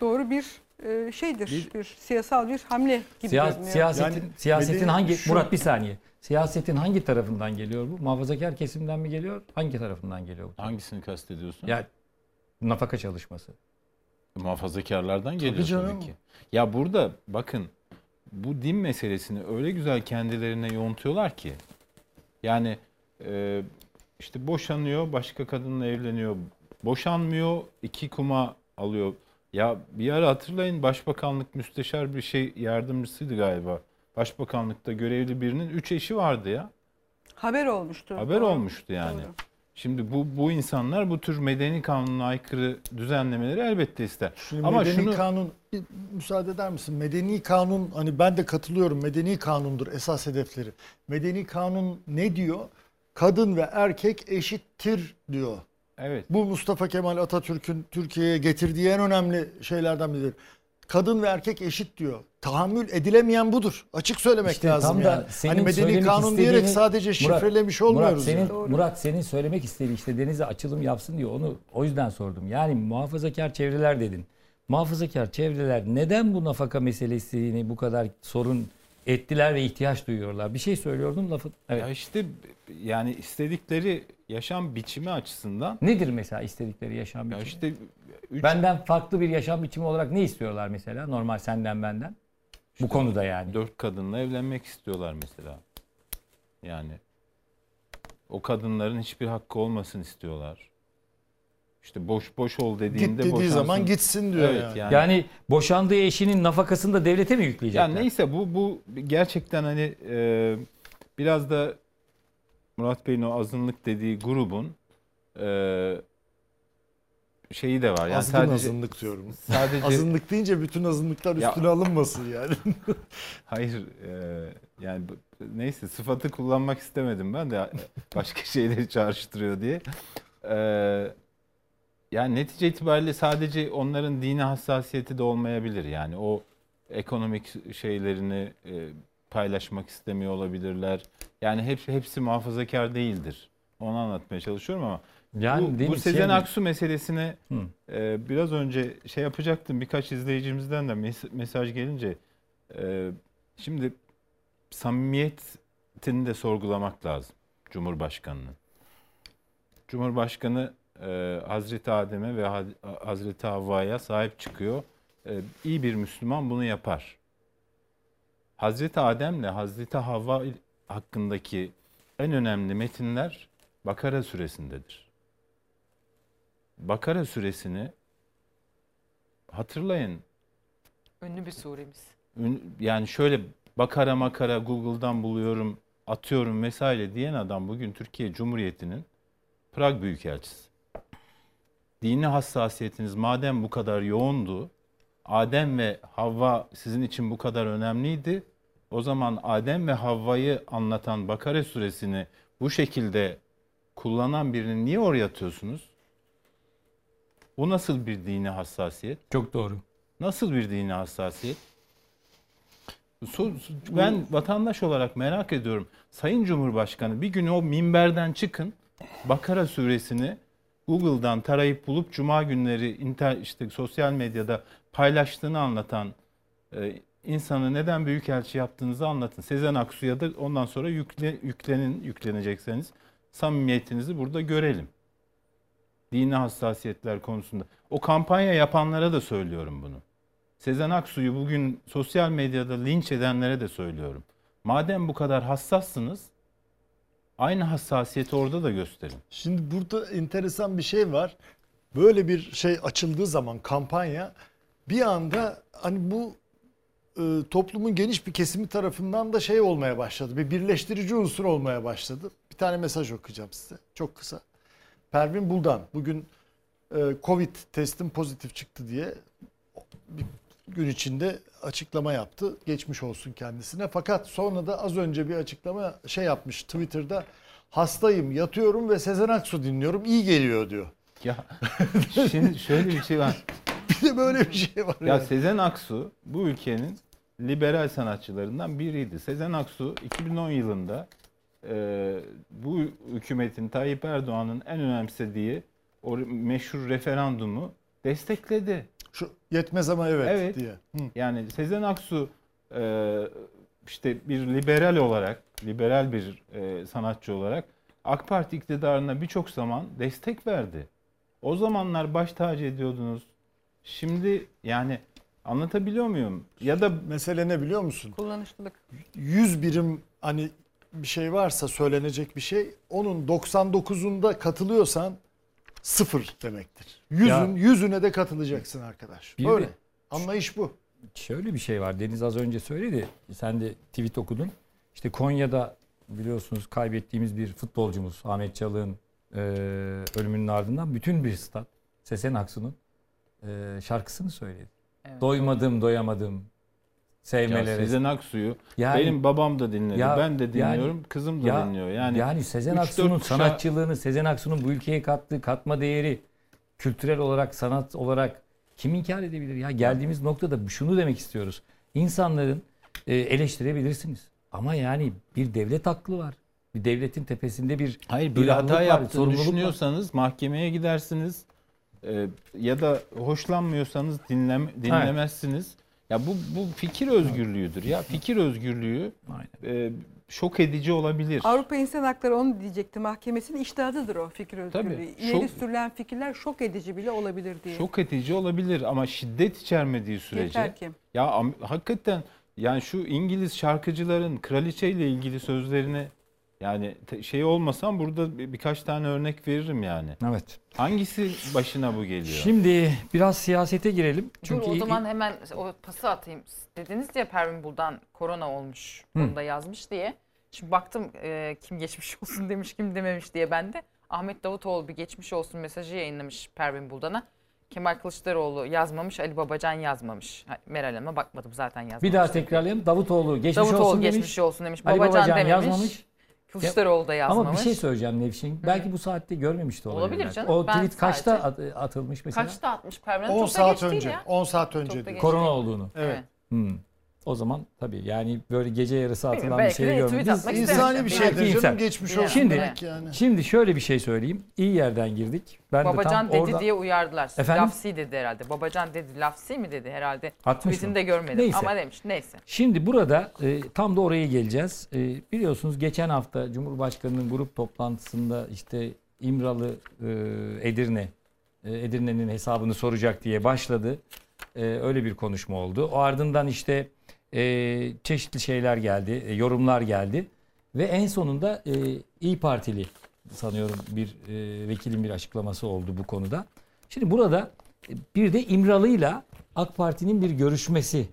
doğru bir e, şeydir. Bir, siyasal bir hamle gibi Siya- görünüyor. siyasetin Yani siyasetin hangi şu- Murat bir saniye. Siyasetin hangi tarafından geliyor bu? Muhafazakar kesimden mi geliyor? Hangi tarafından geliyor bu? Hangisini kastediyorsun? Ya nafaka çalışması. Muhafazakarlardan geliyor tabii, canım. ki. Ya burada bakın bu din meselesini öyle güzel kendilerine yontuyorlar ki. Yani e, işte boşanıyor, başka kadınla evleniyor. Boşanmıyor, iki kuma alıyor. Ya bir ara hatırlayın Başbakanlık müsteşar bir şey yardımcısıydı galiba. Başbakanlıkta görevli birinin üç eşi vardı ya. Haber olmuştu. Haber Doğru. olmuştu yani. Doğru. Şimdi bu bu insanlar bu tür medeni kanuna aykırı düzenlemeleri elbette ister. Şimdi Ama medeni şunu kanun bir müsaade eder misin? Medeni kanun hani ben de katılıyorum. Medeni kanundur esas hedefleri. Medeni kanun ne diyor? Kadın ve erkek eşittir diyor. evet Bu Mustafa Kemal Atatürk'ün Türkiye'ye getirdiği en önemli şeylerden biridir. Kadın ve erkek eşit diyor. Tahammül edilemeyen budur. Açık söylemek İşte lazım tam da yani. senin Hani medeni söylemek kanun diyerek sadece Murat- şifrelemiş olmuyoruz. Murat senin, yani. Murat senin söylemek istediği işte denize açılım yapsın diyor. Onu o yüzden sordum. Yani muhafazakar çevreler dedin. Muhafazakar çevreler neden bu nafaka meselesini bu kadar sorun ettiler ve ihtiyaç duyuyorlar? Bir şey söylüyordum lafı. Evet. ya işte yani istedikleri yaşam biçimi açısından Nedir mesela istedikleri yaşam ya biçimi? işte üç, Benden farklı bir yaşam biçimi olarak ne istiyorlar mesela? Normal senden benden. Bu konuda yani. dört kadınla evlenmek istiyorlar mesela. Yani o kadınların hiçbir hakkı olmasın istiyorlar. İşte boş boş ol dediğinde Git dediği boşansın. zaman gitsin diyor Evet yani. yani. Yani boşandığı eşinin nafakasını da devlete mi yükleyecekler? Ya neyse bu bu gerçekten hani e, biraz da Murat Bey'in o azınlık dediği grubun e, şeyi de var. Yani Azgın sadece azınlık diyorum. sadece Azınlık deyince bütün azınlıklar Ya- üstüne alınmasın yani. hayır e, yani neyse sıfatı kullanmak istemedim ben de başka şeyleri çağrıştırıyor diye. E, yani netice itibariyle sadece onların dini hassasiyeti de olmayabilir. Yani o ekonomik şeylerini e, paylaşmak istemiyor olabilirler. Yani hepsi hepsi muhafazakar değildir. Onu anlatmaya çalışıyorum ama Yani bu, bu? Sezen Şey? Aksu meselesine Hı. e, biraz önce şey yapacaktım birkaç izleyicimizden de mes- mesaj gelince e, şimdi samimiyetini de sorgulamak lazım Cumhurbaşkanı'nın. Cumhurbaşkanı e, Hazreti Adem'e ve Ha- Hazreti Havva'ya sahip çıkıyor. E, iyi bir Müslüman bunu yapar. Hazreti Adem'le Hazreti Havva hakkındaki en önemli metinler Bakara suresindedir. Bakara suresini hatırlayın. Ünlü bir suremiz. Yani şöyle Bakara makara Google'dan buluyorum, atıyorum vesaire diyen adam bugün Türkiye Cumhuriyeti'nin Prag Büyükelçisi. Dini hassasiyetiniz madem bu kadar yoğundu, Adem ve Havva sizin için bu kadar önemliydi. O zaman Adem ve Havva'yı anlatan Bakara suresini bu şekilde kullanan birini niye oraya atıyorsunuz? Bu nasıl bir dini hassasiyet? Çok doğru. Nasıl bir dini hassasiyet? Ben vatandaş olarak merak ediyorum. Sayın Cumhurbaşkanı bir gün o minberden çıkın. Bakara suresini Google'dan tarayıp bulup cuma günleri inter işte sosyal medyada paylaştığını anlatan e, insanı neden büyükelçi yaptığınızı anlatın. Sezen Aksu'ya da ondan sonra yükle, yüklenin yüklenecekseniz samimiyetinizi burada görelim. Dini hassasiyetler konusunda. O kampanya yapanlara da söylüyorum bunu. Sezen Aksu'yu bugün sosyal medyada linç edenlere de söylüyorum. Madem bu kadar hassassınız, aynı hassasiyeti orada da gösterin. Şimdi burada enteresan bir şey var. Böyle bir şey açıldığı zaman kampanya bir anda hani bu e, toplumun geniş bir kesimi tarafından da şey olmaya başladı. Bir birleştirici unsur olmaya başladı. Bir tane mesaj okuyacağım size. Çok kısa. Pervin Buldan bugün e, Covid testim pozitif çıktı diye bir gün içinde açıklama yaptı. Geçmiş olsun kendisine. Fakat sonra da az önce bir açıklama şey yapmış Twitter'da. Hastayım, yatıyorum ve Sezen Aksu dinliyorum. iyi geliyor diyor. Ya şimdi şöyle bir şey var. Bir de böyle bir şey var. Ya yani. Sezen Aksu bu ülkenin liberal sanatçılarından biriydi. Sezen Aksu 2010 yılında e, bu hükümetin Tayyip Erdoğan'ın en önemsediği o meşhur referandumu destekledi. Şu yetmez ama evet, Evet. diye. Hı. Yani Sezen Aksu e, işte bir liberal olarak, liberal bir e, sanatçı olarak AK Parti iktidarına birçok zaman destek verdi. O zamanlar baş tacı ediyordunuz. Şimdi yani anlatabiliyor muyum? Ya da Mesele ne biliyor musun? Kullanışlılık. 100 birim hani bir şey varsa söylenecek bir şey onun 99'unda katılıyorsan sıfır demektir. Yüzün Ya- yüzüne de katılacaksın arkadaş. Bir Böyle. de- Anlayış bu. Şöyle bir şey var. Deniz az önce söyledi. Sen de tweet okudun. İşte Konya'da biliyorsunuz kaybettiğimiz bir futbolcumuz Ahmet Çalık'ın e, ölümünün ardından bütün bir stat Sezen Aksu'nun e, şarkısını söyledi. Evet. Doymadım, doyamadım. Ya Sevmelere. Sezen Aksu'yu Yani- benim babam da dinledi. Ya- ben de dinliyorum. yani- kızım da ya- dinliyor. Yani, Yani Sezen Aksu'nun kuşağı- sanatçılığını, Sezen Aksu'nun bu ülkeye kattığı katma değeri kültürel olarak, sanat olarak kim inkar edebilir? Ya geldiğimiz noktada şunu demek istiyoruz. İnsanların e, eleştirebilirsiniz. Ama yani bir devlet aklı var. Bir devletin tepesinde bir Hayır bir hata var, yaptığını sorumluluk var. düşünüyorsanız mahkemeye gidersiniz. Ee, ya da hoşlanmıyorsanız dinlem, dinlemezsiniz. Ya bu bu fikir özgürlüğüdür ya. Fikir özgürlüğü Aynen. e, şok edici olabilir. Avrupa İnsan Hakları onu diyecekti. Mahkemesinin iştihadıdır o fikir özgürlüğü. Tabii, İleri şok- sürülen fikirler şok edici bile olabilir diye. Şok edici olabilir ama şiddet içermediği sürece. Yeter ki. Ya hakikaten yani şu İngiliz şarkıcıların kraliçeyle ilgili sözlerini yani şey olmasam burada bir- birkaç tane örnek veririm yani. Evet. Hangisi başına bu geliyor? Şimdi biraz siyasete girelim. Çünkü Dur o zaman hemen o pası atayım. Dediniz ya Pervin Buldan korona olmuş. Hı. Onu da yazmış diye. Şimdi baktım e, kim geçmiş olsun demiş kim dememiş diye ben de. Ahmet Davutoğlu bir geçmiş olsun mesajı yayınlamış Pervin Buldan'a. Kemal Kılıçdaroğlu yazmamış, Ali Babacan yazmamış. Meral Hanım'a bakmadım zaten yazmamış. bir daha tekrarlayalım. Davutoğlu geçmiş Davutoğlu olsun geçmiş demiş. olsun demiş. Ali Babacan, Babacan dememiş. yazmamış. Kılıçdaroğlu da yazmamış. Ama bir şey söyleyeceğim Nevşin. Belki bu saatte görmemiş de olabilir. Olabilir canım. O Ben tweet kaçta sadece- at- atılmış mesela? Kaçta atmış Hanım? 10 Çok da saat değil önce. ya. 10 saat önce Korona olduğunu. Evet. Hmm. O zaman tabii yani böyle gece yarısı atılan bir şey de atmak Biz- İnsani bir şeydir canım geçmiş olsun Şimdi- demek yani. Şimdi şöyle bir şey söyleyeyim. İyi yerden girdik. Ben de Babacan tam dedi orada... diye uyardılar. Efendim? Lafsi dedi herhalde. Babacan dedi. Lafsi mi dedi herhalde. Atmış mı? de görmedim Neyse. ama demiş. Neyse. Şimdi burada e, tam da oraya geleceğiz. E, biliyorsunuz geçen hafta Cumhurbaşkanı'nın grup toplantısında işte İmralı e, Edirne, e, Edirne'nin hesabını soracak diye başladı. E, öyle bir konuşma oldu. O ardından işte e, çeşitli şeyler geldi, e, yorumlar geldi. Ve en sonunda e, İyi Partili sanıyorum bir e, vekilin bir açıklaması oldu bu konuda. Şimdi burada e, bir de İmralı'yla AK Parti'nin bir görüşmesi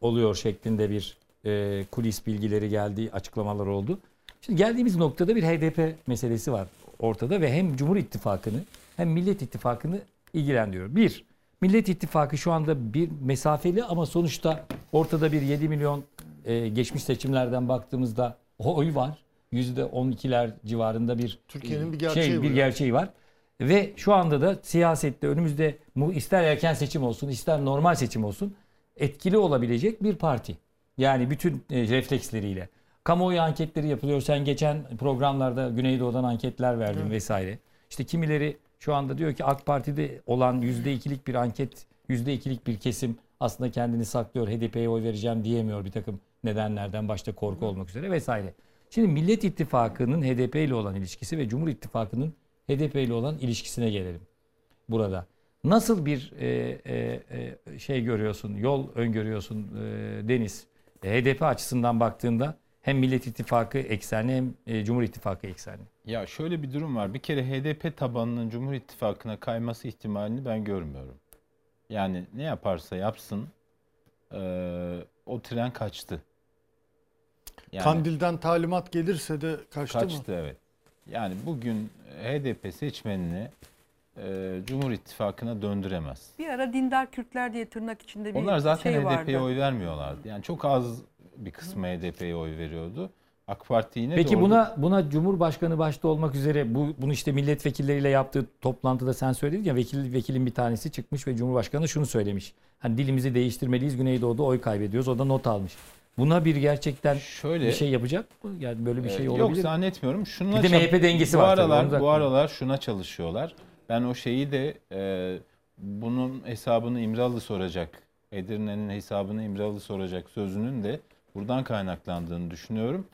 oluyor şeklinde bir e, kulis bilgileri geldi, açıklamalar oldu. Şimdi geldiğimiz noktada bir HDP meselesi var ortada ve hem Cumhur İttifakı'nı hem Millet İttifakı'nı ilgilendiriyor. Bir, Millet İttifakı şu anda bir mesafeli ama sonuçta ortada bir 7 milyon e, geçmiş seçimlerden baktığımızda oy var. %12'ler civarında bir Türkiye'nin bir gerçeği şey, bir gerçeği var. Ve şu anda da siyasette önümüzde ister erken seçim olsun ister normal seçim olsun etkili olabilecek bir parti. Yani bütün e, refleksleriyle. Kamuoyu anketleri yapılıyor. Sen geçen programlarda Güneydoğu'dan anketler verdin vesaire. İşte kimileri şu anda diyor ki AK Parti'de olan %2'lik bir anket, %2'lik bir kesim aslında kendini saklıyor. HDP'ye oy vereceğim diyemiyor bir takım nedenlerden başta korku olmak üzere vesaire. Şimdi Millet İttifakı'nın HDP ile olan ilişkisi ve Cumhur İttifakı'nın HDP ile olan ilişkisine gelelim burada. Nasıl bir e, e, e, şey görüyorsun, yol öngörüyorsun e, Deniz? E, HDP açısından baktığında hem Millet İttifakı eksenli hem e, Cumhur İttifakı eksenli. Ya şöyle bir durum var. Bir kere HDP tabanının Cumhur İttifakı'na kayması ihtimalini ben görmüyorum. Yani ne yaparsa yapsın eee, o tren kaçtı. Yani Kandil'den talimat gelirse de kaçtı, kaçtı mı? evet. Yani bugün HDP seçmenini eee, Cumhur İttifakı'na döndüremez. Bir ara dindar Kürtler diye tırnak içinde bir Onlar zaten şey HDP'ye vardı. oy vermiyorlardı. Yani çok az bir kısmı HDP'ye oy veriyordu. AK Parti yine de Peki orada- buna buna Cumhurbaşkanı başta olmak üzere bu bunu işte milletvekilleriyle yaptığı toplantıda sen söyledin ya vekil vekilin bir tanesi çıkmış ve Cumhurbaşkanı şunu söylemiş. Hani dilimizi değiştirmeliyiz. Güneydoğu'da oy kaybediyoruz. O da not almış. Buna bir gerçekten şöyle bir şey yapacak mı? Yani böyle bir şey Yok olabilir mi? zannetmiyorum. Şununla Bir de MHP dengesi bu var tabii, Aralar, da- bu aralar şuna çalışıyorlar. Ben o şeyi de e, bunun hesabını İmralı soracak. Edirne'nin hesabını İmralı soracak sözünün de buradan kaynaklandığını düşünüyorum.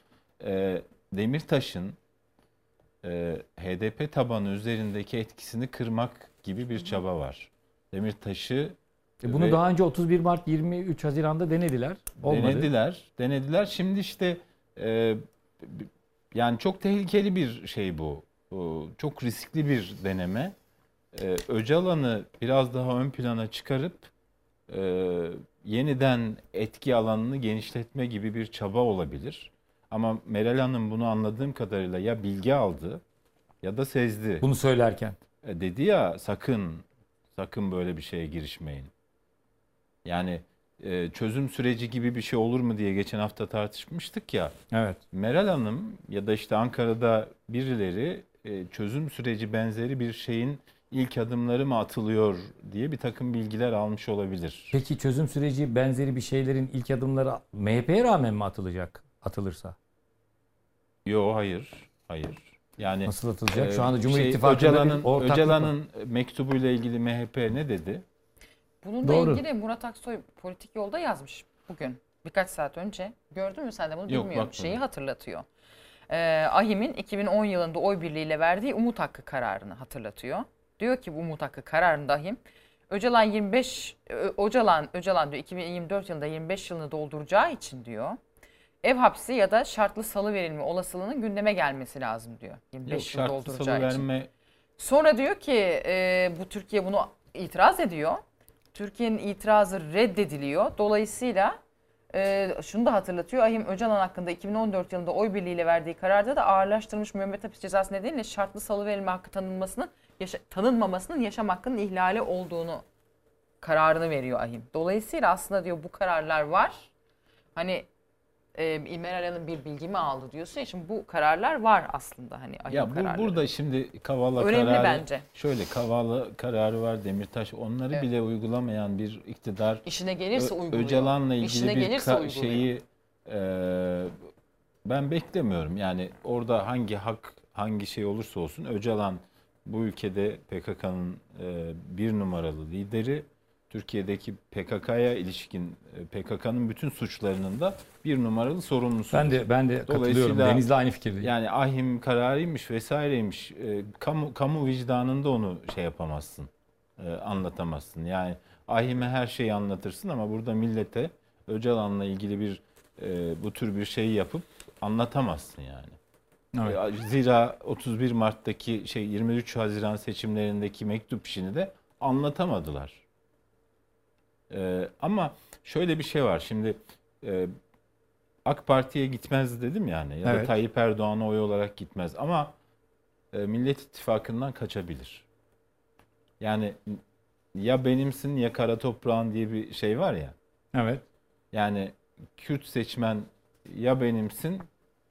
E, Demirtaş'ın e, HDP tabanı üzerindeki etkisini kırmak gibi bir çaba var. Demirtaş'ı E bunu ve- daha önce 31 Mart 23 Haziran'da denediler. Olmadı. Denediler. Denediler. Şimdi işte e, yani çok tehlikeli bir şey bu. Bu Çok riskli bir deneme. Ee, Öcalan'ı biraz daha ön plana çıkarıp e, yeniden etki alanını genişletme gibi bir çaba olabilir. Ama Meral Hanım bunu anladığım kadarıyla ya bilgi aldı ya da sezdi. Bunu söylerken. E, dedi ya sakın sakın böyle bir şeye girişmeyin. Yani e, çözüm süreci gibi bir şey olur mu diye geçen hafta tartışmıştık ya. Evet. Meral Hanım ya da işte Ankara'da birileri e, çözüm süreci benzeri bir şeyin ilk adımları mı atılıyor diye bir takım bilgiler almış olabilir. Peki çözüm süreci benzeri bir şeylerin ilk adımları MHP'ye rağmen mi atılacak? Atılırsa. Yo hayır. Hayır. Yani Nasıl atılacak? e, Şu anda Cumhur şey, İttifakı'nda bir Öcalan'ın mektubuyla ilgili MHP ne dedi? Bununla Doğru. ilgili Murat Aksoy politik yolda yazmış bugün. Birkaç saat önce. Gördün mü sen de bunu Yok, bilmiyorum. bakmadım. Şeyi hatırlatıyor. Ee, AHİM'in 2010 yılında oy birliğiyle verdiği umut hakkı kararını hatırlatıyor. Diyor ki bu umut hakkı kararında AHİM Öcalan 25 Ö- Öcalan Öcalan diyor 2024 yılında 25 yılını dolduracağı için diyor. Ev hapsi ya da şartlı salı verilme olasılığının gündeme gelmesi lazım diyor. 25 Yok yıl dolduracağı salı için. verme Sonra diyor ki e, bu Türkiye bunu itiraz ediyor. Türkiye'nin itirazı reddediliyor. Dolayısıyla e, şunu da hatırlatıyor. Ahim Öcalan hakkında 2014 yılında oy birliğiyle verdiği kararda da ağırlaştırılmış müebbet hapis cezası nedeniyle şartlı salı verilme hakkı tanınmasının yaşa- tanınmamasının yaşam hakkının ihlali olduğunu kararını veriyor Ahim. Dolayısıyla aslında diyor bu kararlar var. Hani e, İlmer Alan'ın bir bilgi mi aldı diyorsun ya şimdi bu kararlar var aslında hani Ahim Ya bu, kararları. burada şimdi Kavala Önemli kararı bence. şöyle Kavala kararı var Demirtaş onları Evet. bile uygulamayan bir iktidar İşine gelirse Ö- uyguluyor. Öcalan'la ilgili İşine bir ka- şeyi e, ben beklemiyorum. Yani orada hangi hak hangi şey olursa olsun Öcalan bu ülkede PKK'nın e, bir numaralı lideri. Türkiye'deki PKK'ya ilişkin e, PKK'nın bütün suçlarının da bir numaralı sorumlusu. Ben de ben de katılıyorum. Deniz'le aynı fikirdeyim. Yani ahim kararıymış vesaireymiş. E, kamu kamu vicdanında onu şey yapamazsın. e, anlatamazsın. Yani ahime her şeyi anlatırsın ama burada millete Öcalan'la ilgili bir e, bu tür bir şeyi yapıp anlatamazsın yani. Evet. Zira 31 Mart'taki şey 23 Haziran seçimlerindeki mektup işini de anlatamadılar. E, ama şöyle bir şey var. Şimdi e, AK Parti'ye gitmez dedim yani. Ya da Evet. Tayyip Erdoğan'a oy olarak gitmez. Ama e, Millet İttifakı'ndan kaçabilir. Yani ya benimsin ya kara toprağın diye bir şey var ya. Evet. Yani Kürt seçmen ya benimsin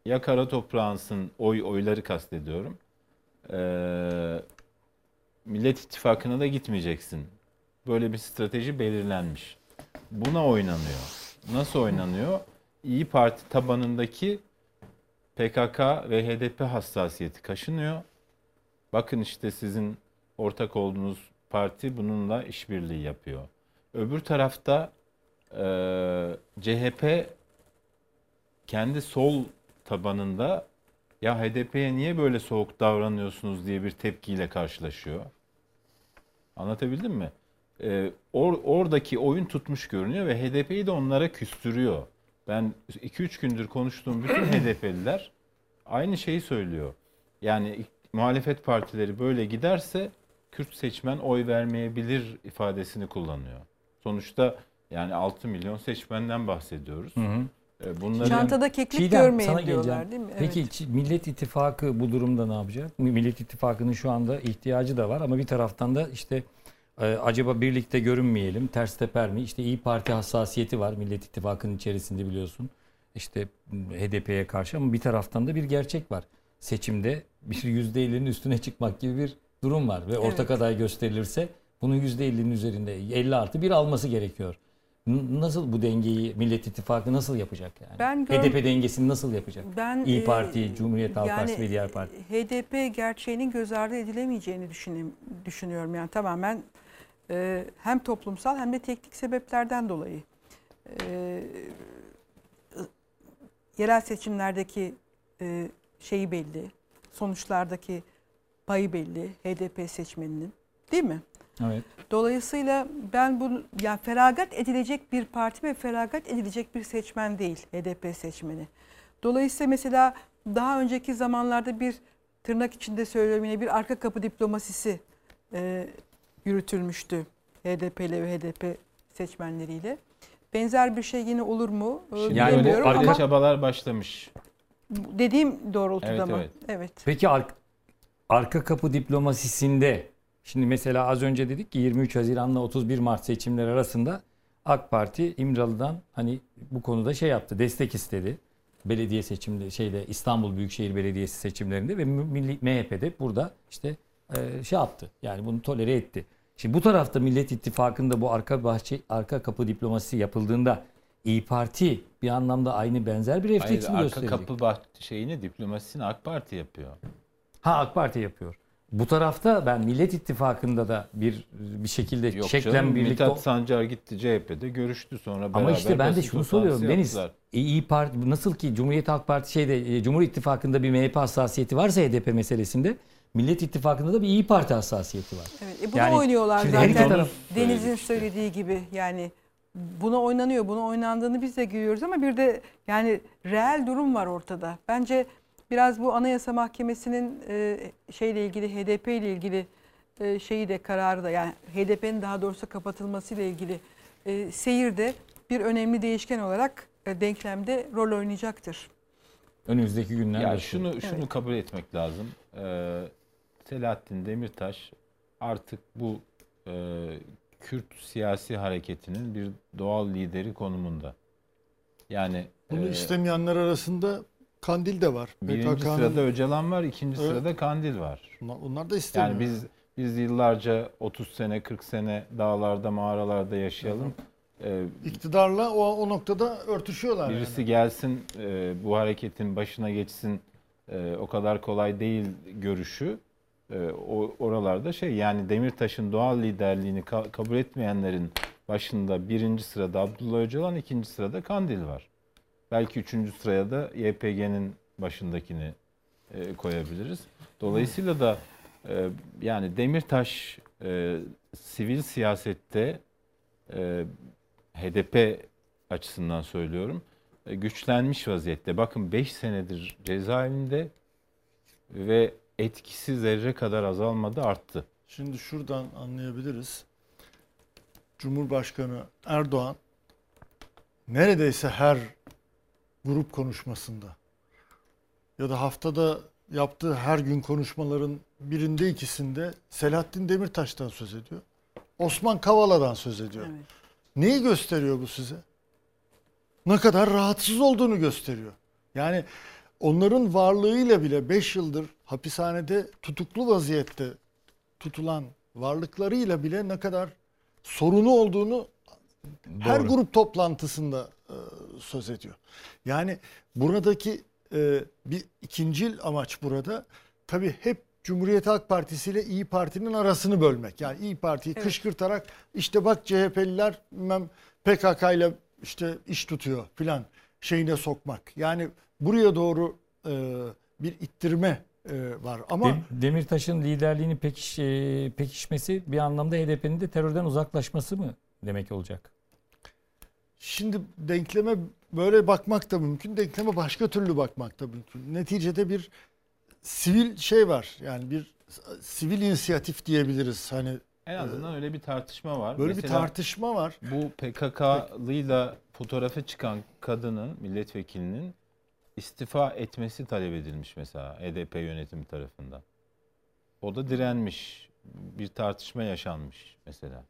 ya kara toprağınsın oy oyları kastediyorum. Ee, Millet İttifakı'na da gitmeyeceksin. Böyle bir strateji belirlenmiş. Buna oynanıyor. Nasıl oynanıyor? İyi Parti tabanındaki PKK ve HDP hassasiyeti kaşınıyor. Bakın işte sizin ortak olduğunuz parti bununla işbirliği yapıyor. Öbür tarafta e, CHP kendi sol tabanında ya HDP'ye niye böyle soğuk davranıyorsunuz diye bir tepkiyle karşılaşıyor. Anlatabildim mi? Ee, or- oradaki oyun tutmuş görünüyor ve HDP'yi de onlara küstürüyor. Ben 2-3 gündür konuştuğum bütün HDP'liler aynı şeyi söylüyor. Yani muhalefet partileri böyle giderse Kürt seçmen oy vermeyebilir ifadesini kullanıyor. Sonuçta yani 6 milyon seçmenden bahsediyoruz. Hı hı. Ee, Bunların Çantada keklik Çiğdem, görmeyin sana diyorlar geleceğim. değil mi? Peki Evet. Çi- Millet İttifakı bu durumda ne yapacak? Millet İttifakı'nın şu anda ihtiyacı da var ama bir taraftan da işte e, acaba birlikte görünmeyelim, ters teper mi? İşte İyi Parti hassasiyeti var Millet İttifakı'nın içerisinde biliyorsun. İşte HDP'ye karşı ama bir taraftan da bir gerçek var. Seçimde bir %50'nin üstüne çıkmak gibi bir durum var ve ortak Evet. aday gösterilirse bunun %50'nin üzerinde 50 artı bir alması gerekiyor. Nasıl bu dengeyi Millet İttifakı nasıl yapacak yani? Ben gör- HDP dengesini nasıl yapacak? Ben İyi e, Parti, Cumhuriyet Halk yani, Partisi ve diğer parti. HDP gerçeğinin göz ardı edilemeyeceğini düşünüyorum, düşünüyorum. Yani tamamen e, hem toplumsal hem de teknik sebeplerden dolayı. E, yerel seçimlerdeki e, şeyi belli, sonuçlardaki payı belli HDP seçmeninin değil mi? Evet. Dolayısıyla ben bunu yani feragat edilecek bir parti ve feragat edilecek bir seçmen değil HDP seçmeni. Dolayısıyla mesela daha önceki zamanlarda bir tırnak içinde söylüyorum yine bir arka kapı diplomasisi e, yürütülmüştü HDP ile ve HDP seçmenleriyle. Benzer bir şey yine olur mu? E, Şimdi Yani bu bilemiyorum arka ama çabalar başlamış. dediğim doğrultuda Evet, mı? evet. evet. Peki ar- arka kapı diplomasisinde şimdi mesela az önce dedik ki 23 Haziran'la 31 Mart seçimleri arasında AK Parti İmralı'dan hani bu konuda şey yaptı, destek istedi. Belediye seçimde şeyde İstanbul Büyükşehir Belediyesi seçimlerinde ve Milli MHP'de burada işte e, şey yaptı. Yani bunu tolere etti. Şimdi bu tarafta Millet İttifakı'nda bu arka bahçe arka kapı diplomasisi yapıldığında İyi Parti bir anlamda aynı benzer bir refleks Hayır, mi arka gösterecek? kapı bah şeyini diplomasisini AK Parti yapıyor. Ha AK Parti yapıyor. Bu tarafta ben Millet İttifakı'nda da bir bir şekilde Yok çeklem canım, birlikte Mithat Sancar gitti CHP'de görüştü sonra beraber ama işte ben de şunu soruyorum Deniz. e, İyi Parti nasıl ki Cumhuriyet Halk Parti şeyde e, Cumhur İttifakı'nda bir MHP hassasiyeti varsa HDP meselesinde Millet İttifakı'nda da bir İyi Parti hassasiyeti var. Evet, e bunu Yani oynuyorlar zaten. taraf- Deniz'in söylediği gibi yani buna oynanıyor, buna oynandığını biz de görüyoruz ama bir de yani reel durum var ortada. Bence biraz bu Anayasa Mahkemesi'nin e, şeyle ilgili HDP ile ilgili e, şeyi de kararı da yani HDP'nin daha doğrusu kapatılması ile ilgili e, seyir de bir önemli değişken olarak e, denklemde rol oynayacaktır. Önümüzdeki günlerde. Ya şunu şunu kabul etmek lazım. Ee, Selahattin Demirtaş artık bu e, Kürt siyasi hareketinin bir doğal lideri konumunda. Yani Bunu e, istemeyenler arasında Kandil de var. birinci PKK'nın sırada Öcalan var, ikinci Evet. sırada Kandil var. Onlar, onlar da istemiyor. Yani biz biz yıllarca 30 sene 40 sene dağlarda mağaralarda yaşayalım. Ee, iktidarla o, o noktada örtüşüyorlar. Birisi yani. gelsin e, bu hareketin başına geçsin e, o kadar kolay değil görüşü. E, o oralarda şey yani Demirtaş'ın doğal liderliğini ka- kabul etmeyenlerin başında birinci sırada Abdullah Öcalan, ikinci sırada Kandil var. Belki üçüncü sıraya da YPG'nin başındakini e, koyabiliriz. Dolayısıyla da e, yani Demirtaş e, sivil siyasette e, HDP açısından söylüyorum e, güçlenmiş vaziyette. Bakın 5 senedir cezaevinde ve etkisi zerre kadar azalmadı arttı. Şimdi şuradan anlayabiliriz. Cumhurbaşkanı Erdoğan neredeyse her grup konuşmasında ya da haftada yaptığı her gün konuşmaların birinde ikisinde Selahattin Demirtaş'tan söz ediyor. Osman Kavala'dan söz ediyor. Evet. Neyi gösteriyor bu size? Ne kadar rahatsız olduğunu gösteriyor. Yani onların varlığıyla bile 5 yıldır hapishanede tutuklu vaziyette tutulan varlıklarıyla bile ne kadar sorunu olduğunu her Doğru. grup toplantısında söz ediyor. Yani buradaki e, bir ikincil amaç burada tabii hep Cumhuriyet Halk Partisi ile İyi Parti'nin arasını bölmek. Yani İyi Parti'yi Evet. kışkırtarak işte bak CHP'liler bilmem PKK ile işte iş tutuyor filan şeyine sokmak. Yani buraya doğru e, bir ittirme e, var ama Dem- Demirtaş'ın liderliğini pekiş, e, pekişmesi bir anlamda HDP'nin de terörden uzaklaşması mı demek olacak? Şimdi denkleme böyle bakmak da mümkün. Denkleme başka türlü bakmak da mümkün. Neticede bir sivil şey var. Yani bir sivil inisiyatif diyebiliriz. Hani En azından öyle bir tartışma var. böyle bir Mesela tartışma var. Bu PKK'lıyla fotoğrafı çıkan kadının, milletvekilinin istifa etmesi talep edilmiş mesela HDP yönetimi tarafından. O da direnmiş. Bir tartışma yaşanmış mesela.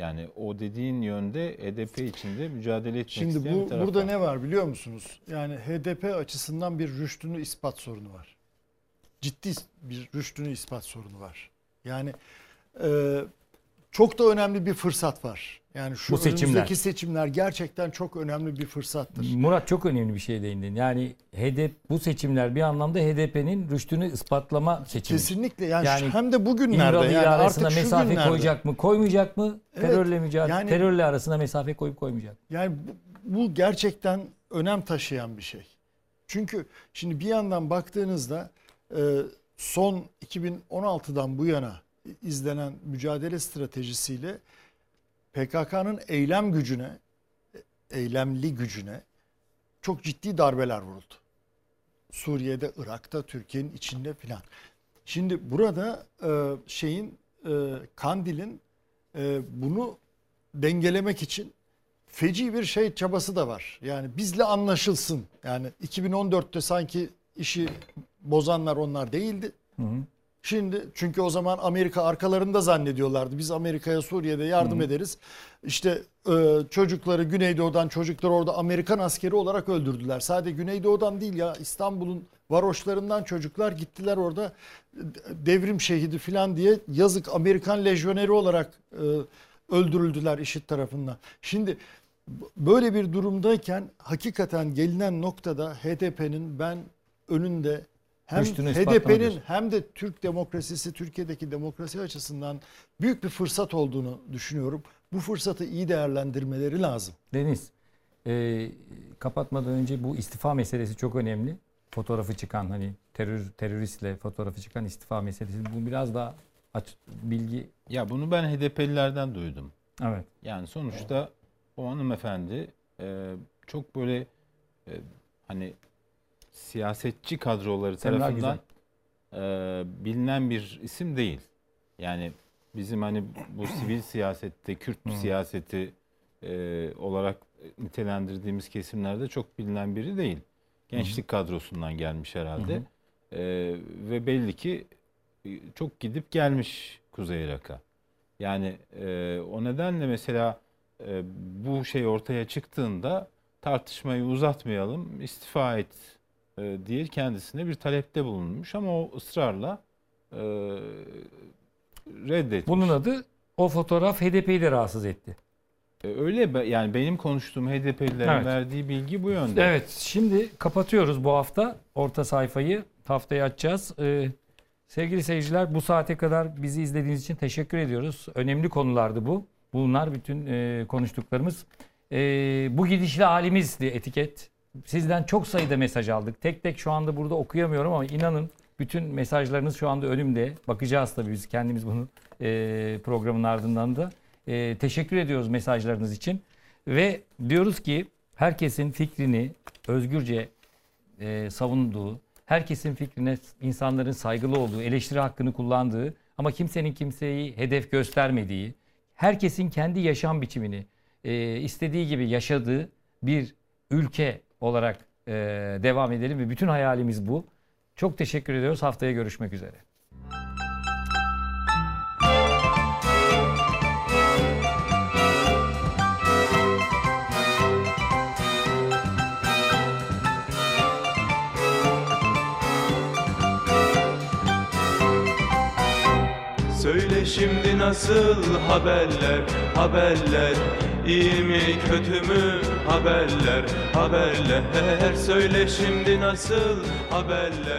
Yani o dediğin yönde HDP içinde mücadele etmek Şimdi isteyen bir bu taraf burada var. ne var biliyor musunuz? Yani HDP açısından bir rüştünü ispat sorunu var. Ciddi bir rüştünü ispat sorunu var. Yani e, çok da önemli bir fırsat var. Yani şu Bu seçimler. önümüzdeki seçimler gerçekten çok önemli bir fırsattır. Murat çok önemli bir şey değindin. Yani HDP bu seçimler bir anlamda HDP'nin rüştünü ispatlama seçimi. Kesinlikle yani, Yani hem de bugünlerde İmralı yani arasında artık mesafe günlerde. koyacak mı, koymayacak mı? Evet, Terörle mücadele, yani- terörle arasında mesafe koyup koymayacak. mı? Yani bu, bu gerçekten önem taşıyan bir şey. Çünkü şimdi bir yandan baktığınızda e, son 2016'dan bu yana izlenen mücadele stratejisiyle PKK'nın eylem gücüne, eylemli gücüne çok ciddi darbeler vuruldu. Suriye'de, Irak'ta, Türkiye'nin içinde filan. Şimdi burada e, şeyin e, Kandil'in e, bunu dengelemek için feci bir şey çabası da var. Yani bizle anlaşılsın. Yani 2014'te sanki işi bozanlar onlar değildi. Şimdi çünkü o zaman Amerika arkalarında zannediyorlardı. Biz Amerika'ya Suriye'de yardım ederiz. İşte e, çocukları Güneydoğu'dan çocuklar orada Amerikan askeri olarak öldürdüler. Sadece Güneydoğu'dan değil ya İstanbul'un varoşlarından çocuklar gittiler orada devrim şehidi falan diye yazık Amerikan lejyoneri olarak e, öldürüldüler IŞİD tarafından. Şimdi böyle bir durumdayken hakikaten gelinen noktada HDP'nin ben önünde hem HDP'nin hem de Türk demokrasisi Türkiye'deki demokrasi açısından büyük bir fırsat olduğunu düşünüyorum. Bu fırsatı iyi değerlendirmeleri lazım. Deniz, e, kapatmadan önce bu istifa meselesi çok önemli. Fotoğrafı çıkan hani terör teröristle fotoğrafı çıkan istifa meselesi. Bu biraz daha aç bilgi. Ya bunu ben HDP'lilerden duydum. Evet. Yani sonuçta o hanımefendi e, çok böyle e, hani siyasetçi kadroları tarafından e, bilinen bir isim değil. Yani bizim hani bu sivil siyasette, Kürt siyaseti e, olarak nitelendirdiğimiz kesimlerde çok bilinen biri değil. Gençlik kadrosundan gelmiş herhalde. E, ve belli ki e, çok gidip gelmiş Kuzey Irak'a. Yani e, o nedenle mesela e, bu şey ortaya çıktığında tartışmayı uzatmayalım, istifa et e, diye kendisine bir talepte bulunmuş ama o ısrarla e, reddetmiş. Bunun adı o fotoğraf HDP'yi de rahatsız etti. E, öyle yani benim konuştuğum HDP'lilerin Evet. verdiği bilgi bu yönde. Evet şimdi kapatıyoruz bu hafta orta sayfayı. Haftaya açacağız. Ee, sevgili seyirciler bu saate kadar bizi izlediğiniz için teşekkür ediyoruz. Önemli konulardı bu. Bunlar bütün e, konuştuklarımız. E, bu gidişle halimizdi etiket. Sizden çok sayıda mesaj aldık. Tek tek şu anda burada okuyamıyorum ama inanın bütün mesajlarınız şu anda önümde. Bakacağız tabii biz kendimiz bunu e, programın ardından da. E, teşekkür ediyoruz mesajlarınız için. Ve diyoruz ki herkesin fikrini özgürce e, savunduğu, herkesin fikrine insanların saygılı olduğu, eleştiri hakkını kullandığı ama kimsenin kimseyi hedef göstermediği, herkesin kendi yaşam biçimini e, istediği gibi yaşadığı bir ülke olarak e, devam edelim ve bütün hayalimiz bu. Çok teşekkür ediyoruz. Haftaya görüşmek üzere. Söyle şimdi nasıl haberler, haberler İyi mi kötü mü haberler, haberler Söyle şimdi nasıl haberler